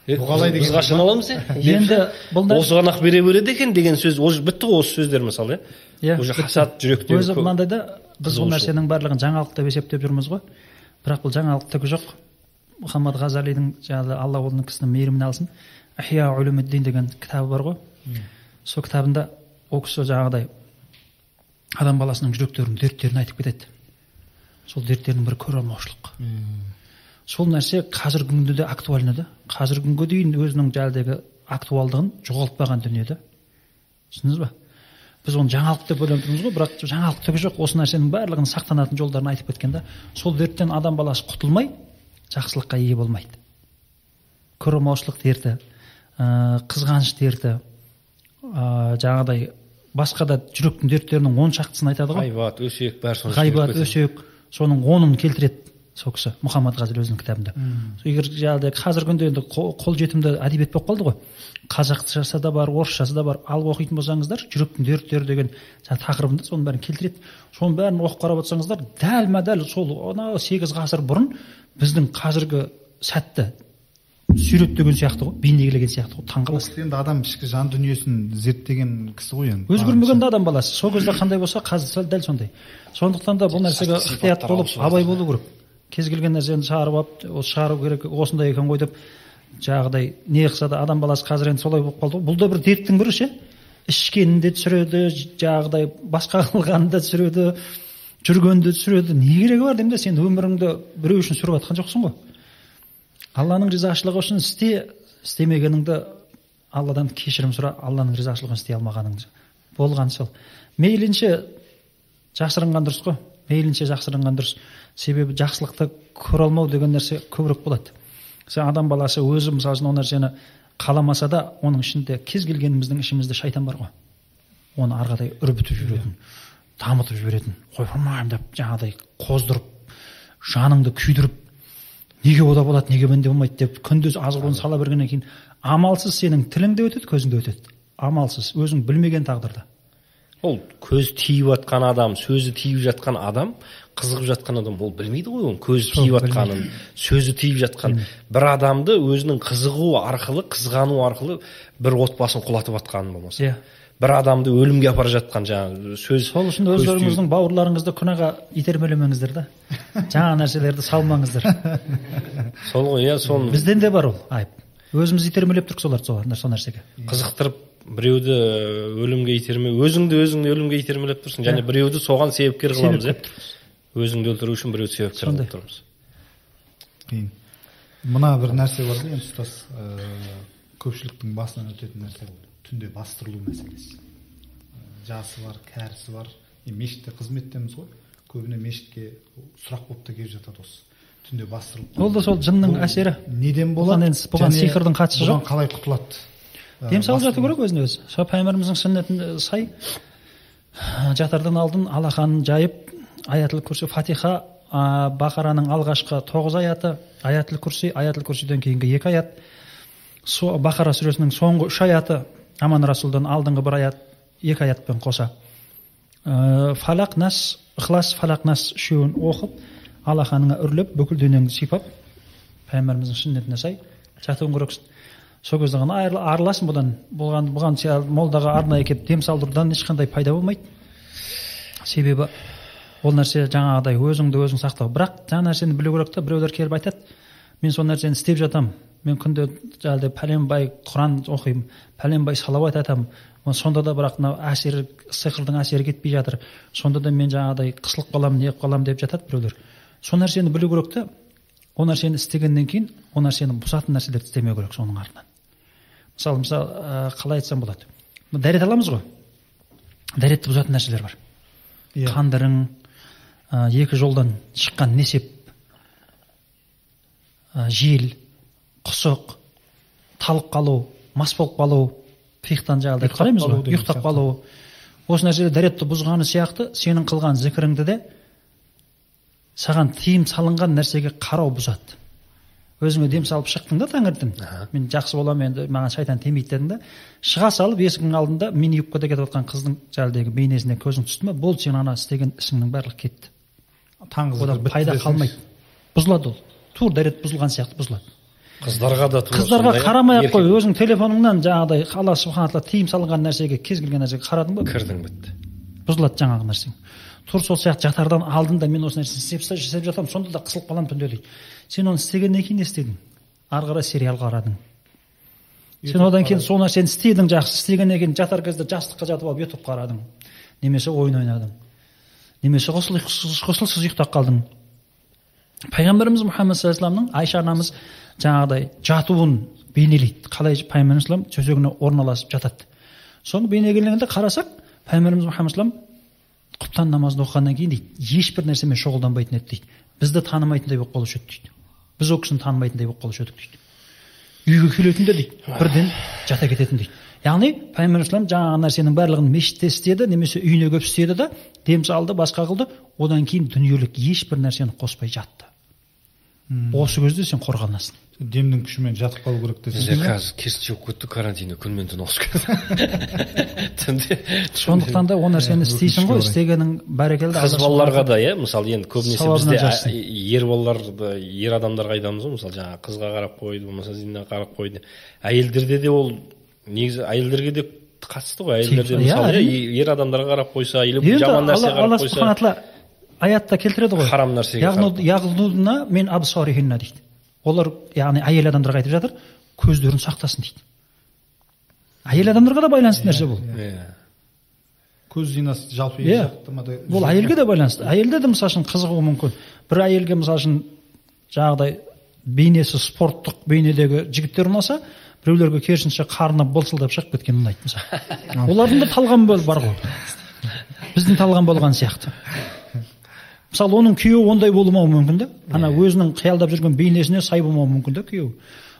қалай біз қашан аламыз иә енді бұл осыған ақ бере береді екен деген сөз уже бітті ғой осы сөздер мысалы иә уже хасад жүректе өзі мынандай да біз бұл нәрсенің барлығын жаңалық деп есептеп жүрміз ғой. Бірақ бұл жаңалық түгі жоқ. Мұхаммад ғазалидің жаңағы алла оның кісінің мейірімін алсын. Ахия улумиддин деген кітабы бар ғой. Сол кітабында ол кісі жаңағыдай адам баласының жүректерінің дерттерін айтып кетеді. Сол дерттердің бірі көре алмаушылық. Сол нәрсе қазіргі күнде де актуальны да қазіргі күнге дейін өзінің жаңағыдегі актуалдығын жоғалтпаған дүние да түсіндіңіз ба? Біз оны жаңалық деп ойлап тұрмыз ғой бірақ жаңалық түгі жоқ. Осы нәрсенің барлығының сақтанатын жолдарын айтып кеткен да сол дерттен адам баласы құтылмай жақсылыққа ие болмайды. Көре алмаушылық дерті ә, қызғаныш дерті ә, жаңағыдай басқа да жүректің дерттерінің он шақтысын айтады ғой. Ғайбат өсек бәрі ғайбат өсек соның онын келтіреді. Сол кісі мұхаммад ғазали өзінің кітабында. Егер жаңағыдай қазіргі күнде енді қолжетімді әдебиет болып қалды ғой. Қазақшасы да бар орысшасы да бар алып оқитын болсаңыздар жүректің дерттері деген жаңағы тақырыбында соның бәрін келтіреді. Соның бәрін оқып қарап отырсаңыздар дәлма дәл сол анау сегіз ғасыр бұрын біздің қазіргі сәтті суреттеген сияқты ғой бейнелеген сияқты ғой таңқаласың енді адам ішкі жан дүниесін зерттеген кісі ғой енді. Өзгермеген да адам баласы. Сол кезде қандай болса қазір дәл сондай. Сондықтан да бұл нәрсеге ықтият болып абай болу керек. Кез келген нәрсені шығарып алып осы шығару керек осындай екен ғой деп жаңағыдай не қылса да адам баласы қазір енді солай болып қалды ғой. Бұл да бір дерттің бірі ше? Ішкенін де түсіреді жаңағыдай басқа қылғанын да түсіреді жүргенді түсіреді. Не керегі бар деймін да сен өміріңді біреу үшін сүріп жатқан жоқсың ғой. Алланың ризашылығы үшін істе істемегеніңді алладан кешірім сұра алланың ризашылығын істей алмағаныңды. Болған сол. Мейлінше жасырынған дұрыс қой. Мейлінше жасырынған дұрыс. Себебі жақсылықты көре алмау деген нәрсе көбірек болады. Сен адам баласы өзі мысалы үшін ол нәрсені қаламаса да оның ішінде кез келгеніміздің ішімізде шайтан бар ғой. Оны ары қарай үрбітіп жіберетін дамытып жіберетін қоймаймын деп жаңағыдай қоздырып жаныңды күйдіріп неге ода болады неге менде болмайды деп күндіз азғыруын сала бергеннен кейін амалсыз сенің тілің де өтеді көзің де өтеді. Амалсыз өзің білмеген тағдырда. Ол көз тиіп жатқан адам сөзі тиіп жатқан адам қызығып жатқан адам ол білмейді ғой оның көзі тиіп жатқанын сөзі тиіп жатқан. Бір адамды өзінің қызығу арқылы қызғану арқылы бір отбасын құлатып жатқанын болмаса. Иә. бір адамды өлімге апара жатқан жаңағы сөз сол үшін өздеріңіздің бауырларыңызды күнәға итермелемеңіздер да. Жаңа нәрселерді салмаңыздар. Сол ғой иә соны. Бізден де бар ол айып. Өзіміз итермелеп тұрмық соларды сол нәрсеге. Қызықтырып біреуді өлімге итерме өзіңді өзіңді өлімге итермелеп тұрсың. Және біреуді соған себепкер қыламыз иә. Өзіңді өлтіру үшін біреуді себепкер қылып тұрмыз. Қиын. Мына бір нәрсе бар ғой енді ұстаз көпшіліктің басынан өтетін нәрсе ол. Түнде бастырылу мәселесі. Жасы бар кәрісі бар. Мешітте қызметтеміз ғой. Көбіне мешітке сұрақ болып та келіп жатады осы. Түнде бастырылып ол да сол жынның әсері. неден болады? Енді бұған сиқырдың қатысы жоқ. қалай құтылады? Дем салып жату керек өзіне өзі сол пайғамбарымыздың сүннетіне сай. Жатардан алдын алақанын жайып аятыл күрси фатиха бақараның алғашқы тоғыз аяты аятыл күрси аятыл күрсиден кейінгі екі аят. Бақара сүресінің соңғы үш аяты аман расулдан алдыңғы бір аят екі аятпен қоса. Ә, фалақ нас ықылас фалақ нас үшеуін оқып алақаныңа үрлеп бүкіл денеңді сипап пайғамбарымыздың сүннетіне сай жатуың керексің сол кезде ғана арыласың бұдан. Бұған бұған молдаға арнайы келіп дем салдырудан ешқандай пайда болмайды. Себебі ол нәрсе жаңағыдай өзіңді өзің сақтау. Бірақ жаңа нәрсені білу керек та біреулер келіп айтады мен сол нәрсені істеп жатамын мен күнде жаңағыдай пәленбай құран оқимын пәленбай салауат айтамын сонда да бірақ мынау әсері сиқырдың әсері кетпей жатыр сонда да мен жаңағыдай қысылып қаламын не қаламын деп жатады біреулер. Сол нәрсені білу керек та ол нәрсені істегеннен кейін ол нәрсені бұзатын нәрселерді істемеу керек соның артынан. Мысалы мысалы қалай айтсам болады. Дәрет аламыз ғой. Дәретті бұзатын нәрселер бар. Иә. Қандырың екі жолдан шыққан несеп ә, жел құсық талып қалу мас болып қалу фихтан жаңағыдай қараймыз ғой ұйықтап қалу. Осы нәрселер дәретті бұзғаны сияқты сенің қылған зікіріңді де саған тыйым салынған нәрсеге қарау бұзады. Өзіңе дем салып шықтың да таңертең. Мен жақсы боламын енді маған шайтан тимейді дедің да. Шыға салып есіктің алдында мини юбкада кетіп жатқан қыздың жаңағыдегі бейнесіне көзің түсті ма болды сен ана істеген ісіңнің барлығы кетті. Таңғы одан пайда қалмайды бұзылады ол. Тур дәрет бұзылған сияқты бұзылады. Қыздарға да тура қыздарға қарамай ақ қой өзің телефоныңнан жаңағыдай алла субхана тағала тыйым салынған нәрсеге кез келген нәрсеге қарадың ба кірдің бітті. Бұзылады жаңағы нәрсең тура сол сияқты жатардан алдында мен осы нәрсені істеп жасап жатамын сонда да қысылып қаламын түнде дейді. Сен оны істегеннен кейін не істедің? Ары қарай сериал қарадың. Сен одан кейін сол нәрсені істедің жақсы істегеннен кейін жатар кезде жастыққа жатып алып ютуб қарадың. Немесе ойын ойнадың. Немесе қосыл қосылсыз ұйықтап қалдың пайғамбарымыз мұхаммад саллаллаху алейхи айша анамыз жаңағыдай жатуын бейнелейді. Қалай пайғамбарымыз төсегіне орналасып жатады. Соны бейнелегенде қарасақ пайғамбарымыз мұхаммад салам құптан намазын оқығаннан кейін дейді ешбір нәрсемен шұғылданбайтын еді дейді. Бізді танымайтындай болып қалушы еді дейді. Біз ол кісіні танымайтындай болып қалушы едік дейді. Үйге келетінде дейді. Бірден жата кететін дейді. Яғни пайғамбар ислам жаңағы нәрсенің барлығын мешітте істеді немесе үйіне келіп істеді да дем салды басқа қылды. Одан кейін дүниелік ешбір нәрсені қоспай жатты. Осы кезде сен қорғанасың. Демнің күшімен жатып қалу керек бізде десің қазір керісінше болып кетті карантинде күн мен түн ауысып кетті. Түнде сондықтан да ол нәрсені істейсің ғой істегенің бәрекелді қыз балаларға да иә мысалы енді көбінесе бізде ер балаларды ер адамдарға айтамыз ғой мысалы жаңағы қызға қарап қойды болмаса зинаға қарап қойды әйелдерде де ол негізі әйелдерге де қатысты ғой әйелдерде Иә, мысалы иә, ер адамдарға қарап қойса или жаман алла нәрсеге алла қарап қойса тағала аятта келтіреді ғой. Харам нәрсеге мен дейді. Олар яғни әйел адамдарға айтып жатыр көздерін сақтасын дейді. Әйел адамдарға да байланысты нәрсе бұл. иә. Көз зинасы жалпы Иә. бұл әйелге де байланысты. Әйелде де мысалы үшін қызығуы мүмкін. Бір әйелге мысалы үшін жаңағыдай бейнесі спорттық бейнедегі жігіттер ұнаса біреулерге керісінше қарны былшылдап шығып кеткен ұнайды мысалы. Олардың да талғамы бар ғой. Біздің талғам болған сияқты. Мысалы оның күйеуі ондай болмауы мүмкін да ана өзінің қиялдап жүрген бейнесіне сай болмауы мүмкін да күйеуі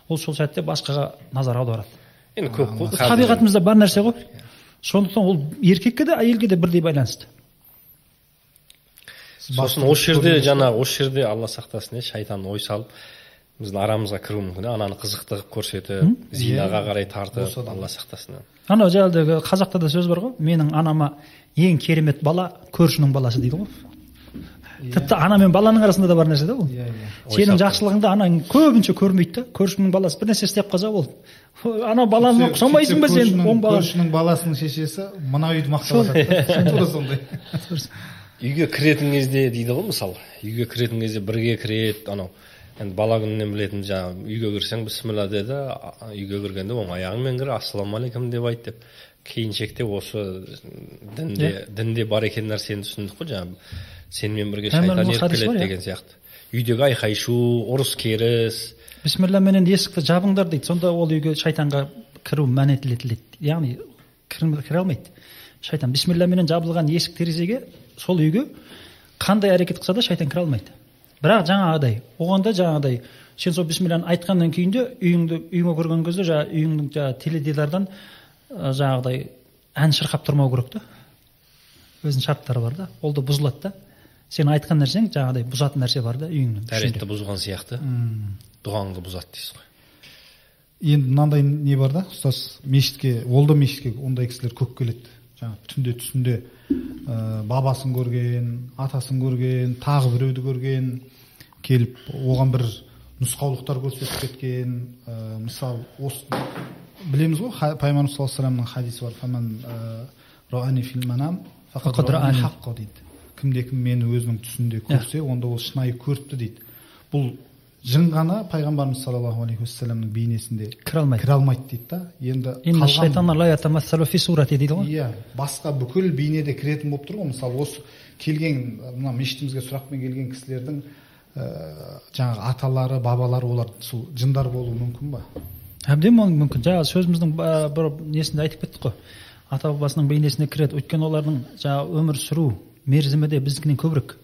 ол сол сәтте басқаға назар аударады. Енді көп қой табиғатымызда бар нәрсе ғой. Сондықтан ол еркекке де әйелге де бірдей байланысты. Сосын осы жерде жаңағы осы жерде алла сақтасын иә шайтан ой салып. Біздің арамызға кіруі мүмкін ананы қызықты қылып көрсетіп зинаға қарай тартып алла сақтасын анау жаңағыдегі қазақта да сөз бар ғой менің анама ең керемет бала көршінің баласы дейді ғой тіпті ана мен баланың арасында да бар нәрсе да ол иә иә сенің жақсылығыңды анаң көбінше көрмейді да көршінің баласы бір нәрсе істеп қалса болды «Ой, ана балама ұқсамайсың ба сен көршінің баласының шешесі мына үйді мақтап жатады тура сондай үйге кіретін кезде дейді ғой мысалы үйге кіретін кезде бірге кіреді анау енді бала күнінен білетін жаңағы үйге кірсең бісміллә деді үйге кіргенде оң аяғыңмен кір ассалаумағалейкум деп айт деп. Кейіншекте осы дінде дінде бар екен нәрсені түсіндік қой жаңағы. Сенімен бірге шайтан еріп келеді иә. деген сияқты. Үйдегі айқай шу ұрыс керіс. Бисмилламенен есікті жабыңдар дейді. Сонда ол үйге шайтанға кіру мән етіледі яғни кіре кіре алмайды. Шайтан бисмилламенен жабылған есік терезеге сол үйге қандай әрекет қылса да шайтан кіре алмайды. Бірақ жаңағыдай оған да жаңағыдай сен сол бисмилланы айтқаннан кейін де үйіңді үйіңе кірген кезде жаңағы үйіңнің жаңағы теледидардан жаңағыдай ән шырқап тұрмау керек та. Өзінің шарттары бар да. Ол да бұзылады да. Сен айтқан нәрсең жаңағыдай бұзатын нәрсе бар да үйіңнің дәретті ішінде. бұзған сияқты. Дұғаңды бұзады дейсіз ғой. Енді мынандай не бар да ұстаз? Мешітке ол да мешітке ондай кісілер көп келеді. Жаңағы түнде түсінде ә, бабасын көрген атасын көрген тағы біреуді көрген келіп оған бір нұсқаулықтар көрсетіп кеткен ә, мысалы осы білеміз ғой пайғамбарымыз саллаллаху алейхи хадисі бар «Фаман, ә, раани фил манам, фақад Фақад раани раани». хаққа» дейді кімде кім мені өзінің түсінде көрсе онда ол шынайы көріпті дейді бұл жын ғана пайғамбарымыз саллаллаху алейхи уассаламның бейнесінде кіре алмайды. кіре алмайды дейді да. Енді дейді ғой. Иә басқа бүкіл бейнеде кіретін болып тұр ғой. Мысалы осы келген мына мешітімізге сұрақпен келген кісілердің ә, жаңағы аталары бабалары олар сол жындар болуы мүмкін ба? Әбден мүмкін. Жаңағы сөзіміздің бір несінде айтып кеттік қой. Ата бабасының бейнесіне кіреді. Өйткені олардың жаңағы өмір сүру мерзімі де біздікінен көбірек.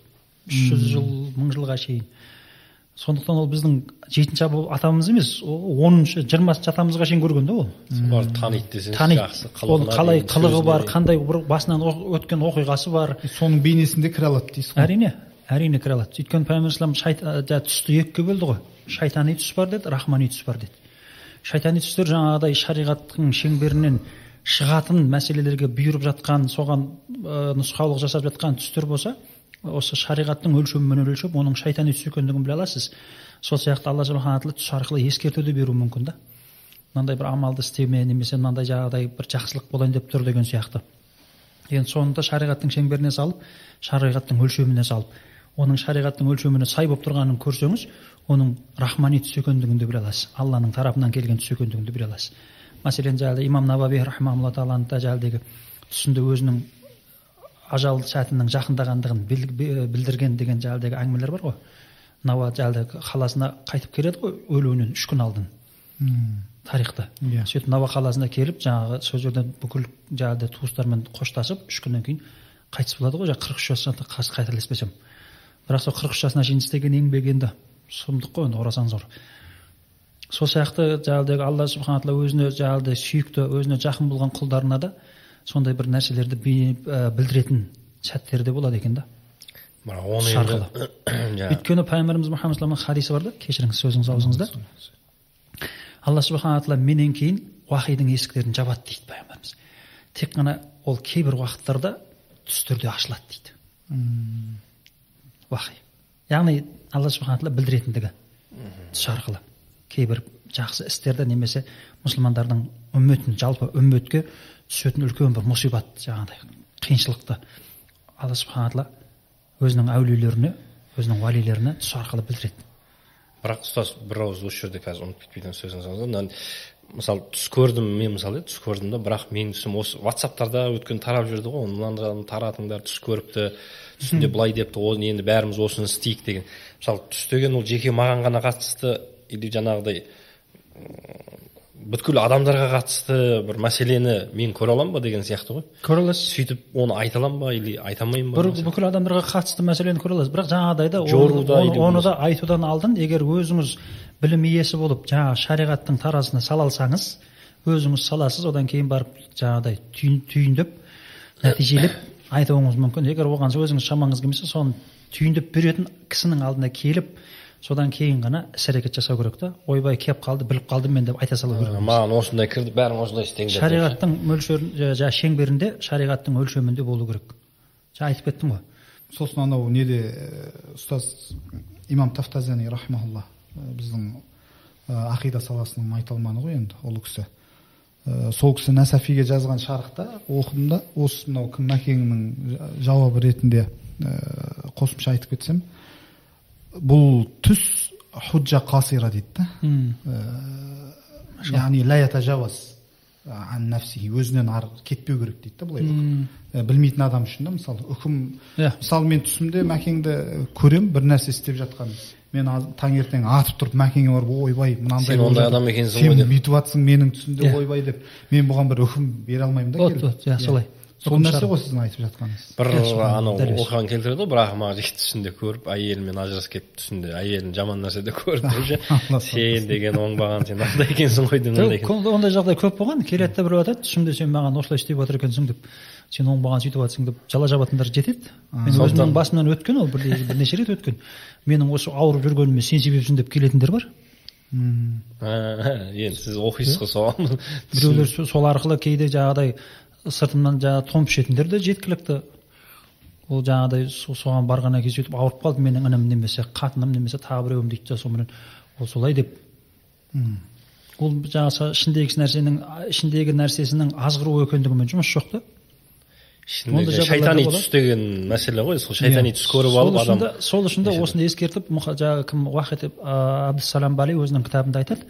Үш жүз жыл мың жылға шейін. Сондықтан ол біздің жетінші ата- атамыз емес ол оныншы жиырмасыншы атамызға шейін көрген да ол соларды таниды десеңіз таниды. ол қалай қылығы бар қандай бір басынан өткен оқиғасы бар. Соның бейнесінде кіре алады дейсіз ғой. әрине әрине кіре алады. Өйткені пайғамбар жаңағы түсті екіге бөлді ғой. Шайтани түс бар деді рахмани түс бар деді. Шайтани түстер жаңағыдай шариғаттың шеңберінен шығатын мәселелерге бұйырып жатқан соған ә, нұсқаулық жасап жатқан түстер болса осы шариғаттың өлшемімен өлшеп оның шайтани түс екендігін біле аласыз? Сол сияқты алла субхана тағала түс арқылы ескерту де беруі мүмкін да. Мынандай бір амалды істеме немесе мынандай жаңағыдай бір жақсылық болайын деп тұр деген сияқты. Енді соны да шариғаттың шеңберіне салып шариғаттың өлшеміне салып оның шариғаттың өлшеміне сай болып тұрғанын көрсеңіз оның рахмани түс екендігін де біле аласыз. Алланың тарапынан келген түс екендігін де біле аласыз. Мәселен жаңағыдай имам набаби рахмаулла тағаланың да жаңағыдегі түсінде өзінің ажал сәтінің жақындағандығын бі- білдірген деген жаңағыдегі әңгімелер бар ғой. Науа жаңағыдай қаласына қайтып келеді ғой өлуінен үш күн алдын. Тарихта Иә. сөйтіп науа қаласына келіп жаңағы сол жерден бүкіл жаңағыдай туыстармен қоштасып үш күннен кейін қайтыс болады ғой жаңағы қырық үш жасында қателеспесем бірақ сол қырық үш жасына шейін істеген еңбегі енді сұмдық қой енді орасан зор. Сол сияқты жаңағыдай алла субхана тағала өзіне жаңағыдай сүйікті өзіне жақын болған құлдарына да сондай бір нәрселерді ә, білдіретін сәттері де болады екен да. Бірақ оны арқылы. өйткені пайғамбарымыз мұхаммад саллаллаху хадисі бар да кешіріңіз сөзіңіз аузыңызда алла субхана тағала менен кейін уахидің есіктерін жабады дейді пайғамбарымыз. Тек қана ол кейбір уақыттарда түстерде ашылады дейді. Уахи. Яғни алла субхана тағала білдіретіндігі. Түс арқылы кейбір жақсы істерді немесе мұсылмандардың үмметін жалпы үмметке түсетін үлкен бір мұсибат жаңағыдай қиыншылықты алла субхана тағала өзінің әулиелеріне өзінің уәлилеріне түс арқылы білдіреді. Бірақ ұстаз бір ауыз осы жерде қазір ұмытып кетпейтін сөзіңіз мына мысалы түс көрдім мен мысалы түс көрдім да бірақ менің түсім осы ватсаптарда өткен тарап жүрді ғой. Мынаны таратыңдар түс көріпті түсінде былай депті оны енді бәріміз осыны істейік деген. Мысалы түс деген ол жеке маған ғана қатысты или жаңағыдай бүткіл адамдарға қатысты бір мәселені мен көре аламын ба деген сияқты ғой. Көре аласыз. Сөйтіп оны айта аламын ба или айта алмаймын ба? Бір бүкіл адамдарға қатысты мәселені көре аласыз. Бірақ жаңағыдай да оны, да айтудан алдын егер өзіңіз білім иесі болып жаңағы шариғаттың таразысына сала алсаңыз өзіңіз саласыз одан кейін барып жаңағыдай түйін, түйіндеп нәтижелеп айтуыңыз мүмкін. Егер оған өзіңіз шамаңыз келмесе соны түйіндеп беретін кісінің алдына келіп содан кейін ғана іс әрекет жасау керек та. Ойбай келіп қалды біліп қалдым мен деп айта салу керек. Маған осындай кірді бәрің осындай істеңдер шариғаттың мөлшер жаңағы шеңберінде шариғаттың өлшемінде болу керек. Жаңа айтып кеттім ғой. Сосын анау неде ә, ұстаз имам тафтазани рахмаулла біздің ә, ақида саласының майталманы ғой енді ұлы кісі. Ә, сол кісі нәсафиге жазған шарықта оқыдым да осы мынау кім мәкеңнің жа- жауабы ретінде ә, қосымша айтып кетсем бұл түс худжа қасира дейді да яғни ля ятажаваз ан нәфсихи өзінен ары кетпеу керек дейді да былай білмейтін адам үшін да мысалы үкім Иә. мысалы мен түсімде мәкеңді көрем бір нәрсе істеп жатқан мен аз- таңертең атып тұрып мәкеңе барып ойбай мынандай Сен ондай адам екенсің ғой деп. бүйтіп жатсың менің түсімде ойбай деп мен бұған бір үкім бере алмаймын да Вот, вот, Иә. солай. Сол нәрсе ғой сіздің айтып жатқаныңыз бір анау оқыған келтіреді ғой бірақ маған жігіт түсінде көріп әйелімен ажырасып келіп түсінде әйелін жаман нәрседе көріп уже сен деген оңбаған сен андай екенсің ғой деп ондай жағдай көп болған келеді да біреу айтады түсімде сен маған осылай істеп жатыр екенсің деп сен оңбаған сөйтіп жатрсың деп жала жабатындар жетеді мен өзімнің басымнан өткен ол бірнеше рет өткен менің осы ауырып жүргеніме сен себепсің деп келетіндер бар А, енді сіз оқисыз ғой соған біреулер со- сол арқылы кейде жаңағыдай сыртымнан жаңағы томп ішетіндер де жеткілікті. Ол жаңағыдай со- соған барғаннан кейін сөйтіп ауырып қалды менің інім немесе қатыным немесе тағы біреуім дейді да сонымен. Ол солай деп. Ол жаңағы ішіндегі нәрсенің ішіндегі нәрсесінің азғыру екендігімен жұмыс жоқ та. Шайтани түс деген мәселе ғой. Сол шайтани түс көріп алып адам сол үшін де осыны ескертіп жаңағы кім уахид абдусалам бали өзінің кітабында айтады.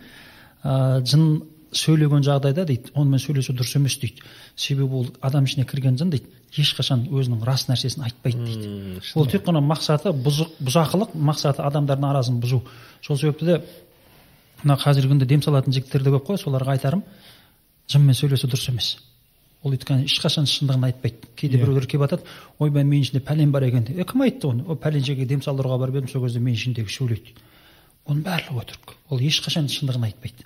Жын сөйлеген жағдайда дейді онымен сөйлесу дұрыс емес дейді. Себебі ол адам ішіне кірген жын дейді ешқашан өзінің рас нәрсесін айтпайды дейді. ол тек қана мақсаты бұзық бұзақылық мақсаты адамдардың арасын бұзу. Сол себепті де мына қазіргі күнде дем салатын жігіттер де көп қой соларға айтарым жынмен сөйлесу дұрыс емес. Ол өйткені ешқашан шындығын айтпайды. Кейде біреулер келіп жатады ойбай менің ішінде пәлен бар екен деп. Е кім айтты оны? О пәленшеге дем салдыруға барып едім сол кезде менің ішімдегі сөйлейді оның барлығы өтірік. Ол ешқашан шындығын айтпайды.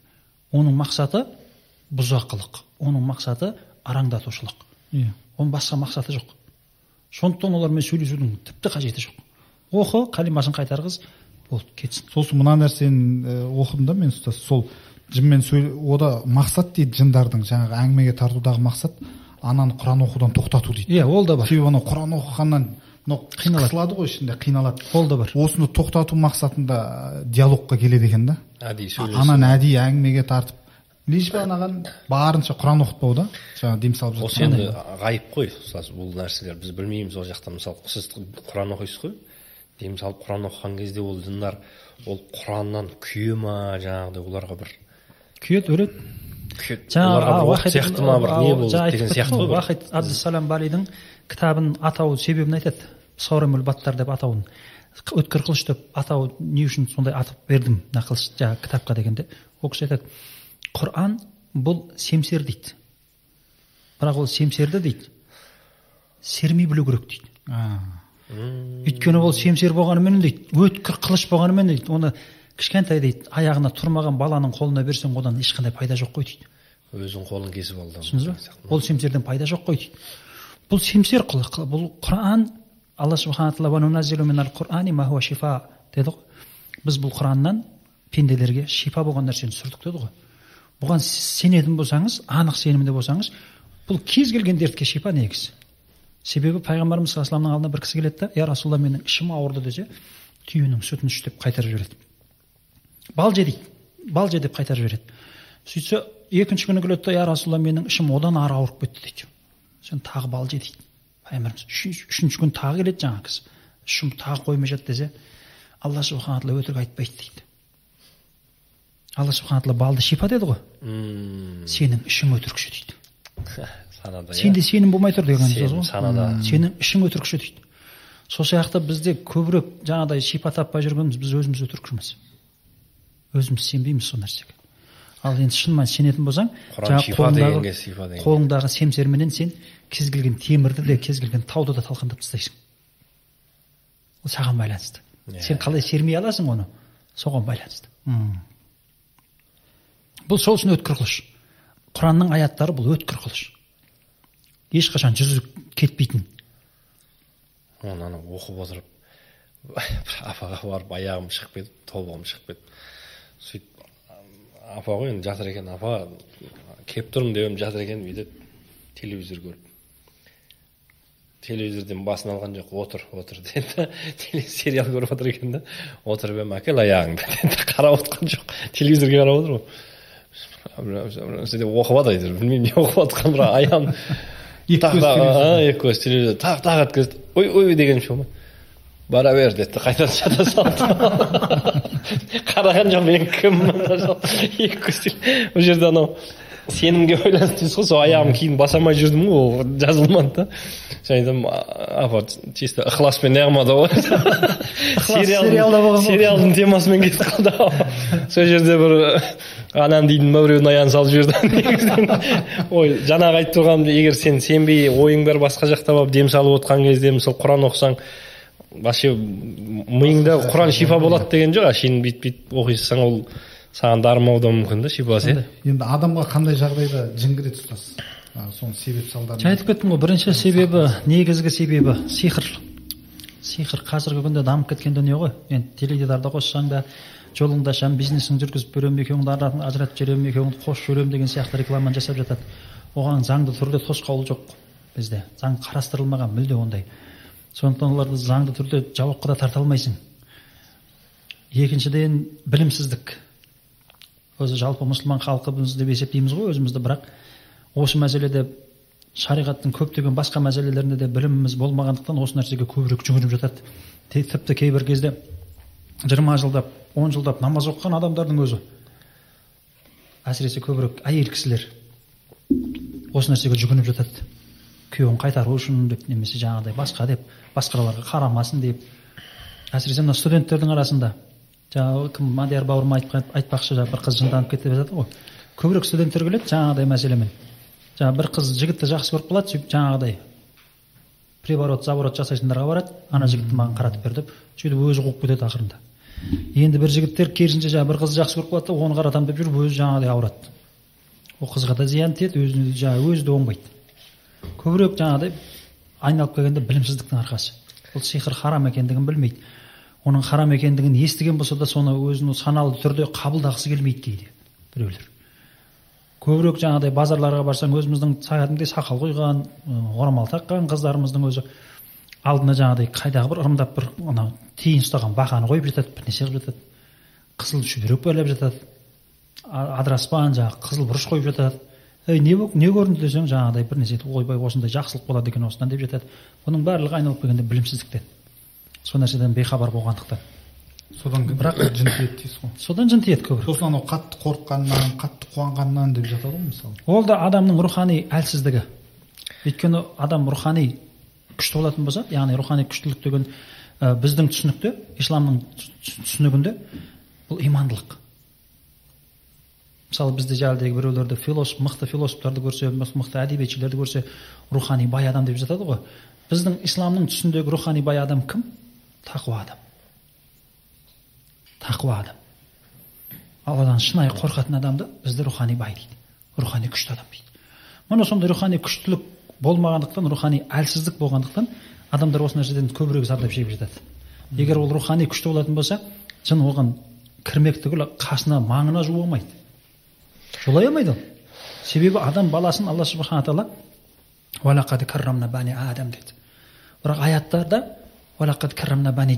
Оның мақсаты бұзақылық. Оның мақсаты араңдатушылық иә. Оның басқа мақсаты жоқ. Сондықтан олармен сөйлесудің тіпті қажеті жоқ. Оқы қалимасын қайтарғыз болды кетсін. Сосын мына нәрсені оқыдым да мен ұстаз. Сол жынмен сөйле ода мақсат дейді жындардың жаңағы әңгімеге тартудағы мақсат. Ананы құран оқудан тоқтату дейді. Иә ол да бар. Себебі анау құран оқығаннан мынау Қиналады. ғой ішінде қиналады. Ол да бар. Осыны тоқтату мақсатында диалогқа келеді екен да. Әдейі сөйлесу ананы әдейі әңгімеге тартып бы анаған барынша құран оқытпау да жаңағы дем салып осы жатқан енді ғайып қой ұстаз бұл нәрселер. Біз білмейміз ол жақта. Мысалы сіз құран оқисыз ғой. Дем салып құран оқыған кезде ол жындар ол құраннан күйе ма жаңағыдай оларға бір. Күйеді өледі оқ сияқты ма бір не болды деген сияқты ғой уахид абдусалам балидің кітабын атауы себебін айтады. Саурамул баттар деп атауын. Өткір қылыш деп атауы не үшін сондай атап бердім мына қылыш жаңағы кітапқа дегенде? Ол кісі айтады құран бұл семсер дейді бірақ ол семсерді дейді. Сермей білу керек дейді. Өйткені ол семсер болғанымен дейді өткір қылыш болғанымен дейді оны кішкентай дейді аяғына тұрмаған баланың қолына берсең одан ешқандай пайда жоқ қой дейді. Өзінің қолын кесіп алды. Түсіндіңіз ба ол семсерден пайда жоқ қой дейді. Бұл семсер бұл құран алла субхана тағала деді ғой біз бұл құраннан пенделерге шипа болған нәрсені түсірдік деді ғой. Бұған сенетін болсаңыз анық сенімді болсаңыз бұл кез келген дертке шипа негізі себебі пайғамбарымыз саллаллаху алдына бір кісі келеді да я расулалла менің ішім ауырды десе түйенің сүтін іш деп қайтарып жібереді бал же дейді бал же деп қайтарып жібереді. Сөйтсе екінші күні келеді да я расулалла менің ішім одан ары ауырып кетті дейді сен тағы бал же дейді пайғамбарымыз үшінші, күні тағы келеді жаңағы кісі ішім тағы қоймай жатты десе алла субхана тағала өтірік айтпайды дейді алла субхана тағала балды шипа деді ғой сенің ішің өтірікші дейді санада сенде сенім болмай тұр деген сөз ғой санада. Сенің ішің өтірікші дейді сол сияқты бізде көбірек жаңағыдай шипа таппай жүргеніміз біз өзіміз өтірікшіміз өзіміз сенбейміз сол нәрсеге ал енді шын мәнінде сенетін болсаң қолыңдағы- қолыңдағы семсерменен сен кез келген темірді де кез келген тауды да талқандап тастайсың. Ол саған байланысты. Иә. сен қалай сермей аласың оны соған байланысты. М. бұл сол үшін өткір қылыш. Құранның аяттары бұл өткір қылыш. Ешқашан жүзі кетпейтін. Оны ана оқып отырып бір апаға барып аяғым шығып кетіп тобығым шығып кетіп сөйтіп апа ғой енді жатыр екен апа келіп тұрмын деп едім жатыр екен бүйтіп телевизор көріп. Телевизорден басын алған жоқ отыр отыр деді. Да сериал көріп отыр екен да. Отырып едім әкел аяғыңды деді. Қарап отқан жоқ. Телевизорге қарап отыр ғой. Деп оқып жатыр әйтеуір білмеймін не оқып жатқанын бірақ аяғым Екі көз телевизор. тағы тағы өткізді. Ой ой дегенше болмай бара бер деді. Да қайтадан жата салды? Қараған жоқ мен кіммін? Екі көз бұл жерде анау сенімге байланысты дейсіз ғой сол аяғым кейін баса алмай жүрдім ғой ол жазылмады да. Сосын айтамын «А- апа чисто ықыласпен неғылмады ғой? Сериалда болған сериалдың темасымен кетіп қалды сол жерде бір ананы дейтін ба біреудің аяғын салып жіберді негізінен. Ой жаңағы айтып тұрғаным егер сен сенбей ойың бәрі басқа жақта болып дем салып отқан кезде мысалы құран оқысаң вообще миыңда құран шипа болады деген жоқ. Әшейін бүйтіп бүйтіп оқисың ол саған дарымауы да мүмкін да шипасы иә енді адамға қандай жағдайда жын кіреді ұстаз А, соның себеп салдарын жаңа айтып кеттім ғой бірінші себебі негізгі себебі сиқыр. Сиқыр қазіргі күнде дамып кеткен дүние ғой. Енді теледидарды қоссаң да жолыңды ашамын бизнесіңді жүргізіп беремін екеуіңді ажыратып жіберемін екеуіңді қосып жіберемін деген сияқты рекламаны жасап жатады. Оған заңды түрде тосқауыл жоқ бізде. Заң қарастырылмаған мүлде ондай. Сондықтан оларды заңды түрде жауапқа да тарта алмайсың. Екіншіден білімсіздік. Өзі жалпы мұсылман халқымыз деп есептейміз ғой өзімізді. Бірақ осы мәселеде шариғаттың көптеген басқа мәселелерінде де біліміміз болмағандықтан осы нәрсеге көбірек жүгініп жатады. Тіпті кейбір кезде жиырма жылдап он жылдап намаз оқыған адамдардың өзі әсіресе көбірек әйел кісілер осы нәрсеге жүгініп жатады. Күйеуін қайтару үшін деп немесе жаңағыдай басқа деп басқаларға қарамасын деп. Әсіресе мына студенттердің арасында жаңағы кім мадияр бауырым айтпақшы жаңағы бір қыз жынданып кетті деп жатыр ғой. Көбірек студенттер келеді жаңағыдай мәселемен. Жаңағы бір қыз жігітті жақсы көріп қалады сөйтіп жаңағыдай приворот заворот жасайтындарға барады. Ана жігітті маған қаратып бер деп. Сөйтіп өзі қуып кетеді ақырында. Енді бір жігіттер керісінше жаңағы бір қызды жақсы көріп қалады да оны қаратамын деп жүріп өзі жаңағыдай ауырады. Ол қызға да зиян тиеді өзіне жаңағы өзі де оңбайды. Көбірек жаңағыдай айналып келгенде білімсіздіктің арқасы. Ол сиқыр харам екендігін білмейді. Оның харам екендігін естіген болса да соны өзінің саналы түрде қабылдағысы келмейді кейде біреулер. Көбірек жаңағыдай базарларға барсаң өзіміздің кәдімгідей сақал қойған орамал таққан қыздарымыздың өзі алдына жаңағыдай қайдағы бір ырымдап бір анау тиын ұстаған бақаны қойып жатады бірнәрсе қылып жатады. Қызыл шүберек байлап жатады. Адыраспан жаңағы қызыл бұрыш қойып жатады. Ей не не көрінді десең жаңағыдай бір нәрсе ойбай осындай жақсылық болады екен осыдан деп жатады. Бұның барлығы айналып келгенде білімсіздіктен. Сол нәрседен бейхабар болғандықтан. Содан бірақ жын тиеді дейсіз ғой? Содан жын тиеді көбірек. Сосын анау қатты қорыққаннан қатты қуанғаннан деп жатады ғой мысалы. Ол да адамның рухани әлсіздігі. Өйткені адам рухани күшті болатын болса яғни рухани күштілік деген ә, біздің түсінікте исламның түсінігінде бұл имандылық. Мысалы бізде жаңағыдай біреулерді философ мықты философтарды көрсе мықты әдебиетшілерді көрсе рухани бай адам деп жатады ғой. Біздің исламның түсіндегі рухани бай адам кім? Тақуа адам. Тақуа адам. Алладан шынайы қорқатын адамды бізді рухани бай дейді рухани күшті адам дейді. Міне сондай рухани күштілік болмағандықтан рухани әлсіздік болғандықтан адамдар осы нәрседен көбірек зардап шегіп жатады. Егер ол рухани күшті болатын болса жын оған кірмек түгілі қасына маңына жуа алмайды. Жолай алмайды ол. Себебі адам баласын алла субхана тағала бірақ аяттарда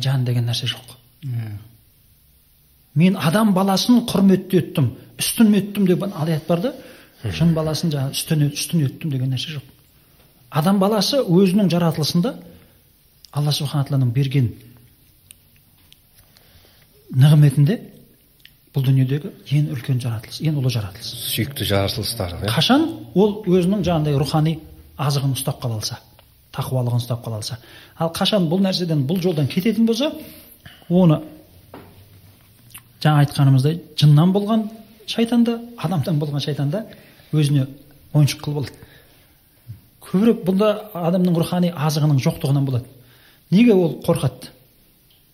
жан деген нәрсе жоқ. Мен адам баласын құрметті еттім үстін еттім деген аят бар да? Жын баласын жаңағы үстін, үстін еттім деген нәрсе жоқ. Адам баласы өзінің жаратылысында алла субхана тағаланың берген нығметінде бұл дүниедегі ең үлкен жаратылыс ең ұлы жаратылыс. Сүйікті жаратылыстар иә. Қашан ол өзінің жаңағыдай рухани азығын ұстап қала алса? Тақуалығын ұстап қала алса. Ал қашан бұл нәрседен бұл жолдан кететін болса оны жаңа айтқанымыздай жыннан болған шайтан да адамнан болған шайтан да өзіне ойыншық қылып алады. Көбірек бұнда адамның рухани азығының жоқтығынан болады. Неге ол қорқады?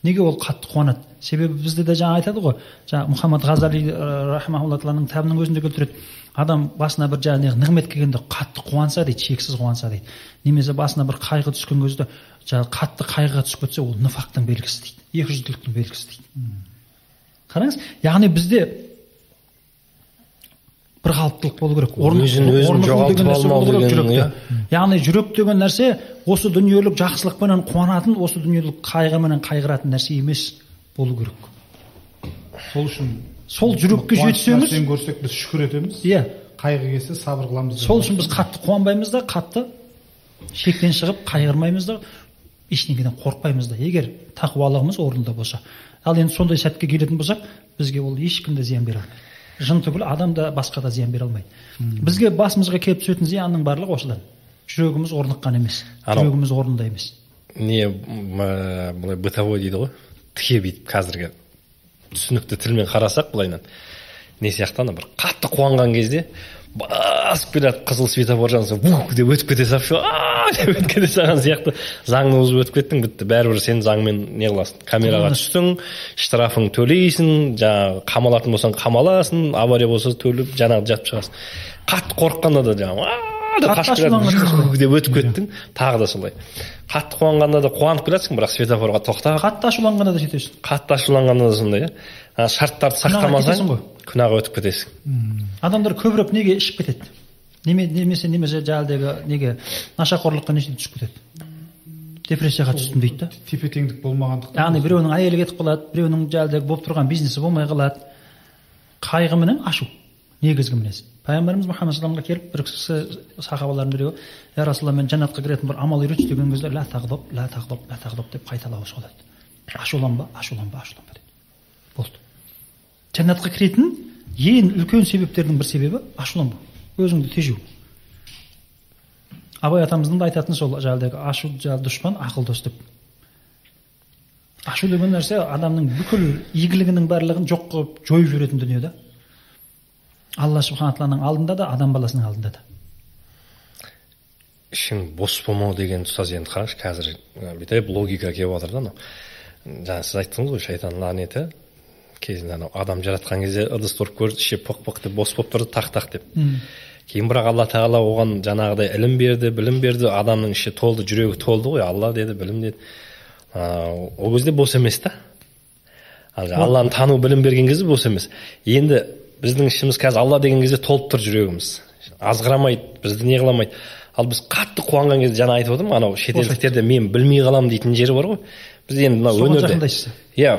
Неге ол қатты қуанады? Себебі бізде де жаңа айтады ғой жаңа мұхаммад ғазали рахмаулла тағаланың кітабының өзінде келтіреді. Адам басына бір жаңағы нығмет келгенде қатты қуанса дейді шексіз қуанса дейді. Немесе басына бір қайғы түскен кезде жаңағы қатты қайғыға түсіп кетсе ол ныфақтың белгісі дейді екіжүзділіктің белгісі дейді. Қараңыз яғни бізде бір қалыптылық болу керек. Өзін өзін жоғалтып алмау деген иә. Яғни жүрек деген нәрсе осы дүниелік жақсылықпенен қуанатын осы дүниелік қайғыменен қайғыратын нәрсе емес болу керек. Сол үшін сол жүрекке жетсеңіз көрсек біз шүкір етеміз. Иә. Қайғы келсе сабыр қыламыз сол үшін біз қатты қуанбаймыз да қатты шектен шығып қайғырмаймыз да ештеңеден қорықпаймыз да. Егер тақуалығымыз орнында болса. Ал енді сондай сәтке келетін болсақ бізге ол ешкім де зиян бере алмайды. Жын түгіл адам да басқа да зиян бере алмайды. Бізге басымызға келіп түсетін зиянның барлығы осыдан. Жүрегіміз орныққан емес жүрегіміз орнында емес. Не былай бытовой дейді ғой. Тіке бүйтіп қазіргі. Түсінікті тілмен қарасақ былайынан не сияқты ана бір қатты қуанған кезде басып келе қызыл светофор жанса бух деп өтіп кете салып деп өтіп кете салған сияқты. Заңды бұзып өтіп кеттің бітті. Бәрібір сен заңмен не қыласың? Камераға түстің штрафың төлейсің жаңағы қамалатын болсаң қамаласың авария болса төлеп жаңағы жатып шығасың. Қатты қорыққанда да жаңағы деп өтіп кеттің. Тағы да солай қатты қуанғанда да қуанып келатсың бірақ светофорға тоқта қатты ашуланғанда да сөйтесің. Қатты ашуланғанда да сондай иә шарттарды сақтамасаң күнәға өтіп кетесің. Адамдар көбірек неге ішіп кетеді? Неме, немесе немесе жаңағыдегі неге нашақорлыққа неше түсіп кетеді? Депрессияға түстім дейді да. тепе теңдік болмағандықтан яғни біреуінің әйелі кетіп қалады біреуінің жаңағыдегі болып тұрған бизнесі болмай қалады. Қайғы менен ашу негізгі мінез пайғамбарымыз мұхаммад салламға келіп бір кісі сахабалардың біреуі я расулалла мен жәннатқа кіретін бір амал үйретші деген кезде ля тағдоб ля тағдоб ля тағдоб деп қайталауы сол еді ашуланба ашуланба ашуланба деді болды жәннатқа кіретін ең үлкен себептердің бір себебі ашуланбау өзіңді тежеу абай атамыздың да айтатыны сол жаңағыдегі ашу жаңағы дұшпан ақыл дос деп ашу деген нәрсе адамның бүкіл игілігінің барлығын жоқ қылып жойып жіберетін дүние да алла субхана тағаланың алдында да адам баласының алдында да. Ішің бос болмау деген ұстаз енді қараңызшы қазір бүйтіп логика келіп жатыр да анау. Жаңа сіз айттыңыз ғой шайтан лағнеті кезінде анау адам жаратқан кезде ыдысты ұрып көрді іші пық пық деп бос болып тұрды тақ тақ деп. Кейін бірақ алла тағала оған жаңағыдай ілім берді білім берді адамның іші толды жүрегі толды ғой алла деді білім деді. Ол кезде бос емес та. Алланы тану білім берген кезде бос емес. Енді біздің ішіміз қазір алла деген кезде толып тұр жүрегіміз. Азғырамайды бізді не қыламайды ал біз қатты қуанған кезде жаңа айтып отырмын анау шетелдіктерде мен білмей қаламын дейтін жері бар ғой. Біз енді мына өнерде иә.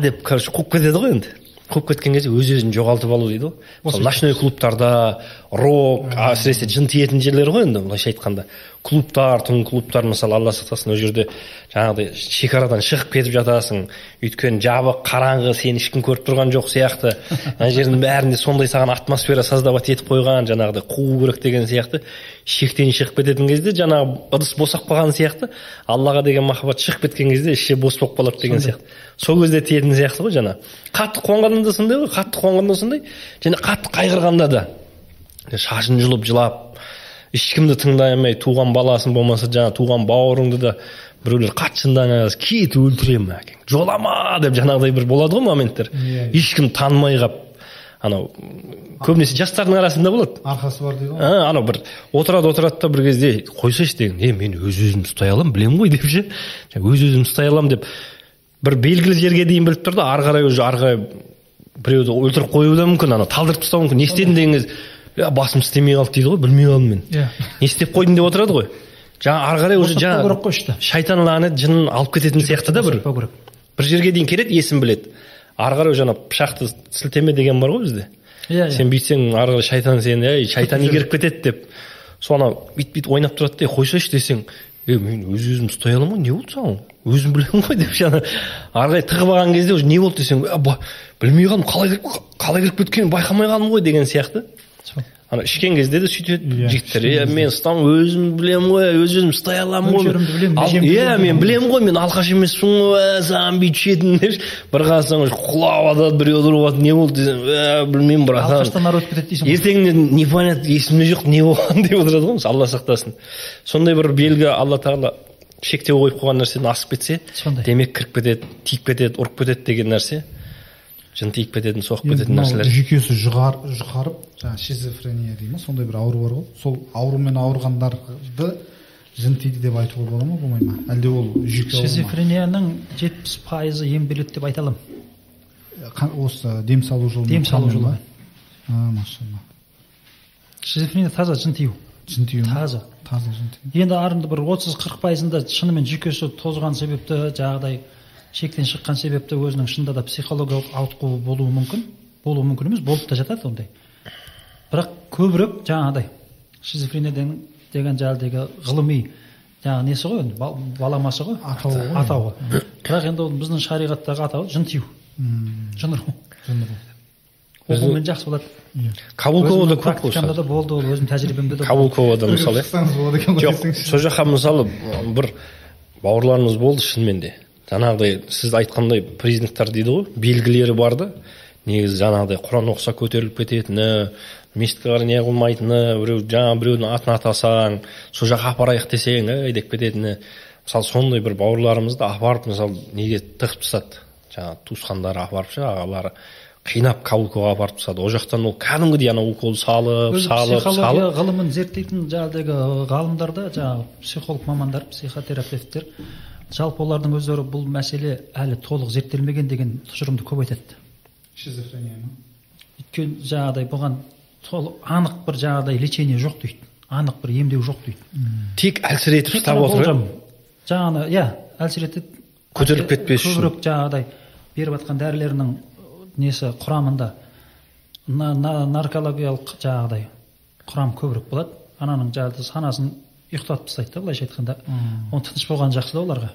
Деп короче қуып кетеді ғой енді. Қуып кеткен кезде өз өзін жоғалтып алу дейді ғой. Ночной клубтарда рок әсіресе жын тиетін жерлер ғой енді былайша айтқанда. Клубтар түнгі клубтар мысалы алла сақтасын ол жерде жаңағыдай шекарадан шығып кетіп жатасың. Өйткені жабық қараңғы сені ешкім көріп тұрған жоқ сияқты. Ана жердің бәрінде сондай саған атмосфера создавать етіп қойған жаңағыдай қуу керек деген сияқты. Шектен шығып кететін кезде жаңағы ыдыс босап қалған сияқты. Аллаға деген махаббат шығып кеткен кезде іші бос болып қалады деген сияқты. Сол кезде тиетін сияқты ғой жаңа қатты қуанғанда да сондай ғой қатты қуанғанда сондай. Және қатты қайғырғанда да. Шашын жұлып жылап ешкімді тыңдай алмай туған баласын болмаса жаңағы туған бауырыңды да біреулер қатты шындаған кет өлтіремін әкең. Жолама деп жаңағыдай бір болады ғой моменттер yeah. Иә. ешкім танымай қалып анау көбінесе жастардың арасында болады. Арқасы бар дейді ғой. Анау бір отырады отырады да бір кезде қойсайшы деген е мен өз өзімді ұстай аламын білемін ғой деп ше? Өз өзімді ұстай аламын деп бір белгілі жерге дейін біліп тұр да ары қарай уже ары қарай біреуді өлтіріп қоюы да мүмкін анау талдырып тастауы мүмкін. Не істедің деген кезде иә басым істемей қалды дейді ғой білмей қалдым мен. Иә. Не істеп қойдың деп отырады ғой. Жаңа ары қарай уже жаңа керек қой ішті шайтан лағнет жынын алып кететін сияқты да бір. бір жерге дейін келеді есін біледі. Ары қарай жаңа пышақты сілтеме деген бар ғой бізде. Иә yeah, сен бүйтсең ары қарай шайтан сені ей шайтан игеріп кетеді деп. Сол анау бүйтіп бүйтіп ойнап тұрады да қойсайшы десең е мен өз өзімді ұстай аламын ғой не болды саған? Өзім білемін ғой деп жаңа ары қарай тығып алған кезде уже не болды десең білмей қалдым қалай қалай кіріп кеткенін байқамай қалдым ғой деген сияқты. Ана ішкен кезде де сөйтеді жігіттер иә мен ұстам өзім білемін ғой өз өзім ұстай аламын ғой иә мен білемін. ғой мен алқаш емеспін ғой саған бүйтіп ішетін деп бір қарасаң құлап жатады біреу ұрып жатыр не болды? десең білмеймін братан алқаштан ары өтіп кетеді дейсің ертеңіне непонятно есімде жоқ не болған деп отырады ғой алла сақтасын сондай бір белгі алла тағала шектеу қойып қойған нәрседен асып кетсе сондай. демек кіріп кетеді тиіп кетеді ұрып кетеді деген нәрсе. Жын тиіп кететін соғып кететін нәрселер? жүйкесі жұғар, жұқарып жаңағы шизофрения дейді ма сондай бір ауру бар ғой. Сол аурумен ауырғандарды жын тиді деп айтуға бола ма болмай ма? Әлде ол жүйке шизофренияның жетпіс пайызы емделеді деп айта аламын. Осы дем салу жолы дем салу жолы машалла. Шизофрения таза жын тию. Жын тию таза. Таза жын тию. Енді арында бір отыз қырық пайызында шынымен жүйкесі тозған себепті жаңағыдай шектен шыққан себепті өзінің шынында да психологиялық ауытқуы болуы мүмкін болуы мүмкін емес болып та жатады ондай. Бірақ көбірек жаңағыдай шизофрения деген жаңағыдегі ғылыми жаңағы несі ғой енді баламасы ғой? Атауы атауы. Бірақ енді ол біздің шариғаттағы атауы жын тию жын ұру жын ұру оқумен жақсы болады. Иә. Кабулковада көп қой да болды ол өзімнің тәжірибемде де кабулковада мысалы жоқ сол жаққа мысалы бір бауырларымыз болды шынымен де. Жаңағыдай сіз айтқандай признактар дейді ғой белгілері бар да. Негізі жаңағыдай құран оқыса көтеріліп кететіні мешітке қарай не қылмайтыны біреу жаңа біреудің атын атасаң сол жаққа апарайық десең ей деп кететіні. Мысалы сондай бір бауырларымызды апарып мысалы неге тығып тастады? Жаңағы туысқандары апарып ше ағалары қинап каулковға апарып тастады. Ол жақтан ол кәдімгідей ана укол салып салып салып. ғылымын зерттейтін жаңағыдегі ғалымдар да жаңағы психолог мамандар психотерапевттер жалпы олардың өздері бұл мәселе әлі толық зерттелмеген деген тұжырымды көп айтады. Шизофрения ма? Өйткені жаңағыдай бұған толық анық бір жаңағыдай лечение жоқ дейді. Анық бір емдеу жоқ дейді. Тек әлсіретіп ұстап отыр жаңағы иә әлсіретіп көтеріліп кетпес үшін. көбірек жаңағыдай беріп жатқан дәрілерінің несі құрамында наркологиялық жаңағыдай құрам көбірек болады. Ананың жаңағы санасын ұйықтатып тастайды да былайша айтқанда. Оны тыныш болғаны жақсы да оларға.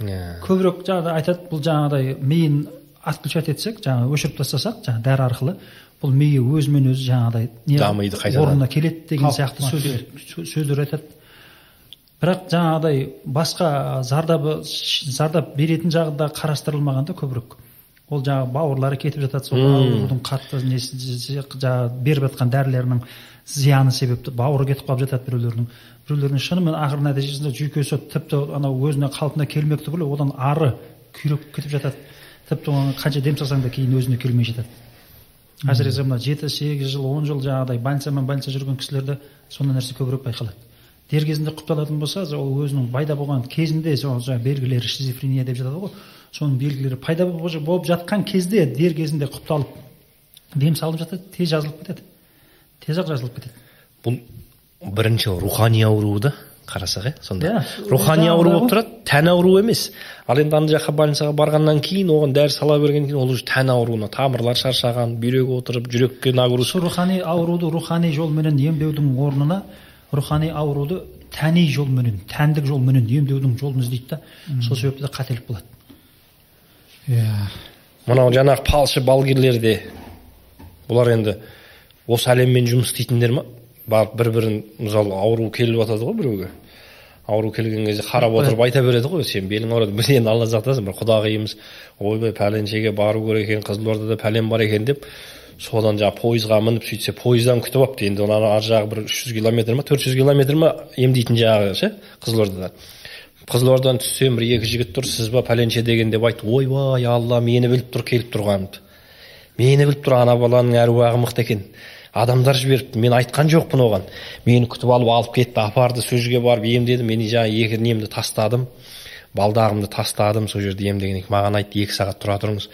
Иә. Көбірек жаңағыдай айтады бұл жаңағыдай миын отключать етсек жаңағы өшіріп тастасақ жаңағы дәрі арқылы бұл миы өзімен өзі жаңағыдай не Дамиды қайтадан. орнына келеді деген сияқты сөздер сө- сөздер айтады. Бірақ жаңағыдай басқа зардабы зардап беретін жағы да қарастырылмаған да көбірек. Ол жаңағы бауырлары кетіп жатады сол аурудың қатты несі жаңағы беріп жатқан дәрілерінің зияны себепті бауыры кетіп қалып жатады біреулердің біреулердің шынымен ақыр нәтижесінде жүйкесі тіпті анау өзіне қалпына келмек түгілі одан ары күйреп кетіп жатады. Тіпті оған қанша дем салсаң да кейін өзіне келмей жатады. Әсіресе мына жеті сегіз жыл он жыл жаңағыдай больницамен больница жүрген кісілерде сондай нәрсе көбірек байқалады. Дер кезінде құпталатын болса ол өзінің пайда болған кезінде сол жаңағы белгілері шизофрения деп жатады ғой. Соның белгілері пайда болып жатқан кезде дер кезінде құпталып дем салып жатады тез жазылып кетеді. Тез ақ жазылып кетеді. Бұл бірінші рухани ауру да қарасақ иә сонда. Иә. рухани ауру болып тұрады тән ауруы емес. Ал енді ана жаққа больницаға барғаннан кейін оған дәрі сала бергеннен кейін ол уже тән ауруына тамырлар шаршаған бүйрегі отырып жүрекке нагрузка. Рухани ауруды рухани жолменен емдеудің орнына рухани ауруды тәни жолменен тәндік жолменен емдеудің жолын іздейді да сол себепті де қателік болады. Иә. Мынау жаңағы фалшы балгерлерде бұлар енді осы әлеммен жұмыс істейтіндер ма? Барып бір бірін мысалы ауру келіп жатады ғой біреуге. Ауру келген кезде қарап отырып айта береді ғой сен белің ауырады біз енді алла сақтасын бір құдағиымыз ойбай пәленшеге бару керек екен қызылордада пәлен бар екен деп содан жаңағы пойызға мініп сөйтсе пойыздан күтіп алыпты енді ана ар жағы бір үш жүз километр ма төрт жүз километр ма емдейтін жағы ше қызылордадан қызылордадан түссем бір екі жігіт тұр сіз ба пәленше деген деп айтты ойбай алла мені біліп тұр келіп тұрғанымды мені біліп тұр ана баланың әруағы мықты екен адамдар жіберіпті мен айтқан жоқпын оған мені күтіп алып алып кетті апарды сол жерге барып емдеді мен жаңағы екі немді тастадым балдағымды тастадым сол жерде ем дегеннен маған айтты екі сағат тұра тұрыңыз.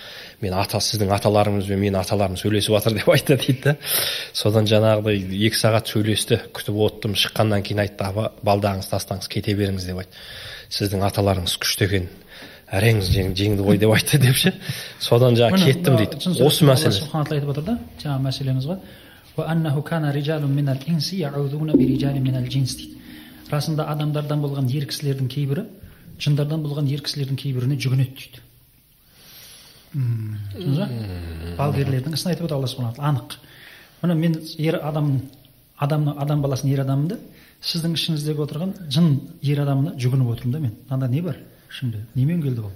Мен ата сіздің аталарыңыз бен менің аталарым сөйлесіп жатыр деп айтты дейді да. Содан жаңағыдай екі сағат сөйлесті күтіп оттым шыққаннан кейін айтты апа балдағыңызды тастаңыз кете беріңіз деп айтты. Сіздің аталарыңыз күшті екен әрең жеңді ғой деп айтты деп ше. Содан жаңағы кеттім дейді. осы мәселе. Айтып отыр да жаңағы мәселеміз ғой. Расында адамдардан болған ер кісілердің кейбірі жындардан болған ер кісілердің кейбіріне жүгінеді дейді. Түсіндіңіз ба? Балгерлердің ісін айтып отыр алла субхана тағала. Анық. Міне мен ер адам адамның адам баласын ер адаммын да сіздің ішіңіздегі отырған жын ер адамына жүгініп отырмын да мен. Мынада не бар? Ішімде немен келді ол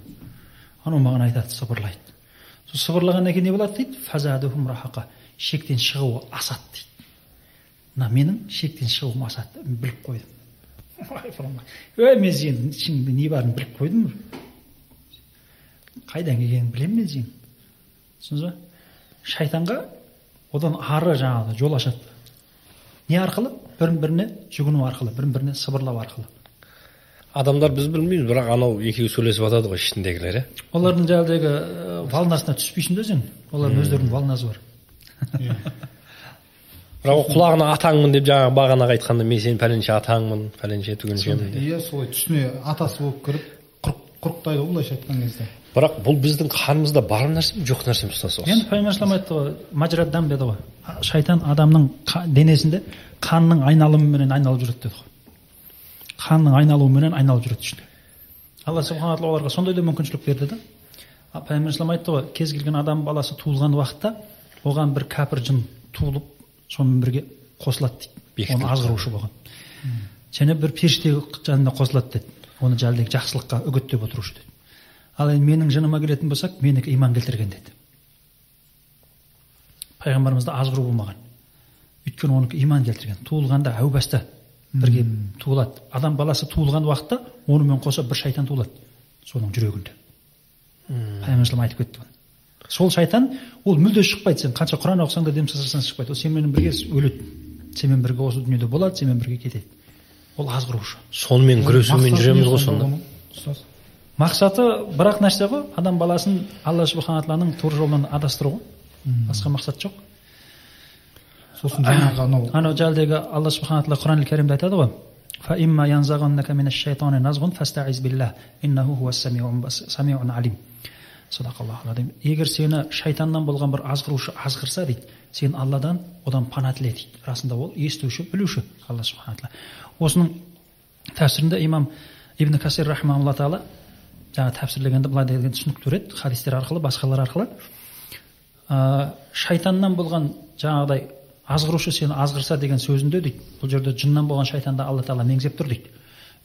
анау маған айтады сыбырлайды. Сол сыбырлағаннан кейін не болады дейді? Шектен шығуы асады дейді. Мына менің шектен шығуым асады біліп қойдым. Ой мен сенің ішіңде не барын біліп қойдым қайдан келгенін білемін мен сенің түсіндіңіз ба шайтанға одан ары жаңағы жол ашады не арқылы бірін біріне жүгіну арқылы бірін біріне сыбырлау арқылы адамдар біз білмейміз бірақ анау екеуі сөйлесіп жатады ғой ішіндегілер иә олардың жаңағыдегі волнасына түспейсің да сен олардың өздерінің волнасы бар бірақ ол құлағына атаңмын деп жаңағы бағанағы айтқанда мен сенің пәленше атаңмын пәленше түгеншемін деп. Иә солай түсіне атасы болып кіріп құрық құрықтайды ғой былайша айтқан кезде. Бірақ бұл біздің қанымызда бар нәрсе ме жоқ нәрсе ме ұстаз енді пайғамбар айтты ғой маджраддам деді ғой. Шайтан адамның денесінде қанның айналымыменен айналып жүреді деді ғой. Қанның айналуыменен айналып жүреді ішінде. Алла субхана тағала оларға сондай да мүмкіншілік берді да. Пайғамбар салам айтты ғой кез келген адам баласы туылған уақытта оған бір кәпір жын туылып сонымен бірге қосылады дейді. Оны азғырушы болған. Және бір періште жанына қосылады деді. Оны жаңағыдай жақсылыққа үгіттеп отырушы деді. Ал енді менің жыныма келетін болсақ менікі иман келтірген деді. Пайғамбарымызда азғыру болмаған. Өйткені оныкі иман келтірген. Туылғанда әу баста бірге туылады. Адам баласы туылған уақытта онымен қоса бір шайтан туылады соның жүрегінде. Пайғамбар айтып кетті сол шайтан ол мүлде шықпайды сен қанша құран оқысаң да дем салсаң шықпайды ол сенімен бірге өледі сенімен бірге осы дүниеде болады сенімен бірге кетеді ол азғырушы сонымен күресумен жүреміз ғой сонда ұстаз мақсаты бір ақ нәрсе ғой адам баласын алла субхана тағаланың тура жолынан адастыру ғой басқа мақсат жоқ сосын жаңағы анау анау жәлдегі алла субхана тағала құран кәрімде айтады ғой فإما ينزغنك من الشيطان نزغ فاستعذ بالله إنه هو السميع البص- سميع садақаллаху егер сені шайтаннан болған бір азғырушы азғырса дейді сен алладан одан пана тіле дейді. Расында ол естуші білуші алла субхана тағала. Осының тәпсірінде имам ибн касир рахмаулла тағала жаңа тәпсірлегенде былай деген түсінік береді хадистер арқылы басқалар арқылы ә, шайтаннан болған жаңағыдай азғырушы сені азғырса деген сөзінде дейді бұл жерде жыннан болған шайтанды алла тағала меңзеп тұр дейді.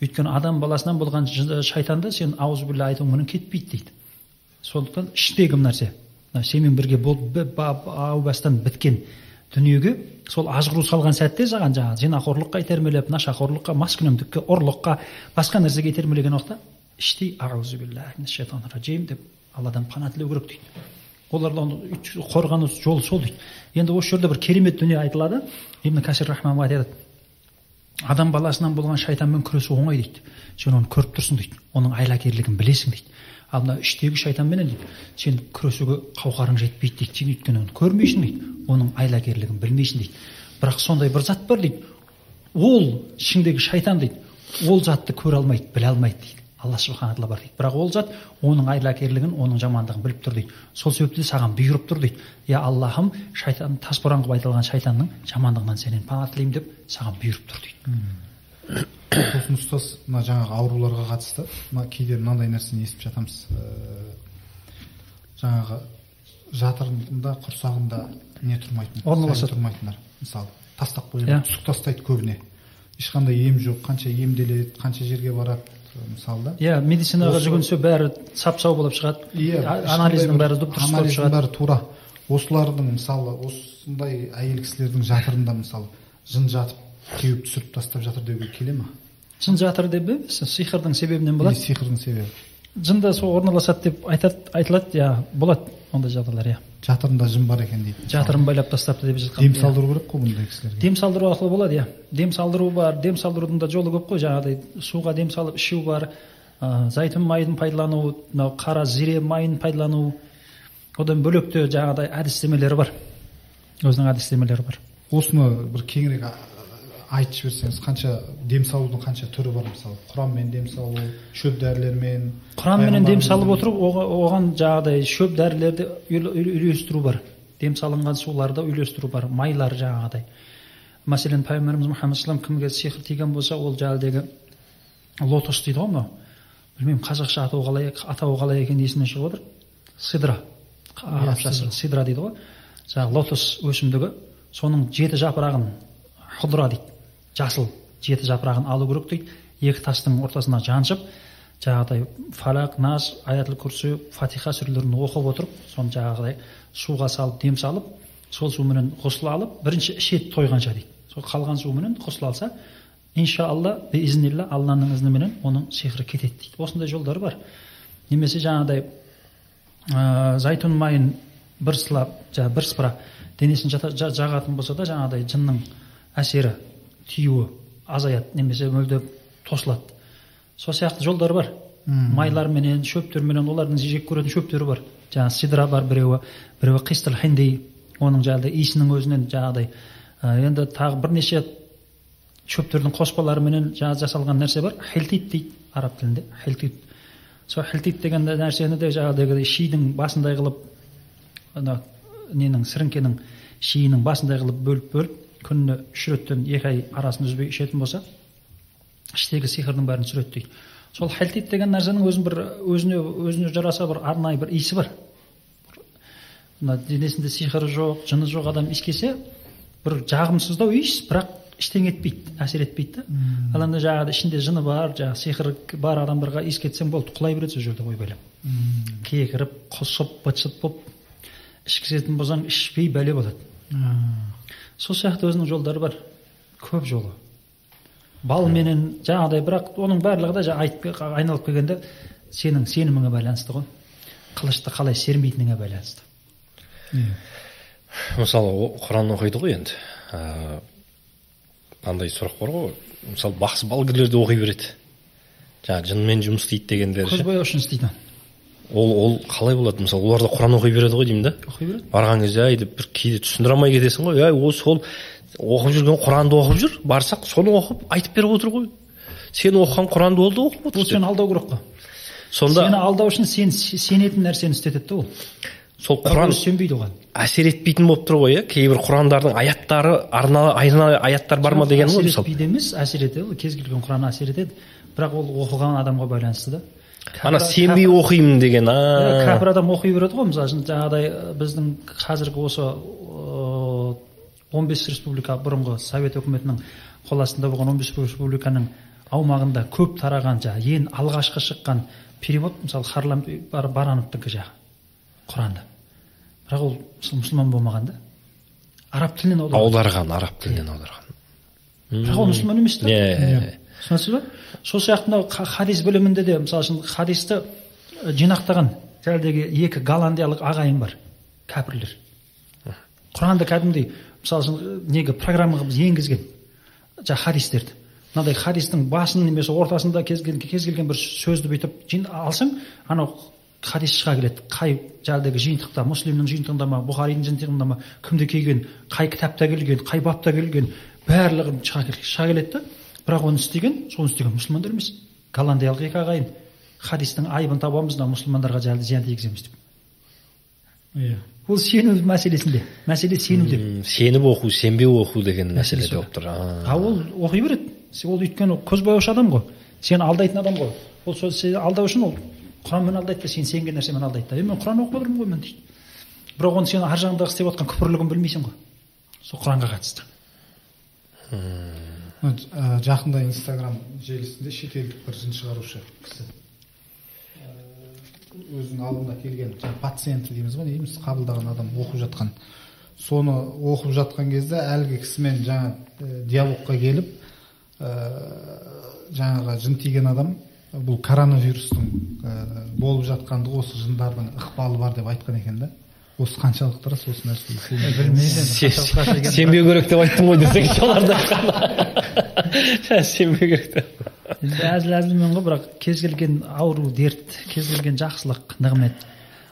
Өйткені адам баласынан болған шайтанды сен ауыз айтуың мүмкін кетпейді дейді сондықтан іштегі нәрсе. Сенімен бірге болып ау бастан біткен дүниеге сол азғыру салған сәтте саған жаңағы зинақорлыққа итермелеп нашақорлыққа маскүнемдікке ұрлыққа басқа нәрсеге итермелеген уақытта іштей деп алладан пана тілеу керек дейді. Олардан қорғану жолы сол дейді. Енді осы жерде бір керемет дүние айтылады. Ибн касир рахман айтады. Адам баласынан болған шайтанмен күресу оңай дейді. Сен оны көріп тұрсың дейді. Оның айлакерлігін білесің дейді ал мына іштегі шайтанменен дейді. Сен күресуге қауқарың жетпейді дейді. Сен өйткені оны көрмейсің дейді. Оның айлакерлігін білмейсің дейді. Бірақ сондай бір зат бар дейді. Ол ішіңдегі шайтан дейді. Ол затты көре алмайды біле алмайды дейді. Алла субхана тағала бар дейді. Бірақ ол зат оның айлакерлігін оның жамандығын біліп тұр дейді. Сол себепті саған бұйырып тұр дейді. Иә аллахым шайтан тасбұран қылып айтылған шайтанның жамандығынан сенен пана тілеймін деп саған бұйырып тұр дейді. Сосын ұстаз мына жаңағы ауруларға қатысты. Мына кейде мынандай нәрсені естіп жатамыз. Жаңағы жатырында құрсағында не тұрмайтын орналасады. тұрмайтындар. Мысалы тастап қойған иә. түсік тастайды көбіне. Ешқандай ем жоқ қанша емделеді қанша жерге барады мысалы да. Иә медицинаға жүгінсе бәрі сап сау болып шығады. Иә анализдің бәрі дұп дұрыс болып шығады. бәрі тура. Осылардың мысалы осындай әйел кісілердің жатырында мысалы жын жатып теуіп түсіріп тастап жатыр деуге келе ма? Жын жатыр деп емес сиқырдың себебінен болады. Сиқырдың себебі? Жында сол орналасады деп айтады айтылады иә болады ондай жағдайлар иә. Жатырында жын бар екен дейді. Жатырын байлап тастапты деп жатқан дем салдыру керек қой бұндай кісілерге. Дем салдыру арқылы болады иә. Дем салдыру бар дем салдырудың да жолы көп қой жаңағыдай. Суға дем салып ішу бар ә, зәйтүн майын пайдалану мынау қара зире майын пайдалану. Одан бөлек те жаңағыдай әдістемелері бар. Өзінің әдістемелері бар. Осыны бір кеңірек айтып жіберсеңіз қанша дем салудың қанша түрі бар мысалы? Құранмен дем салу шөп дәрілермен құранменен дем салып отырып оған жаңағыдай шөп дәрілерді үйлестіру бар. Дем салынған суларды үйлестіру бар майлар жаңағыдай. Мәселен пайғамбарымыз мұхаммад кімге сиқыр тиген болса ол жаңағыдегі лотос дейді ғой мынау? Білмеймін қазақша атау қалай атауы қалай екені есімнен шығып отыр. Сидра. Арабшасы сидра. дейді ғой. Жаңағы лотос өсімдігі соның жеті жапырағын хұдра дейді. Жасыл жеті жапырағын алу керек дейді. Екі тастың ортасына жаншып жаңағыдай фалақ нас аятл күрсі фатиха сүрелерін оқып отырып соны жаңағыдай суға салып дем салып сол суменен ғұсыл алып бірінші ішеді тойғанша дейді. Сол қалған суменен ғұсыл алса иншалла изнилла алланың ізніменен оның сиқыры кетеді дейді. Осындай жолдар бар. Немесе жаңағыдай ә, зайтун майын бір сылап жаңағы бір сыпыра денесін жағатын болса да жаңағыдай жынның әсері тиюі азаяды немесе мүлде тосылады. Сол сияқты жолдар бар. Майларменен шөптерменен олардың жек көретін шөптері бар. Жаңағы сидра бар біреуі біреуі қистыл хинди оның жаңағыдай иісінің өзінен жаңағыдай енді тағы бірнеше шөптердің қоспаларыменен жаңағы жасалған нәрсе бар. Хилтит дейді араб тілінде хилтит сол хилтит деген нәрсені де жаңағыдай шидің басындай қылып ана ненің сіріңкенің шиінің басындай қылып бөліп бөліп күніне үш реттен екі ай арасын үзбей ішетін болса іштегі сиқырдың бәрін түсіреді дейді. Сол хәлтит деген нәрсенің өзін бір өзіне өзіне жараса бір арнайы бір иісі бар. Мына денесінде сиқыры жоқ жыны жоқ адам иіскесе бір жағымсыздау иіс бірақ ештеңе етпейді әсер етпейді да. Ал анда жаңағыдай ішінде жыны бар жаңағы сиқыры бар адамдарға иіскетсең болды құлай береді сол жерде ойбайлап кекіріп құсып быт шыт болып ішкізетін болсаң ішпей бәле болады. Сол сияқты өзінің жолдары бар. Көп жолы. Балменен жаңағыдай бірақ оның барлығы да жаңа айтып айналып келгенде сенің сеніміңе байланысты ғой. Қылышты қалай сермейтініңе байланысты. Мысалы құран оқиды ғой енді. Мынандай сұрақ бар ғой. Мысалы бақсы балгерлер де оқи береді. Жаңағы жынмен жұмыс істейді дегендер үшін істейді. Ол ол қалай болады? Мысалы олар да құран оқи береді ғой деймін да? Оқи береді. Барған кезде әй деп бір кейде түсіндіре алмай кетесің ғой. Әй ол сол оқып жүрген құранды оқып жүр барсақ соны оқып айтып беріп отыр ғой. Сен оқыған құранды ол да оқып отыр. Ол сені алдау керек қой. Сонда сені алдау үшін сен сенетін нәрсені істетеді да ол. Сол құран сенбейді оған. әсер етпейтін болып тұр ғой иә? Кейбір құрандардың аяттары арналы арналы аяттар бар ма деген ғой әсер мысалы. етпейді емес әсер етеді. Ол кез келген құран әсер етеді. Бірақ ол оқыған адамға байланысты да. Ана сенбей оқимын деген а. Кәпір адам оқи береді ғой мысалы үшін жаңағыдай ә, біздің қазіргі осы он бес республика бұрынғы совет өкіметінің қол астында болған он бес республиканың аумағында көп тараған жаңағы ең алғашқы шыққан перевод мысалы харлам Бар- барановтікі жағы құранды бірақ ол мұсыл- мұсылман болмаған да. Араб тілінен аударған. Аударған араб тілінен аударған. Бірақ ол мұсылман емес та. Иә иә, иә. түсінесіз ба? Сол сияқты мынау ха- хадис білімінде де мысалы үшін хадисті э, жинақтаған жаңағыдегі екі голландиялық ағайын бар кәпірлер. Құранды кәдімгідей мысалы үшін э, неге программаға біз енгізген жаңағы хадистерді. Мынадай хадистің басын немесе ортасында кез келген, кез келген бір сөзді бүйтіп алсаң анау хадис шыға келеді. Қай жаңағыдегі жиынтықта муслимнің жиынтығында ма бұхаридің жиынтығында ма кімде келген қай кітапта келген қай бапта келген кел- шыға келеді да. Бірақ оны істеген соны істеген мұсылмандар емес. Голландиялық екі ағайын хадистің айыбын табамыз мына мұсылмандарға зиян тигіземіз деп. Иә. Ол сену мәселесінде мәселе сенуде сеніп оқу сенбей оқу деген мәселе болып тұр. А. ол оқи береді. Ол өйткені көзбояушы адам ғой. Сені алдайтын адам ғой. Ол сол сені алдау үшін ол құранмен алдайды да сен сенген нәрсемен алдайды да. Е мен құран оқып отырмын ғой мен дейді. Бірақ оны сен ар жағындағы істеп жатқан күпірлігін білмейсің ғой. Сол құранға қатысты. Жақында инстаграм желісінде шетелдік бір жын шығарушы кісі. Ә, өзінің алдына келген пациенті дейміз ба не дейміз қабылдаған адам оқып жатқан. Соны оқып жатқан кезде әлгі кісімен жаңа ә, диалогқа келіп жаңағы жын тиген адам бұл коронавирустың болып жатқандығы осы жындардың ықпалы бар деп айтқан екен да. Осы қаншалықты рас осы нәрсе сенбеу керек деп айттым ғой десең соларды айтқанда сенбеу керек деп. Енді әзіл әзілмен ғой бірақ кез келген ауру дерт кез келген жақсылық нығмет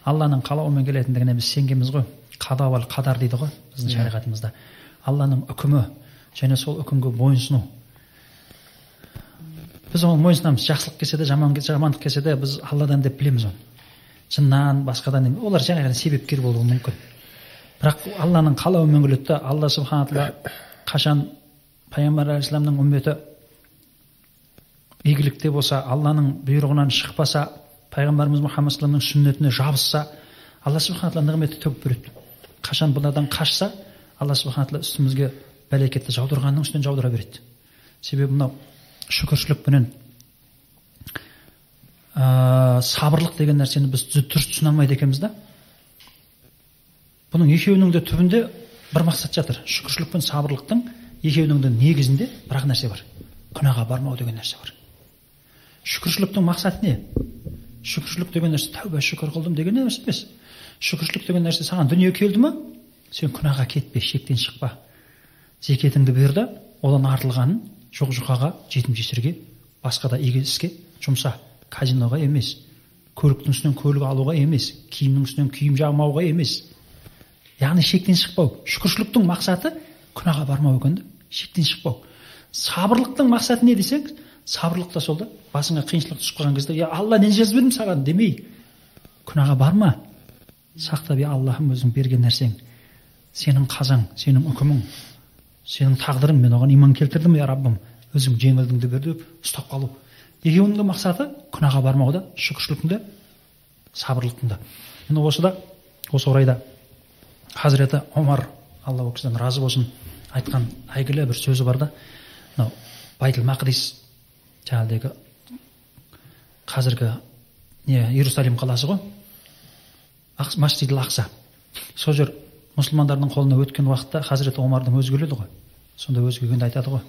алланың қалауымен келетіндігіне біз сенгенбіз ғой. Қада уал қадар дейді ғой біздің шариғатымызда. Алланың үкімі және сол үкімге мойынсыну біз оны мойынсынамыз жақсылық келсе де жаман жамандық келсе де біз алладан деп білеміз оны. Жыннан басқадан олар жай ғана себепкер болуы мүмкін. Бірақ алланың қалауымен келеді да алла субхана тағала қашан пайғамбар алейхисаламның үмметі игілікте болса алланың бұйрығынан шықпаса пайғамбарымыз мұхаммад салламның сүннетіне жабысса алла субхана тағала нығметті төгіп береді. Қашан бұнардан қашса алла субхана тағала үстімізге бәлекетті жаудырғанның үстінен жаудыра береді. Себебі мынау шүкіршілікпенен ә, сабырлық деген нәрсені біз дұрыс түсіне алмайды екенбіз да. Бұның екеуінің де түбінде бір мақсат жатыр. Шүкіршілік пен сабырлықтың екеуінің де негізінде бір ақ нәрсе бар. Күнәға бармау деген нәрсе бар. Шүкіршіліктің мақсаты не? Шүкіршілік деген нәрсе тәуба шүкір қылдым деген нәрсе емес? Шүкіршілік деген нәрсе саған дүние келді ма сен күнәға кетпе шектен шықпа. Зекетіңді бер да одан артылғанын жоқ жұқаға жетім жесірге басқа да игі іске жұмса. Казиноға емес көліктің үстінен көлік алуға емес киімнің үстінен киім жамауға емес. Яғни шектен шықпау. Шүкіршіліктің мақсаты күнәға бармау екен да шектен шықпау. Сабырлықтың мақсаты не десең сабырлық та сол да. Басыңа қиыншылық түсіп қалған кезде я алла не жазып едім саған? демей күнәға барма сақтап я аллахым өзің берген нәрсең. Сенің қазаң сенің үкімің сенің тағдырың мен оған иман келтірдім я раббым. Өзің жеңілдіңді бер деп ұстап қалу. Екеуінің де мақсаты күнәға бармау да шүкіршіліктің де сабырлықтың да енді осыда осы орайда хазіреті омар алла ол кісіден разы болсын айтқан әйгілі бір сөзі бар да мынау байтыл мақдис жаңағыдегі қазіргі не иерусалим қаласы ғой масжид ақса. Сол жер мұсылмандардың қолына өткен уақытта хазіреті өзі келеді ғой. Сонда өзі келгенде айтады ғой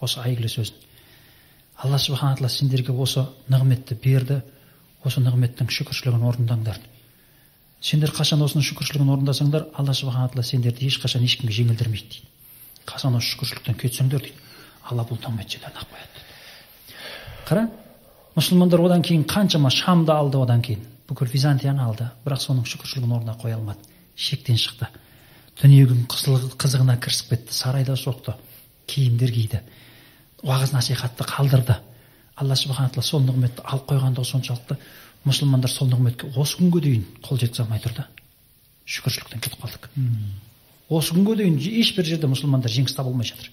осы әйгілі сөзін. Алла субхана тағала сендерге осы нығметті берді осы нығметтің шүкіршілігін орындаңдар. Сендер қашан осының шүкіршілігін орындасаңдар алла субхана тағала сендерді ешқашан ешкімге жеңілдірмейді дейді. Қашан осы шүкіршіліктен кетсеңдер дейді алла бұл ақ қояды қара мұсылмандар одан кейін қаншама шамды алды одан кейін. Бүкіл византияны алды бірақ соның шүкіршілігін орнына қоя алмады. Шектен шықты. Дүниенің қызығына кірісіп кетті сарайда соқты киімдер киді. Уағыз насихатты қалдырды. Алла субхана тағала сол нығметті алып қойғандығы соншалықты мұсылмандар сол нығметке осы күнге дейін қол жеткізе алмай тұр да шүкіршіліктен кетіп қалдық. Осы күнге дейін ешбір жерде мұсылмандар жеңіс таба алмай жатыр.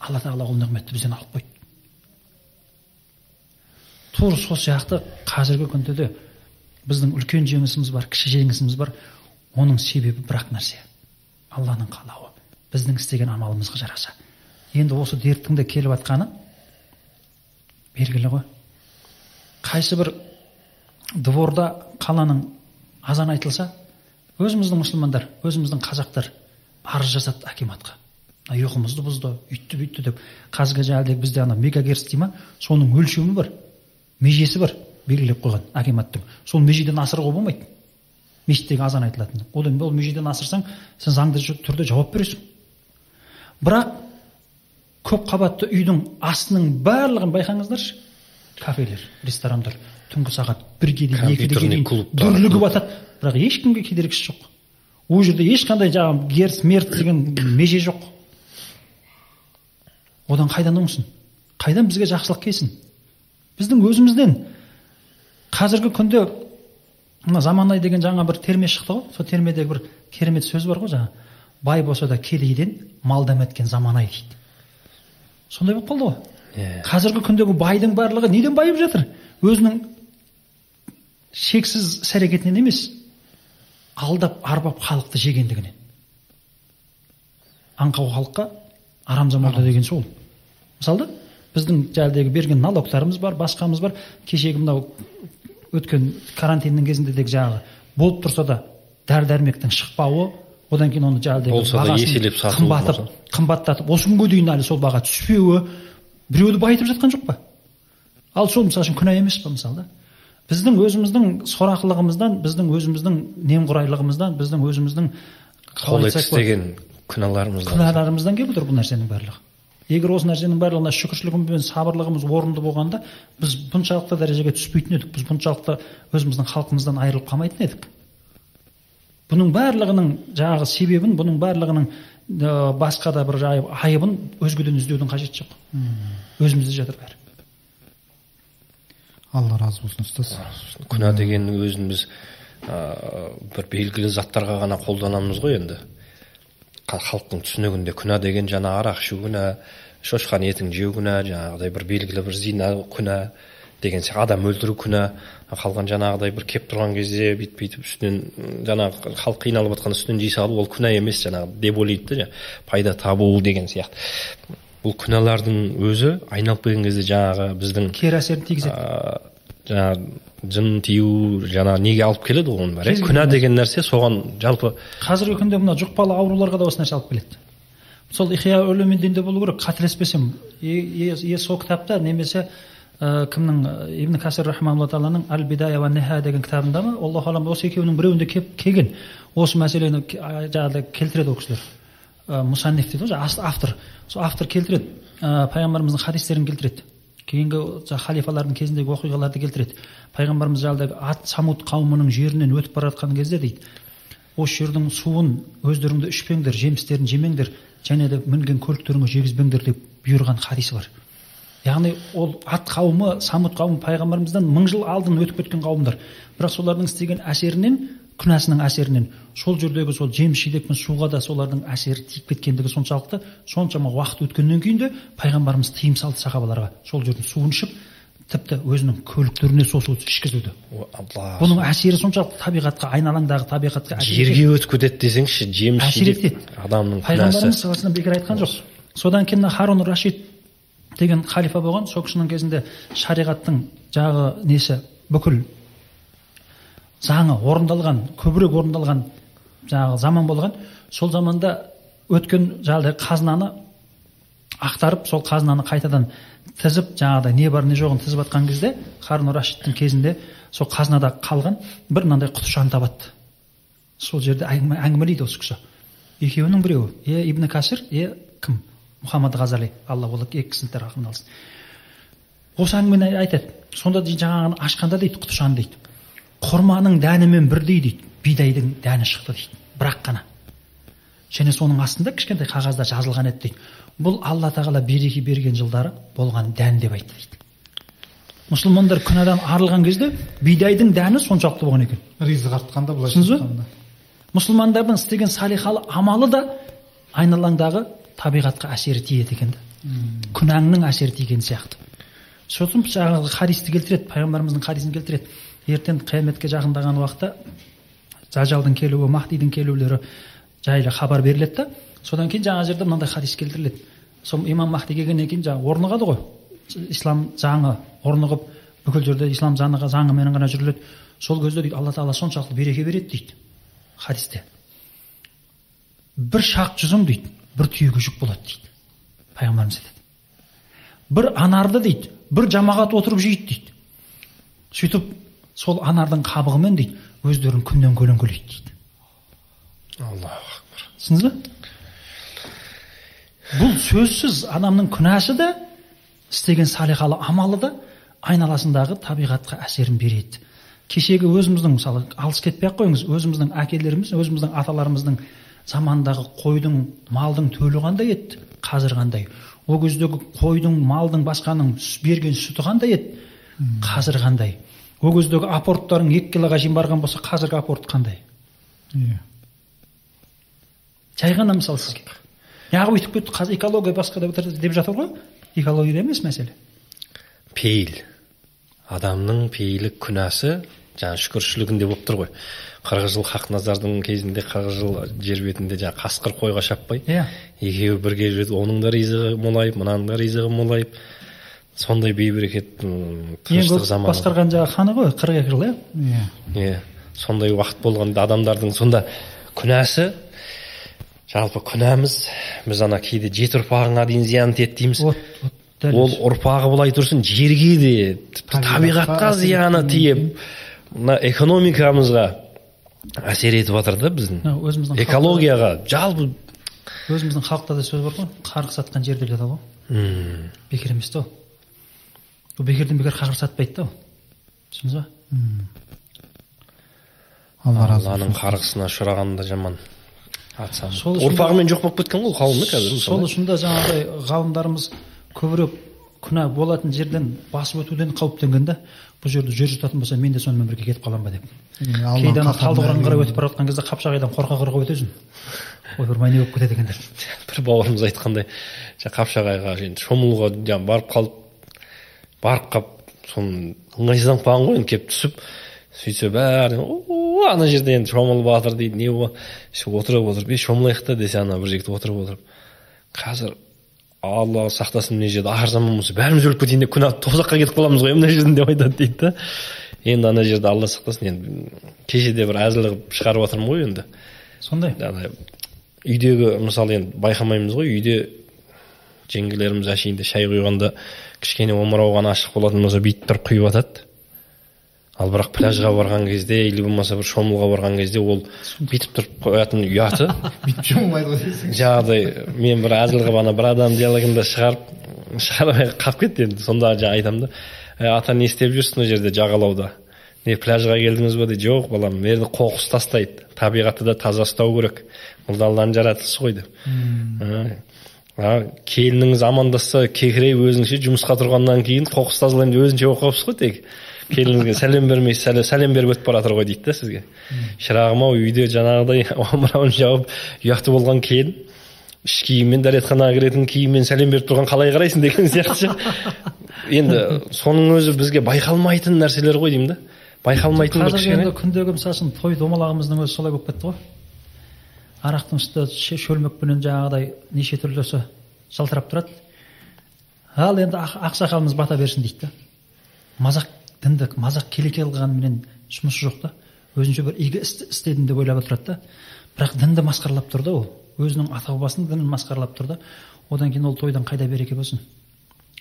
Алла тағала ол нығметті бізден алып қойды. Тура сол сияқты қазіргі күнде де біздің үлкен жеңісіміз бар кіші жеңісіміз бар. Оның себебі бір ақ нәрсе. Алланың қалауы. Біздің істеген амалымызға жараса. Енді осы дерттің де келіп жатқаны белгілі ғой. Қайсы бір дворда қаланың азан айтылса өзіміздің мұсылмандар өзіміздің қазақтар арыз жазады акиматқа. Ұйқымызды бұзды үйтті бүйтті деп. Қазіргі жаңағыдай бізде ана мегагерц дей ма? Соның өлшемі бар межесі бар белгілеп қойған акиматтың сол межеден асыруға болмайды. Мешіттегі азан айтылатын. Одан ол межеден асырсаң сен заңды түрде жауап бересің. Бірақ көп қабатты үйдің астының барлығын байқаңыздаршы. Кафелер ресторандар түнгі сағат бірге дейін екіге дейін дүрлігіп жатады бірақ ешкімге кедергісі жоқ. Ол жерде ешқандай жаңағы гер смерть деген меже жоқ. Одан қайдан оңсын қайдан бізге жақсылық келсін? Біздің өзімізден. Қазіргі күнде мына заманай деген жаңа бір терме шықты ғой. Сол термедегі бір керемет сөз бар ғой жаңа. Бай болса да кедейден мал дәметкен заманай дейді. Сондай болып қалды ғой. Yeah. Иә. қазіргі күндегі байдың барлығы неден байып жатыр? Өзінің шексіз іс әрекетінен емес алдап арбап халықты жегендігінен. Аңқау халыққа арамзамолда деген сол мысалы біздің жаңағыдегі берген налогтарымыз бар басқамыз бар. Кешегі мынау өткен карантиннің кезінде де жаңағы болып тұрса да дәрі дәрмектің шықпауы одан кейін оны жаңағыдай еселеп қымбатып қымбаттатып осы күнге дейін әлі сол баға түспеуі біреуді байытып жатқан жоқ па? Ал сол мысалы үшін күнә емес па мысалы да? Біздің өзіміздің сорақылығымыздан біздің өзіміздің немқұрайлығымыздан біздің өзіміздің қол істеген күнәларымыздан. күнәларымыздан келіп отыр бұл нәрсенің барлығы. Егер осы нәрсенің барлығына шүкіршілігіміз бен сабырлығымыз орынды болғанда біз бұншалықты дәрежеге түспейтін едік. Біз бұншалықты өзіміздің халқымыздан айырылып қалмайтын едік. Бұның барлығының жаңағы себебін бұның барлығының ә, басқа да бір айыбын өзгеден іздеудің қажеті жоқ. Өзімізде жатыр бәрі. алла разы болсын ұстаз. Күнә деген өзін біз ә, бір белгілі заттарға ғана қолданамыз ғой енді. Халықтың түсінігінде күнә деген жаңа арақ ішу күнә шошқаның етін жеу күнә жаңағыдай бір белгілі бір зина күнә деген сияқты адам өлтіру күнә қалған жаңағыдай бір кеп тұрған кезде бүйтіп бүйтіп үстінен жаңағы халық қиналып жатқанда үстінен жей салу ол күнә емес жаңағы деп ойлайды да пайда табу деген сияқты. Бұл күнәлардың өзі айналып келген кезде жаңағы біздің кері әсерін тигізеді. жаңағы жын тию жаңағы неге алып келеді ғой оның бәрі күнә деген нәрсе соған жалпы қазіргі күнде мына жұқпалы ауруларға да осы нәрсе алып келеді. Сол ихия улумиддинде болу керек қателеспесем. Е сол кітапта немесе ә, кімнің ибн касир рахмалла тағаланың әл бидая ва ниха деген кітабында ма? Аллаху алам осы екеуінің біреуінде келген. Осы мәселені жаңағыдай келтіреді ол кісілер. Ә, дейді ғой автор. Сол автор келтіреді. Ә, пайғамбарымыздың хадистерін келтіреді. Кейінгі халифалардың кезіндегі оқиғаларды келтіреді. Пайғамбарымыз жаңағыдай ат самут қауымының жерінен өтіп бара жатқан кезде дейді. Осы жердің суын өздеріңді ішпеңдер жемістерін жемеңдер және де мінген көліктеріңе жегізбеңдер деп бұйырған хадисі бар. Яғни ол ат қауымы самут қауымы пайғамбарымыздан мың жыл алдын өтіп кеткен қауымдар. Бірақ солардың істеген әсерінен күнәсінің әсерінен сол жердегі сол жеміс жидек пен суға да солардың әсері тиіп кеткендігі соншалықты соншама уақыт өткеннен кейін де пайғамбарымыз тыйым салды сахабаларға. Сол жердің суын ішіп тіпті өзінің көліктеріне сол суды ішкізуді бұның әсері соншалықты табиғатқа айналаңдағы табиғатқа жерге өтіп кетеді десеңші жеміс әсер етеді. адамның пайғамбарымыз саллаллаху бекер айтқан жоқ. Содан кейін харун рашид деген халифа болған. Сол кісінің кезінде шариғаттың жағы несі? бүкіл заңы орындалған көбірек орындалған жаңағы заман болған. Сол заманда өткен жаңағыдай қазынаны ақтарып сол қазынаны қайтадан тізіп жаңағыдай не бар не жоғын тізіп жатқан кезде харун рашидтің кезінде сол қазынада қалған бір мынандай құтышаны табады. Сол жерде әңгімелейді осы кісі. Екеуінің біреуі. Е ибн касир е кім? Мұхаммад ғазали алла ол екі кісінің рахымын алсын осы әңгімені айтады сонда жаңағыны ашқанда дейді құтышаны дейді құрманың дәнімен бірдей дейді бидайдың дәні шықты дейді бірақ қана және соның астында кішкентай қағазда жазылған еді дейді бұл алла тағала береке берген жылдары болған дән деп айтты дейді мұсылмандар күнәдан арылған кезде бидайдың дәні соншалықты болған екен ризық артқанда былайша түсіндіңіз ба мұсылмандардың істеген салихалы амалы да айналаңдағы табиғатқа әсері тиеді екен да. Күнәңнің әсері тиген сияқты. Сосын жаңағы хадисті келтіреді пайғамбарымыздың хадисін келтіреді. Ертең қияметке жақындаған уақытта зажалдың келуі махдидің келулері жайлы хабар беріледі да. Содан кейін жаңағы жерде мынандай хадис келтіріледі. Сол имам махди келгеннен кейін жаңағы орнығады ғой. Ислам заңы орнығып бүкіл жерде ислам заңы заңымен ғана жүріледі. Сол кезде дейді алла тағала соншалықты береке береді дейді хадисте. Бір шақ жүзім дейді. Бір түйеге жүк болады дейді пайғамбарымыз айтады бір анарды дейді бір жамағат отырып жейді дейді сөйтіп сол анардың қабығымен дейді өздерін күннен көлеңкелейді дейді аллаху акбар түсіндіңіз ба бұл сөзсіз адамның күнәсі де істеген салиқалы амалы да айналасындағы табиғатқа әсерін береді кешегі өзіміздің мысалы алыс кетпей ақ қойыңыз өзіміздің әкелеріміз өзіміздің аталарымыздың заманындағы қойдың малдың төлі қандай еді? Қазір қандай? Ол кездегі қойдың малдың басқаның берген сүті қандай еді? Қазір қандай? Ол кездегі апорттарың екі килоға шейін барған болса қазіргі апорт қандай? Иә. Жай ғана мысал сізге. Неғып өйтіп кетті қазір экология басқа деп жатыр ғой. Экологияда емес мәселе. Пейіл. Адамның пейілі күнәсі жаңағы шүкіршілігінде болып тұр ғой. қырық жыл хақназардың кезінде қырық жыл жер бетінде жаңағы қасқыр қойға шаппай. Иә. екеуі бірге жүреді оның да ризығы молайып мынаның да ризығы молайып сондай бейберекет тыныштық заманы. басқарған жаңағы ханы ғой қырық екі жыл иә? Иә. Иә. сондай уақыт болғанда адамдардың сонда күнәсі. жалпы күнәміз. біз ана кейде жеті ұрпағыңа дейін зиян тиеді дейміз. Ол ұрпағы былай тұрсын жерге де тіпті Табиғатқа зияны тиіп мына экономикамызға әсер етіп жатыр да біздің. Өзіміздің экологияға жалпы өзіміздің халықта да сөз бар ғой. Қарғыс сатқан жер деп жатады ғой. М, бекер емес та ол. Ол бекерден бекер қарғыс сатпайды да ол. Түсіндіңіз ба? Алла разы алланың қарғысына ұшырағанда жаман атсам Сол үшін- ұрпағымен жоқ болып кеткен ғой ол қауымы қазір сол үшін де жаңағыдай ғалымдарымыз көбірек күнә болатын жерден басып өтуден қауіптенген да бұл жерде жер жұтатын болса мен де сонымен бірге кетіп қаламын ба деп. Кейде ана қаһарына талдықорғанға қарай өтіп бара жатқан кезде қапшағайдан қорқа қорқа өтесің ойпырмай не болып кетеді екендер. бір бауырымыз айтқандай қапшағайға енді шомылуға жаңағы барып қалып барып қалып соны ыңғайсызданып қалған ғой енді келіп түсіп сөйтсе бәрі «О, ана жерде енді шомылып жатыр дейді не отырып отырып ей шомылайық та десе ана бір жігіт отырып отырып қазір алла сақтасын мына жерде. Ақыр заман болса бәріміз өліп кетейін деп күнә тозаққа кетіп қаламыз ғой мына жерден деп айтады дейді да. Енді ана жерде алла сақтасын. Енді кеше де бір әзіл қылып шығарып жатырмын ғой енді. Сондай? Ана үйдегі мысалы енді байқамаймыз ғой үйде жеңгелеріміз әшейінде шай құйғанда кішкене омырау ғана ашық болатын болса бүйтіп тұрып құйып жатады ал бірақ пляжға барған кезде или болмаса бір шомылуға барған кезде ол бүйтіп тұрып қоятын ұяты. Бүйтіп жумайды ғой жаңағыдай мен бір әзіл қылып ана бір адам диалогында шығарып шығармай қалып кетті енді. Сонда жаңа айтамын да. «Ә, ата не істеп жүрсіз мына жерде жағалауда? Не пляжға келдіңіз ба? дейді жоқ балам мына жерде қоқыс тастайды. Табиғатты да таза ұстау керек. Бұл да алланың жаратылысы ғой деп. «А, а, келініңіз амандасса кекірейіп өзіңше жұмысқа тұрғаннан кейін қоқыс тазалаймын деп өзінше болып қалыпсыз ғой тек. Келініңізге сәлем бермейсіз сәлем, сәлем беріп өтіп бара жатыр ғой дейді да сізге. Шырағым ау үйде жаңағыдай омырауын жауып ұяты болған келін іш киіммен дәретханаға кіретін киіммен сәлем беріп тұрған қалай қарайсың деген сияқты ше. енді соның өзі бізге байқалмайтын нәрселер ғой деймін да. Байқалмайтын бір қазіргі енді күндегі мысалы үшін той домалағымыздың өзі солай болып кетті ғой. Арақтың үсті шөлмекпенен жаңағыдай неше түрлісі жалтырап тұрады. Ал енді ақ- ақсақалымыз бата берсін дейді да. Мазақ дінді мазақ келеке қылғанменен жұмысы жоқ та өзінше бір игі істі істедім деп ойлап отырады да. Бірақ дінді масқаралап тұр да ол. Өзінің ата бабасының дінін масқаралап тұр да. Одан кейін ол тойдан қайда береке болсын?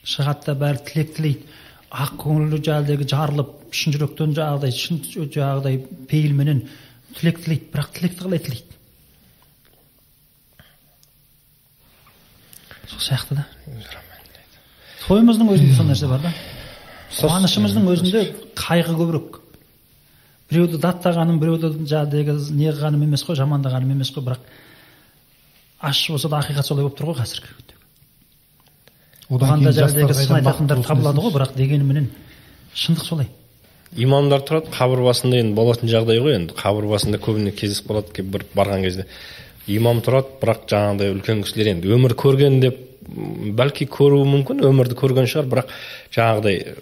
Шығады да бәрі тілек тілейді. Ақ көңілі жаңағыдай жарылып шын жүректен жаңағыдай шын жаңағыдай пейілменен тілек тілейді. Бірақ тілекті қалай тілейді? Сол сияқты да. Тойымыздың өзінде сол нәрсе бар да. Қуанышымыздың өзінде қайғы көбірек. Біреуді даттағаным біреуді жаңағыдегі не қылғаным емес қой жамандағаным емес қой бірақ ащы болса да ақиқат солай болып тұр ғой қазіргі оған да жаңағыдегі сын айтатындар табылады ғой бірақ дегеніменен шындық солай. Имамдар тұрады қабір басында енді болатын жағдай ғой енді. Қабір басында көбіне кездесіп қалады бір барған кезде. Имам тұрады бірақ жаңағыдай үлкен кісілер енді өмір көрген деп бәлки көруі мүмкін өмірді көрген шығар бірақ жаңағыдай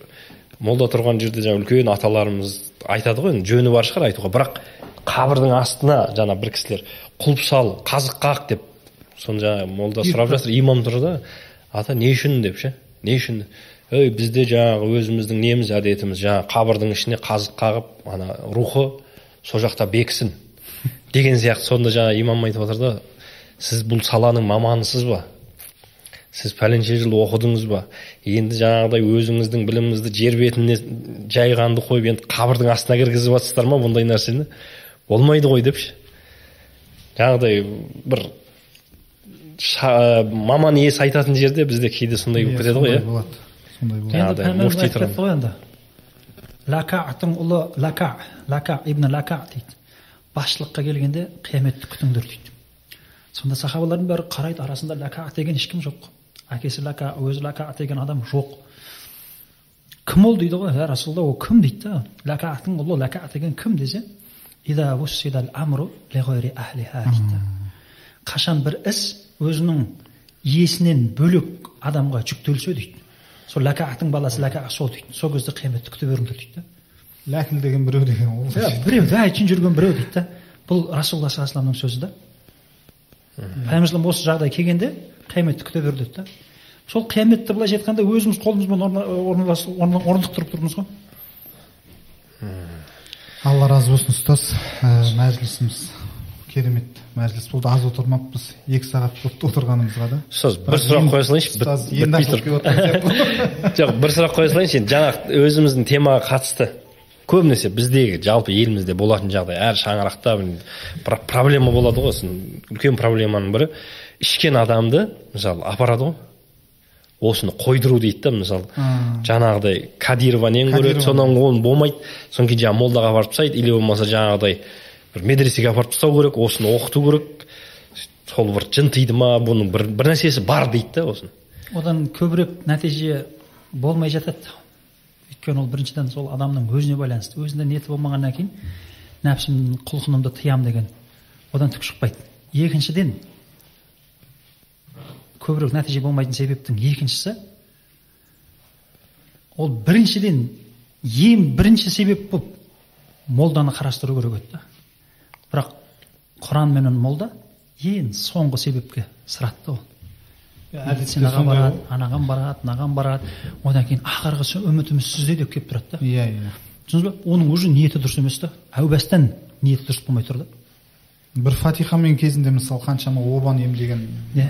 молда тұрған жерде жаңа үлкен аталарымыз айтады ғой енді жөні бар шығар айтуға. Бірақ қабірдің астына жаңа бір кісілер құлып сал қазық қақ деп соны жаңағы молда сұрап жатыр. Имам тұр да. Ата не үшін? деп ше? Не үшін? Ей бізде жаңағы өзіміздің неміз әдетіміз жаңағы қабірдің ішіне қазық қағып ана рухы сол жақта бекісін деген сияқты сонда жаңа имам айтып отыр да сіз бұл саланың маманысыз ба? Сіз пәленше жыл оқыдыңыз ба? Енді жаңағыдай өзіңіздің біліміңізді жер бетіне жайғанды қойып енді қабірдің астына кіргізіп жатсыздар ма бұндай нәрсені? Болмайды ғой депші. Жаңағыдай бір ша, маман иесі айтатын жерде бізде кейде сондай болып кетеді ғой иә? болады сондай болады. Муфти ғой енді. Лакатың ұлы лака лака ибн лака дейді. Басшылыққа келгенде қияметті күтіңдер дейді. Сонда сахабалардың бәрі қарайды арасында лака деген ешкім жоқ. Әкесі лака өзі лака деген адам жоқ. Кім ол дейді ғой? Я расулалла ол кім дейді? Да лакатың ұлы лака деген кім десе қашан бір іс өзінің иесінен бөлек адамға жүктелсе дейді. Сол ләкәтің баласы ләкә сол дейді. Сол кезде қияметті күте беріңдер дейді. Да ләкіл деген біреу деген ол иә біреу дәй үшін жүрген біреу дейді да. Бұл расулалла саллаллаху сөзі да. Пайғамбар осы жағдай келгенде қияметті күте бер деді да. Сол қияметті былайша айтқанда өзіміз қолымызбен орнықтырып тұрмыз ғой. Алла разы болсын ұстаз. Ә, мәжілісіміз керемет мәжіліс болды. аз отырмаппыз. Екі сағат болды отырғанымызға да. Ұстаз бір сұрақ қоя салайыншы жоқ бір сұрақ қоя салайыншы енді жаңағы өзіміздің темаға қатысты. Көбінесе біздегі жалпы елімізде болатын жағдай әр шаңырақта проблема болады ғой. Сосын үлкен проблеманың бірі. Ішкен адамды мысалы апарады ғой. Осыны қойдыру дейді да мысалы. Жаңағыдай кадированен көреді содан оны болмайды. Содан кейін жаңағы молдаға апарып тастайды или болмаса жаңағыдай бір медресеге апарып тастау керек осыны оқыту керек. Сол бір жын тиді ма бұның бір, бір нәрсесі бар дейді да осыны. Одан көбірек нәтиже болмай жатады. Өйткені ол біріншіден сол адамның өзіне байланысты өзінде ниеті болмағаннан кейін нәпсімнің құлқынымды тыямын деген одан түк шықпайды. Екіншіден көбірек нәтиже болмайтын себептің екіншісі ол біріншіден ең бірінші себеп болып молданы қарастыру керек еді бірақ құран менен молда ең соңғы себепке сыратты ол. Әдетте медицинаға барады анаған барады мынаған барады. Одан кейін ақырғы үмітіміз сізде деп келіп тұрады да. Иә иә. Түсіндіңіз ба оның уже ниеті дұрыс емес та. Әу бастан ниеті дұрыс болмай тұр да. Бір фатихамен кезінде мысалы қаншама обаны емдеген иә.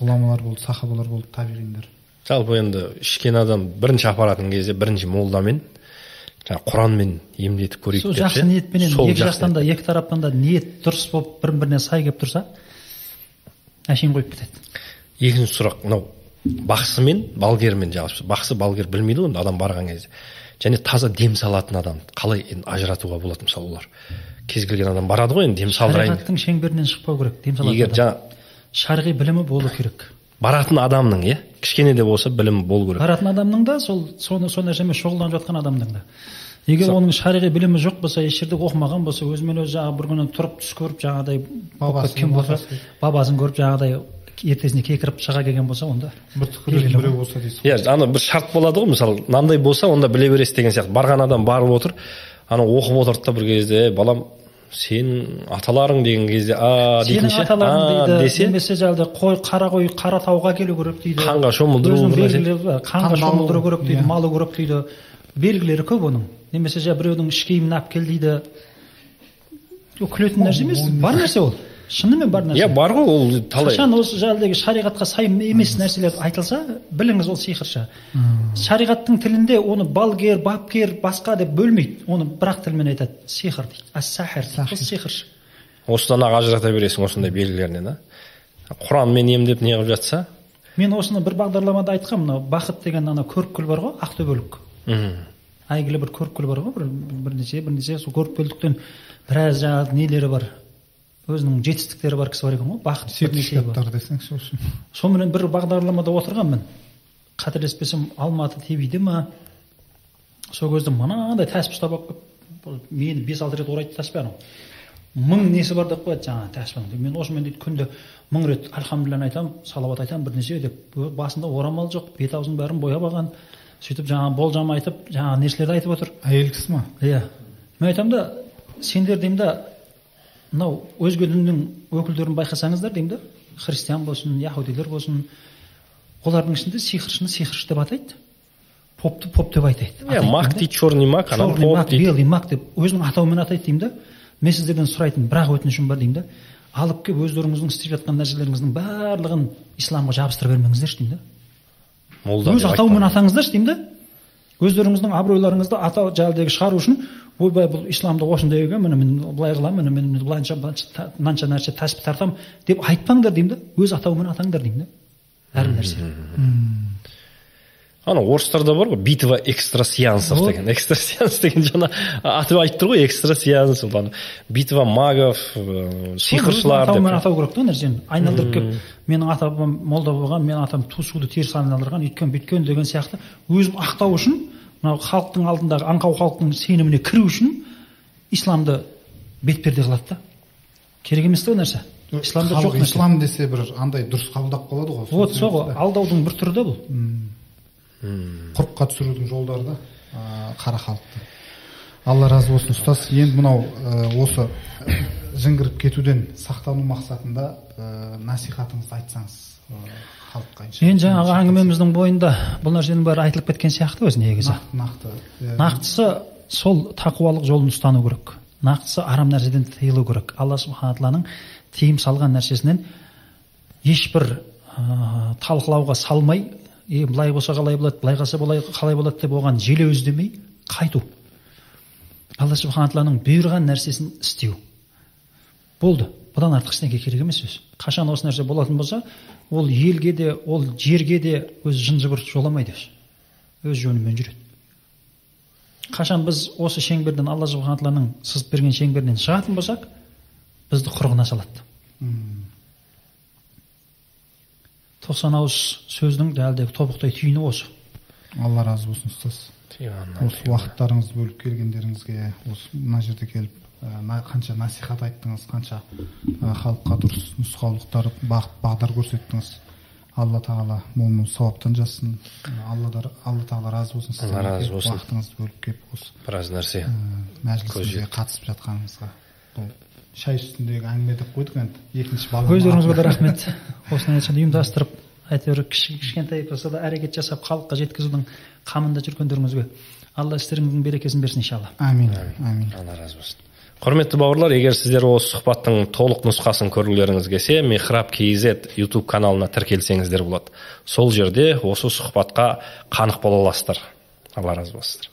Ғұламалар болды сахабалар болды табиғиндар жалпы енді ішкен адам бірінші апаратын кезде бірінші молдамен жаңағы құранмен емдетіп көрейік сол жақсы ниетпенен екі жақтан да екі тараптан да ниет дұрыс болып бір біріне сай келіп тұрса әшейін қойып кетеді. Екінші сұрақ мынау бақсы мен балгермен жалпы бақсы балгер білмейді ғой адам барған кезде. Және таза дем салатын адам қалай енді ажыратуға болады мысалы олар? Кез келген адам барады ғой енді дем салдырайын. Шариғаттың шеңберінен шықпау керек дем салатын егер жаңа шарғи білімі болу керек. Баратын адамның иә? Кішкене де болса білімі болу керек. Баратын адамның да сол соны сол нәрсемен шұғылданып жатқан адамның да. Егер оның шариғи білімі жоқ болса еш жерде оқымаған болса өзімен өзі жаңағы бір күні тұрып түс көріп жаңағыдай кеткен болса бабасын. көріп жаңағыдай ертесіне кекіріп шыға келген болса онда біреу болса дейсіз. Иә ана бір шарт болады ғой мысалы мынандай болса онда біле бересіз деген сияқты. Барған адам барып отыр анау оқып отырды да бір кезде «Е, балам сенің аталарың деген кезде а дейтін сенің ше? аталарың «А» дейді десе? немесе жаңағыдай қой қара қой қара тауға келу керек дейді. Қанға шомылдыру қанға шомылдыру керек дейді иә. малу керек дейді. Белгілері көп оның. Немесе жаңағы біреудің іш киімін алып кел дейді. Ол күлетін нәрсе емес бар нәрсе ол. Шынымен бар нәрсе. Иә бар ғой ол талай. Қашан осы жаңағыдегі шариғатқа сай емес нәрселер айтылса біліңіз ол сиқыршы шариғаттың тілінде оны балгер бапкер басқа деп бөлмейді. Оны бір ақ тілмен айтады. Сиқыр дейді. Ас сахир Сахир. ол сиқыршы осыдан ақ ажырата бересің осындай белгілерінен а? Құранмен емдеп не қылып жатса? Мен осыны бір бағдарламада айтқанмын мынау бақыт деген ана көріпкел бар ғой ақтөбелік. Мхм. әйгілі бір көріпкел бар ғой бір бірнеше бірнеше. Сол көріпкелдіктен біраз жаңағы нелері бар. Өзінің жетістіктері бар кісі бар екен ғой бақыт сертификаттар десеңші осы сонымен бір бағдарламада отырғанмын. Қателеспесем алматы твде ма сол кезде мынандай тәсіп ұстап алып келіп мені бес алты рет орайды тәспе анау. Мың несі бар деп қояды? Жаңағы тәспінің мен осымен дейді күнде мың рет альхамдулилланы айтамын салауат айтамын бір нәрсе деп басында орамал жоқ бет аузын бәрін бояп алған. Сөйтіп жаңағы болжам айтып жаңағы нәрселерді айтып отыр. Әйел кісі ма? Иә. Мен айтамын да сендер деймін да мынау өзге діннің өкілдерін байқасаңыздар деймін да христиан болсын яхудилер болсын олардың ішінде сиқыршыны сиқыршы деп атайды попты поп деп айтады иә маг дейді черный маг анау черный маг белый маг деп өзінің атауымен атайды деймін да. Мен сіздерден сұрайтын бір ақ өтінішім бар деймін да. Алып келіп өздеріңіздің істеп жатқан нәрселеріңіздің барлығын исламға жабыстыра бермеңіздерші деймін да. Молда өз атауымен атаңыздаршы деймін да. Өздеріңіздің абыройларыңызды атау жаңағыдегі шығару үшін ойбай бұл исламда осындай екен міне мен былай қыламын міне мен былайынша мынанша нәрсе тәсіп тартамын деп айтпаңдар деймін да өз атауымен атаңдар деймін да. Әр нәрсе. анау орыстарда бар ғой битва экстрасеансов деген. Экстрасеанс деген жаңа аты айтып тұр ғой экстрасеанс ана. Битва магов ә, сиқыршылар деп атау керек та нәрсені. Айналдырып келіп менің ата бабам молда болған менің атам ту суды теріс айналдырған өйткен бүйткен деген сияқты. Өзін ақтау үшін мынау халықтың алдындағы аңқау халықтың сеніміне кіру үшін исламды бетперде қылады да. Керек емес та ол нәрсе исламда жоқ нәрсе. ислам десе бір андай дұрыс қабылдап қалады ғой. Вот сол ғой. алдаудың бір түрі да бұл. Құрыққа түсірудің жолдары да қара халықты. Алла разы болсын ұстаз. Енді мынау осы жіңгіріп кетуден сақтану мақсатында насихатыңызды айтсаңыз. Халыққа енді жаңағы әңгімеміздің бойында бұл нәрсенің бәрі айтылып кеткен сияқты өзі негізі. Нақты нақты нақтысы сол тақуалық жолын ұстану керек. Нақтысы арам нәрседен тыйылу керек. Алла субхана тағаланың тыйым салған нәрсесінен ешбір ә, талқылауға салмай е былай болса қалай болады былай қалса былай қалай болады деп оған желеу іздемей қайту. Алла субхана тағаланың бұйырған нәрсесін істеу. Болды. Бұдан артық ештеңе керек емес өзі қашан осы нәрсе болатын болса ол елге де ол жерге де өзі жын жыбыр жоламайды өзі өз жөнімен жүреді. Қашан біз осы шеңберден алла субхан тағаланың сызып берген шеңберінен шығатын болсақ бізді құрығына салады. Тоқсан ауыз сөздің дәлдегі тобықтай түйіні осы. Алла разы болсын ұстаз. Осы уақыттарыңызды бөліп келгендеріңізге осы мына жерде келіп қанша насихат айттыңыз қанша ә, халыққа дұрыс нұсқаулықтар бағыт бағдар көрсеттіңіз. Алла тағала мол мол сауаптан жазсын. Ә, алла да алла тағала разы болсын алла разы болсын. уақытыңызды бөліп келіп осы біраз нәрсе ә, мәжілісімізге қатысып жатқаныңызға бұл шай үстіндегі әңгіме деп қойдық енді. Екінші балам өздеріңізге де рахмет. Осындай нәрсені ұйымдастырып әйтеуір кіші- кішкентай болса да әрекет жасап халыққа жеткізудің қамында жүргендеріңізге алла істеріңіздің берекесін берсін иншалла. Әмин әмин алла разы болсын. Құрметті бауырлар егер сіздер осы сұхбаттың толық нұсқасын көргілеріңіз келсе михраб kz ютуб каналына тіркелсеңіздер болады. Сол жерде осы сұхбатқа қанық бола аласыздар. Алла разы болсын.